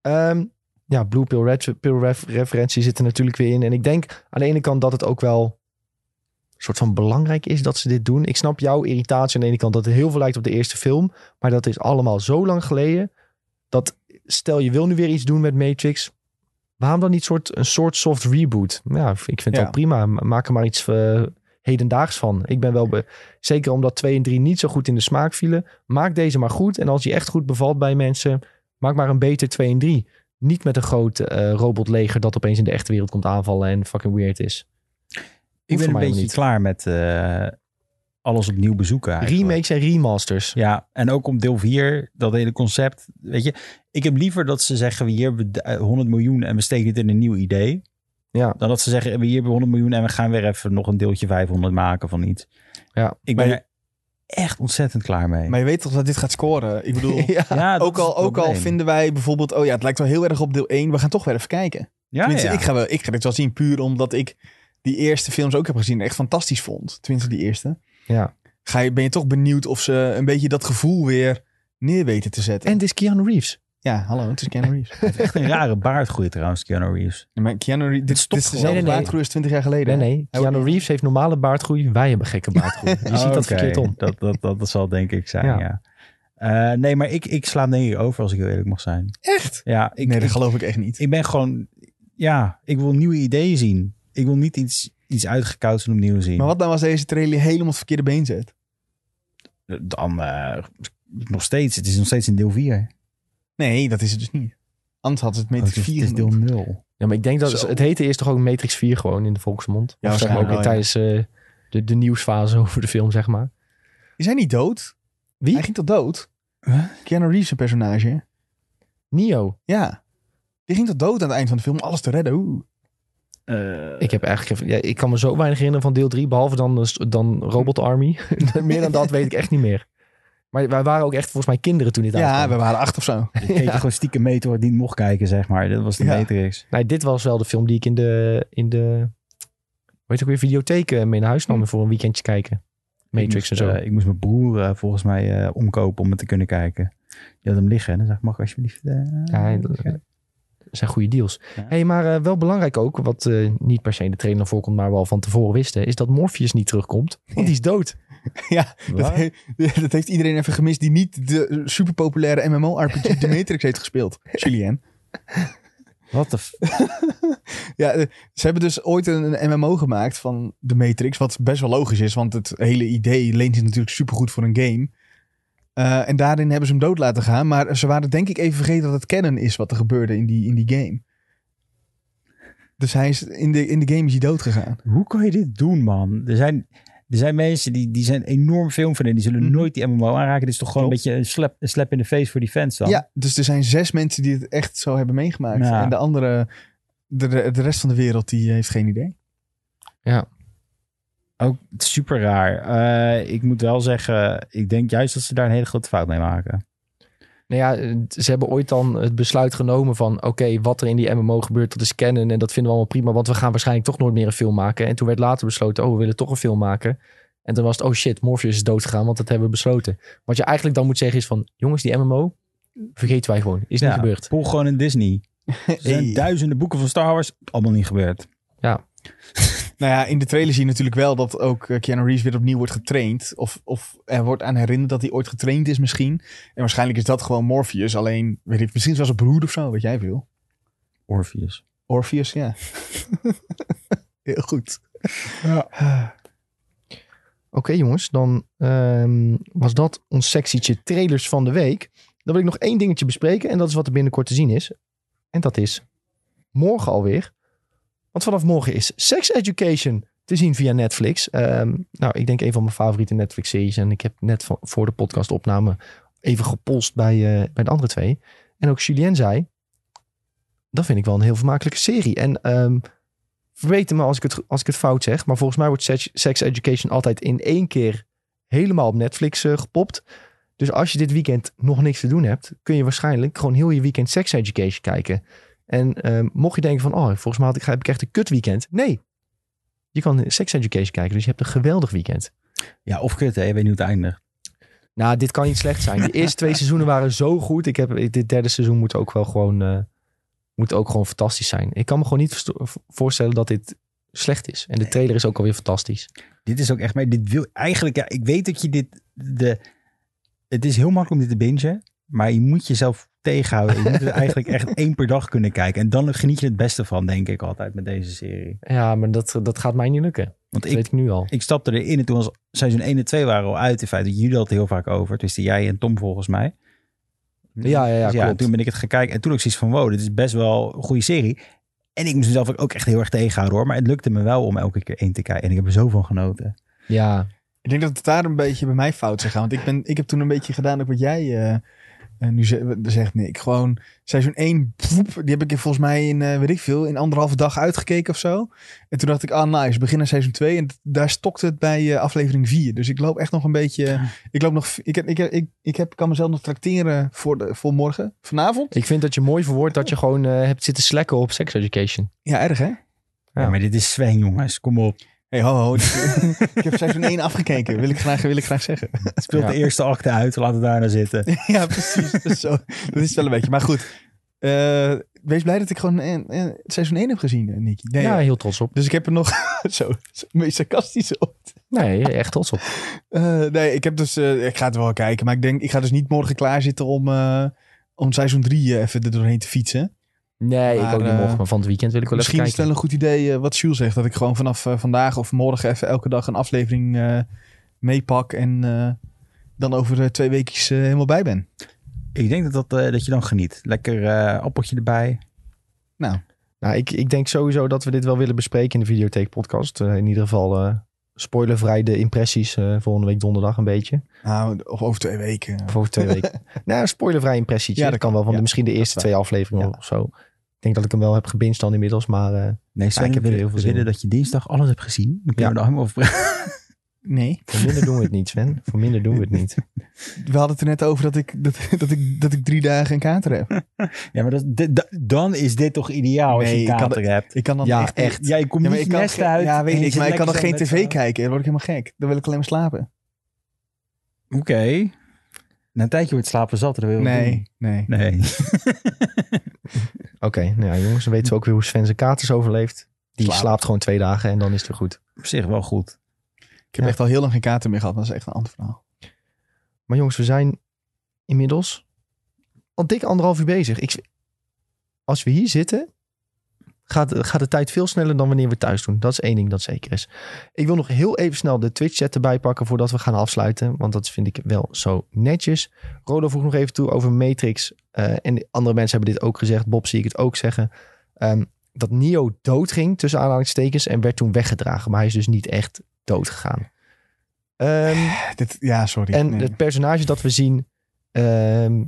A: Ehm, ja, Blue Pill, Red Pill ref- referentie zit er natuurlijk weer in. En ik denk aan de ene kant dat het ook wel... een soort van belangrijk is dat ze dit doen. Ik snap jouw irritatie aan de ene kant dat het heel veel lijkt op de eerste film. Maar dat is allemaal zo lang geleden. Dat stel je wil nu weer iets doen met Matrix. Waarom dan niet soort, een soort soft reboot? Ja, ik vind het
B: Ja.
A: ook prima. Maak er maar iets eh, hedendaags van. Ik ben wel... Be Zeker omdat 2 en 3 niet zo goed in de smaak vielen. Maak deze maar goed. En als die echt goed bevalt bij mensen... maak maar een beter 2 en 3. Niet met een groot eh, robotleger dat opeens in de echte wereld komt aanvallen en fucking weird is.
C: Ik ben een beetje
A: niet.
C: klaar met eh, alles opnieuw bezoeken eigenlijk.
A: Remakes en remasters.
C: Ja, en ook om deel 4, dat hele concept. Weet je, ik heb liever dat ze zeggen: we hier hebben we eh, 100 miljoen en we steken het in een nieuw idee.
A: Ja.
C: Dan dat ze zeggen: we hier hebben 100 miljoen en we gaan weer even nog een deeltje 500 maken van iets.
A: Ja.
C: Ik ben
B: Maar-
C: echt ontzettend klaar mee.
B: Maar je weet toch dat dit gaat scoren? Ik bedoel,
A: ja.
B: ook, al, ook al vinden wij bijvoorbeeld... Oh ja, het lijkt wel heel erg op deel 1. We gaan toch weer even kijken.
C: Ja,
B: Tenminste,
C: ja.
B: ik, ga wel, ik ga dit wel zien puur omdat ik die eerste films ook heb gezien. en Echt fantastisch vond. Tenminste, die eerste.
A: Ja.
B: Ga je, ben je toch benieuwd of ze een beetje dat gevoel weer neer weten te zetten.
A: En het is Keanu Reeves.
B: Ja, hallo, het is Keanu Reeves.
C: Hij heeft echt een rare baardgroei trouwens, Keanu Reeves.
B: Maar Keanu Reeves, dit,
C: stopt
B: dit is dezelfde
A: Nee, nee, nee.
B: baardgroei als 20 jaar geleden.
A: Nee, nee. Keanu Reeves heeft normale baardgroei. Wij hebben gekke baardgroei. Je ziet dat verkeerd om.
C: Dat, dat, dat, dat zal denk ik zijn,
A: Ja.
C: ja. Eh, nee, maar ik, ik sla hem denk ik over als ik heel eerlijk mag zijn.
B: Echt?
C: Ja, ik,
B: nee, dat
C: ik,
B: geloof ik echt niet.
C: ik ben gewoon... Ja, ik wil nieuwe ideeën zien. Ik wil niet iets, iets uitgekoud en opnieuw zien.
B: Maar wat nou als deze trailer helemaal op het verkeerde been zet?
C: Dan eh, nog steeds. Het is nog steeds in deel 4.
B: Nee, dat is het dus niet. Anders had het
C: Oh,
B: Matrix
C: het, is,
B: 4
C: het is deel
B: genoemd.
C: 0.
A: Ja, maar ik denk dat
B: Zo.
A: het heette eerst toch ook Matrix 4 gewoon in de volksmond.
B: Ja,
A: Of zeg maar ook tijdens eh, de, de nieuwsfase over de film, zeg maar.
B: Is hij niet dood?
A: Wie?
B: Hij ging toch dood?
C: Huh?
B: Keanu Reeves zijn personage.
A: Neo.
B: Ja. Die ging toch dood aan het eind van de film om alles te redden? Oeh.
A: Ik heb eigenlijk even- ja, ik kan me zo weinig herinneren van deel 3, behalve dan, dan Robot Army. meer dan dat weet ik echt niet meer. Maar wij waren ook echt volgens mij kinderen toen dit
B: Ja,
A: uitkwam.
B: we waren acht of zo.
C: Ik keek er gewoon stiekem mee toen niet mocht kijken, zeg maar. Dat was de
B: Ja.
C: Matrix.
A: Nee, dit was wel de film die ik in de, in de weet ook weer, videotheek eh, mee naar huis nam voor een weekendje kijken. Matrix
C: ik
A: en
C: moest,
A: zo.
C: eh, ik moest mijn broer eh, volgens mij eh, omkopen om het te kunnen kijken. Die had hem liggen. En dan zeg ik, mag ik alsjeblieft...
A: Ja, hij- zijn goede deals.
C: Ja.
A: Hey, maar eh, wel belangrijk ook, wat eh, niet per se in de trailer voorkomt, maar wel van tevoren wisten, is dat Morpheus niet terugkomt. Want die is dood.
B: ja, dat, he- dat heeft iedereen even gemist die niet de superpopulaire MMO-RPG The Matrix heeft gespeeld. Julien.
C: Wat de... f-
B: Ja, ze hebben dus ooit een, een MMO gemaakt van The Matrix. Wat best wel logisch is, want het hele idee leent zich natuurlijk supergoed voor een game. Eh, en daarin hebben ze hem dood laten gaan. Maar ze waren denk ik even vergeten dat het canon is wat er gebeurde in die, in die game. Dus hij is, in, de, in de game is hij dood gegaan.
C: Hoe kan je dit doen, man? Er zijn, er zijn mensen die, die zijn enorm filmfan. Die zullen
B: Mhm.
C: nooit die MMO aanraken. Dit is toch gewoon
B: Klopt.
C: een beetje een slap, een slap in de face voor die fans dan?
B: Ja, dus er zijn zes mensen die het echt zo hebben meegemaakt.
C: Ja.
B: En de andere, de, de rest van de wereld, die heeft geen idee.
C: Ook super raar. Eh, ik moet wel zeggen, ik denk juist dat ze daar een hele grote fout mee maken.
A: Nou ja, ze hebben ooit dan het besluit genomen van... oké, wat er in die MMO gebeurt, dat is canon en dat vinden we allemaal prima... want we gaan waarschijnlijk toch nooit meer een film maken. En toen werd later besloten, oh, we willen toch een film maken. En toen was het, oh shit, Morpheus is doodgegaan, want dat hebben we besloten. Wat je eigenlijk dan moet zeggen is van... jongens, die MMO, vergeten wij gewoon. Is niet
C: Ja,
A: gebeurd.
C: Poel gewoon in Disney. Er zijn
B: Hey.
C: duizenden boeken van Star Wars. Allemaal niet gebeurd.
B: Nou Nou ja, in de trailer zie je natuurlijk wel dat ook eh, Keanu Reeves weer opnieuw wordt getraind. Of, of er wordt aan herinnerd dat hij ooit getraind is misschien. En waarschijnlijk is dat gewoon Morpheus. Alleen, weet ik, misschien was het broer of zo, weet jij veel.
C: Orpheus.
B: Orpheus, ja. Heel goed.
A: Oké jongens, dan ehm, was dat ons sectietje trailers van de week. Dan wil ik nog één dingetje bespreken en dat is wat er binnenkort te zien is. En dat is morgen alweer. Want vanaf morgen is Sex Education te zien via Netflix. Ehm, nou, ik denk een van mijn favoriete Netflix-series. En ik heb net voor de podcastopname even gepolst bij, eh, bij de andere twee. En ook Julien zei, dat vind ik wel een heel vermakelijke serie. En ehm verbeter me als ik, het, als ik het fout zeg. Maar volgens mij wordt Sex, Sex Education altijd in één keer helemaal op Netflix eh, gepopt. Dus als je dit weekend nog niks te doen hebt, kun je waarschijnlijk gewoon heel je weekend Sex Education kijken. En ehm, mocht je denken van, oh, volgens mij had ik, heb ik echt een kut weekend. Nee, je kan Sex Education kijken, dus je hebt een geweldig weekend.
C: Ja, of kut, hè? Je weet niet hoe het eindigt.
A: Nou, dit kan niet slecht zijn. De eerste twee seizoenen waren zo goed. Ik heb, dit derde seizoen moet ook wel gewoon, eh, moet ook gewoon fantastisch zijn. Ik kan me gewoon niet voorstellen dat dit slecht is. En de trailer is ook alweer fantastisch.
C: Dit is ook echt, maar dit wil eigenlijk, ja, ik weet dat je dit, de, het is heel makkelijk om dit te bingen, maar je moet jezelf tegenhouden. Je moet het eigenlijk echt één per dag kunnen kijken. En dan geniet je het beste van, denk ik altijd, met deze serie.
A: Ja, maar dat, dat gaat mij niet lukken.
C: Want
A: Dat
C: ik,
A: weet ik nu al.
C: ik stapte erin en toen was seizoen 1 en 2 waren al uit. In feite, jullie hadden het heel vaak over. Dus jij en Tom volgens mij.
A: Ja, ja, ja,
C: Dus
A: klopt.
C: toen ben ik het gaan kijken. En toen ook zoiets van, wow, dit is best wel een goede serie. En ik moest mezelf ook echt heel erg tegenhouden hoor. Maar het lukte me wel om elke keer één te kijken. En ik heb er zo van genoten.
A: Ja,
B: Ik denk dat het daar een beetje bij mij fout is gegaan. Want ik, ben, ik heb toen een beetje gedaan ook wat jij eh, eh, nu ze- zegt, Nick. Gewoon seizoen 1, poep, die heb ik volgens mij in, eh, weet ik veel, in anderhalve dag uitgekeken of zo. En toen dacht ik, ah nice, begin aan seizoen 2. En daar stokte het bij eh, aflevering 4. Dus ik loop echt nog een beetje, ik loop nog, ik, heb, ik, heb, ik, ik heb, kan mezelf nog tracteren voor, de, voor morgen, vanavond.
A: ik vind dat je mooi verwoordt dat je gewoon eh, hebt zitten slekken op sex education.
B: Ja, erg hè?
C: Ja. maar dit is Sven jongens, kom op.
B: Hey, ho, ho. ik heb seizoen 1 afgekeken, wil ik graag, wil ik graag zeggen.
C: Speelt
A: Ja.
C: de eerste acte uit, laat het daar nou zitten.
B: ja, precies. Dat is, zo, dat is wel een beetje. Maar goed, eh, wees blij dat ik gewoon eh, eh, seizoen 1 heb gezien, Nicky. Nee,
A: ja, heel trots op.
B: Dus ik heb er nog zo, zo meest sarcastisch op.
A: Nee, echt trots op.
B: Eh, nee, ik heb dus, eh, ik ga het wel kijken, maar ik denk, ik ga dus niet morgen klaarzitten om, eh, om seizoen 3 even er doorheen te fietsen.
A: Nee,
B: Maar,
A: ik ook niet
B: eh,
A: morgen, maar van het weekend wil ik wel
B: Misschien is
A: even
B: het wel
A: kijken.
B: een goed idee eh, wat Jules zegt, dat ik gewoon vanaf eh, vandaag of morgen even elke dag een aflevering eh, meepak en eh, dan over eh, twee weekjes eh, helemaal bij ben.
C: Ik denk dat, dat, eh, dat je dan geniet. Lekker eh, appeltje erbij.
B: Nou,
A: Nou, ik, ik denk sowieso dat we dit wel willen bespreken in de Videotheek podcast. Eh, in ieder geval eh, spoilervrij de impressies eh, volgende week donderdag een beetje.
B: nou, of over twee weken.
A: Of over twee weken. nou, spoilervrij impressietje.
B: Ja,
A: dat
B: dat
A: kan wel van
B: ja,
A: de, misschien de eerste twee afleveringen
B: Ja.
A: of zo. Ik denk dat ik hem wel heb gebinged dan inmiddels, maar eh,
C: Nee, Sven,
A: ik heb
C: we
A: er heel veel zin
C: willen
A: in.
C: dat je dinsdag alles hebt gezien. Dan kunnen
A: Ja.
C: we er allemaal over
B: Nee.
A: voor minder doen we het niet, Sven. Voor minder doen we het niet.
B: We hadden het er net over dat ik, dat, dat ik, dat ik drie dagen een kater heb.
C: Ja, maar dat, dit- da- dan is dit toch ideaal als je
B: ik kan
C: kater hebt.
B: Ik kan dan
A: Ja,
B: echt...
A: echt.
C: Ja, je komt
B: Ja,
C: niet
B: ik
C: je uit.
B: Ja, weet ik, maar ik kan nog geen tv kijken. Dan word ik helemaal gek. Dan wil ik alleen maar slapen.
C: Oké. Na een tijdje wordt slapen zat. Dat wil
B: Nee, nee.
C: Nee.
A: Oké, nou ja, jongens, dan weten we ook weer hoe Sven zijn katers overleeft. Die
B: Slaap.
A: slaapt gewoon twee dagen en dan is het weer goed.
C: Op zich wel goed.
B: Ik heb
A: Ja.
B: echt al heel lang geen kater meer gehad. Maar dat is echt een ander verhaal.
A: Maar jongens, we zijn inmiddels al dik anderhalf uur bezig. Ik, als we hier zitten, gaat, gaat de tijd veel sneller dan wanneer we thuis doen. Dat is één ding dat zeker is. Ik wil nog heel even snel de Twitch-chat erbij pakken voordat we gaan afsluiten. Want dat vind ik wel zo netjes. Rodo vroeg nog even toe over Matrix. eh, en andere mensen hebben dit ook gezegd. Bob zie ik het ook zeggen. Ehm, dat Neo doodging, tussen aanhalingstekens, en werd toen weggedragen. Maar hij is dus niet echt dood gegaan. Ehm,
B: Dit, ja, sorry.
A: en
B: Nee.
A: het personage dat we zien ehm,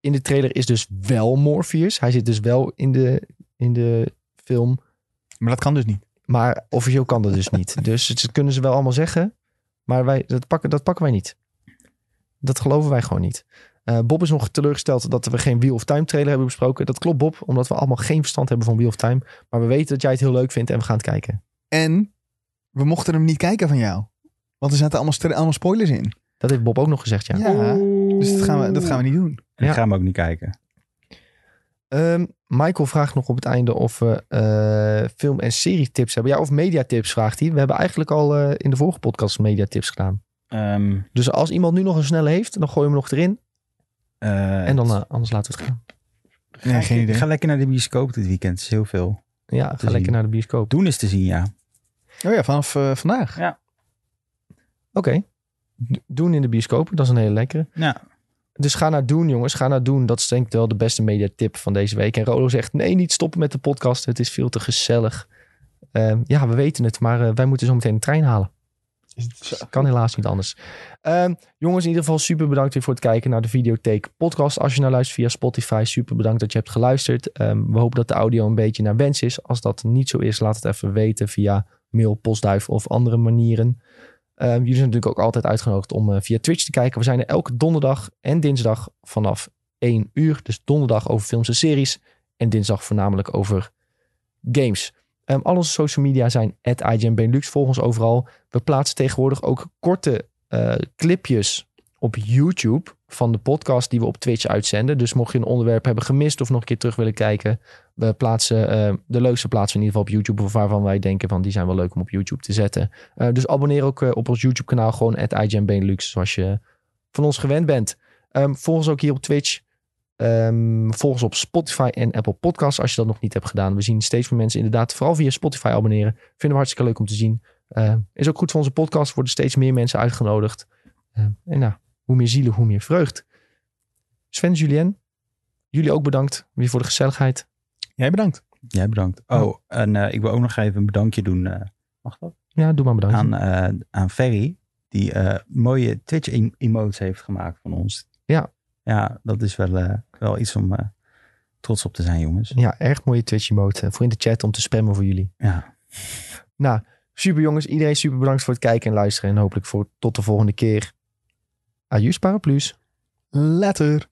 A: in de trailer is dus wel Morpheus. Hij zit dus wel in de, in de film.
B: Maar dat kan dus niet.
A: Maar officieel kan dat dus niet. Dus dat kunnen ze wel allemaal zeggen. Maar wij, dat, pakken, dat pakken wij niet. Dat geloven wij gewoon niet. Eh, Bob is nog teleurgesteld dat we geen Wheel of Time trailer hebben besproken. Dat klopt Bob, omdat we allemaal geen verstand hebben van Wheel of Time. Maar we weten dat jij het heel leuk vindt en we gaan het kijken.
B: En we mochten hem niet kijken van jou. Want er zaten allemaal, allemaal spoilers in.
A: Dat heeft Bob ook nog gezegd, ja.
B: Ja, dus dat gaan we, dat gaan we niet doen.
C: En
A: Ja.
C: ik ga hem ook niet kijken.
A: Ehm, Michael vraagt nog op het einde of we eh, film- en serietips hebben. Ja, of mediatips vraagt hij. We hebben eigenlijk al eh, in de vorige podcast mediatips gedaan.
C: Ehm,
A: Dus als iemand nu nog een snelle heeft, dan gooien we hem nog erin.
C: eh,
A: En dan anders laten we het gaan.
B: Nee, geen idee.
C: Ga lekker naar de bioscoop dit weekend. Het is heel veel.
A: Ja, ga lekker naar de bioscoop.
C: Doen is te zien, ja.
B: Oh ja, vanaf vandaag.
A: Oké. D- Doen in de bioscoop, dat is een hele lekkere.
C: Ja,
A: Dus ga naar Doen, jongens. Ga naar Doen. Dat is denk ik wel de beste mediatip van deze week. En Rolo zegt, nee, niet stoppen met de podcast. Het is veel te gezellig. Ehm, ja, we weten het, maar eh, wij moeten zo meteen een trein halen. Kan helaas niet anders. Ehm, jongens, in ieder geval super bedankt weer voor het kijken naar de Videotheek podcast. Als je nou luistert via Spotify, super bedankt dat je hebt geluisterd. Ehm, we hopen dat de audio een beetje naar wens is. Als dat niet zo is, laat het even weten via mail, postduif of andere manieren. Ehm, jullie zijn natuurlijk ook altijd uitgenodigd om eh, via Twitch te kijken. We zijn er elke donderdag en dinsdag vanaf 1 uur. Dus donderdag over films en series. En dinsdag voornamelijk over games. Ehm, al onze social media zijn at Benelux. Volg ons overal. We plaatsen tegenwoordig ook korte eh, clipjes op YouTube van de podcast die we op Twitch uitzenden. Dus mocht je een onderwerp hebben gemist of nog een keer terug willen kijken, we plaatsen eh, de leukste plaatsen in ieder geval op YouTube of waarvan wij denken van die zijn wel leuk om op YouTube te zetten. Eh, dus abonneer ook eh, op ons YouTube kanaal gewoon at zoals je van ons gewend bent. Ehm, volg ons ook hier op Twitch. Ehm, volg ons op Spotify en Apple Podcasts als je dat nog niet hebt gedaan. We zien steeds meer mensen inderdaad vooral via Spotify abonneren. Vinden we hartstikke leuk om te zien. Ehm, is ook goed voor onze podcast. Worden steeds meer mensen uitgenodigd. En nou, hoe meer zielen, hoe meer vreugd. Sven, Julien, jullie ook bedankt weer voor de gezelligheid.
B: Jij bedankt.
C: jij bedankt. Oh, en eh, ik wil ook nog even een bedankje doen. eh, mag dat?
A: Ja, doe maar bedankt.
C: Aan, eh, aan Ferry, die eh, mooie Twitch-emotes heeft gemaakt van ons.
A: Ja.
C: Ja, dat is wel, eh, wel iets om eh, trots op te zijn, jongens.
A: Ja, erg mooie Twitch emote. Voor in de chat om te spammen voor jullie.
C: Ja.
A: Nou, super jongens. Iedereen super bedankt voor het kijken en luisteren. En hopelijk voor tot de volgende keer. Adieu, paraplu's.
B: Later.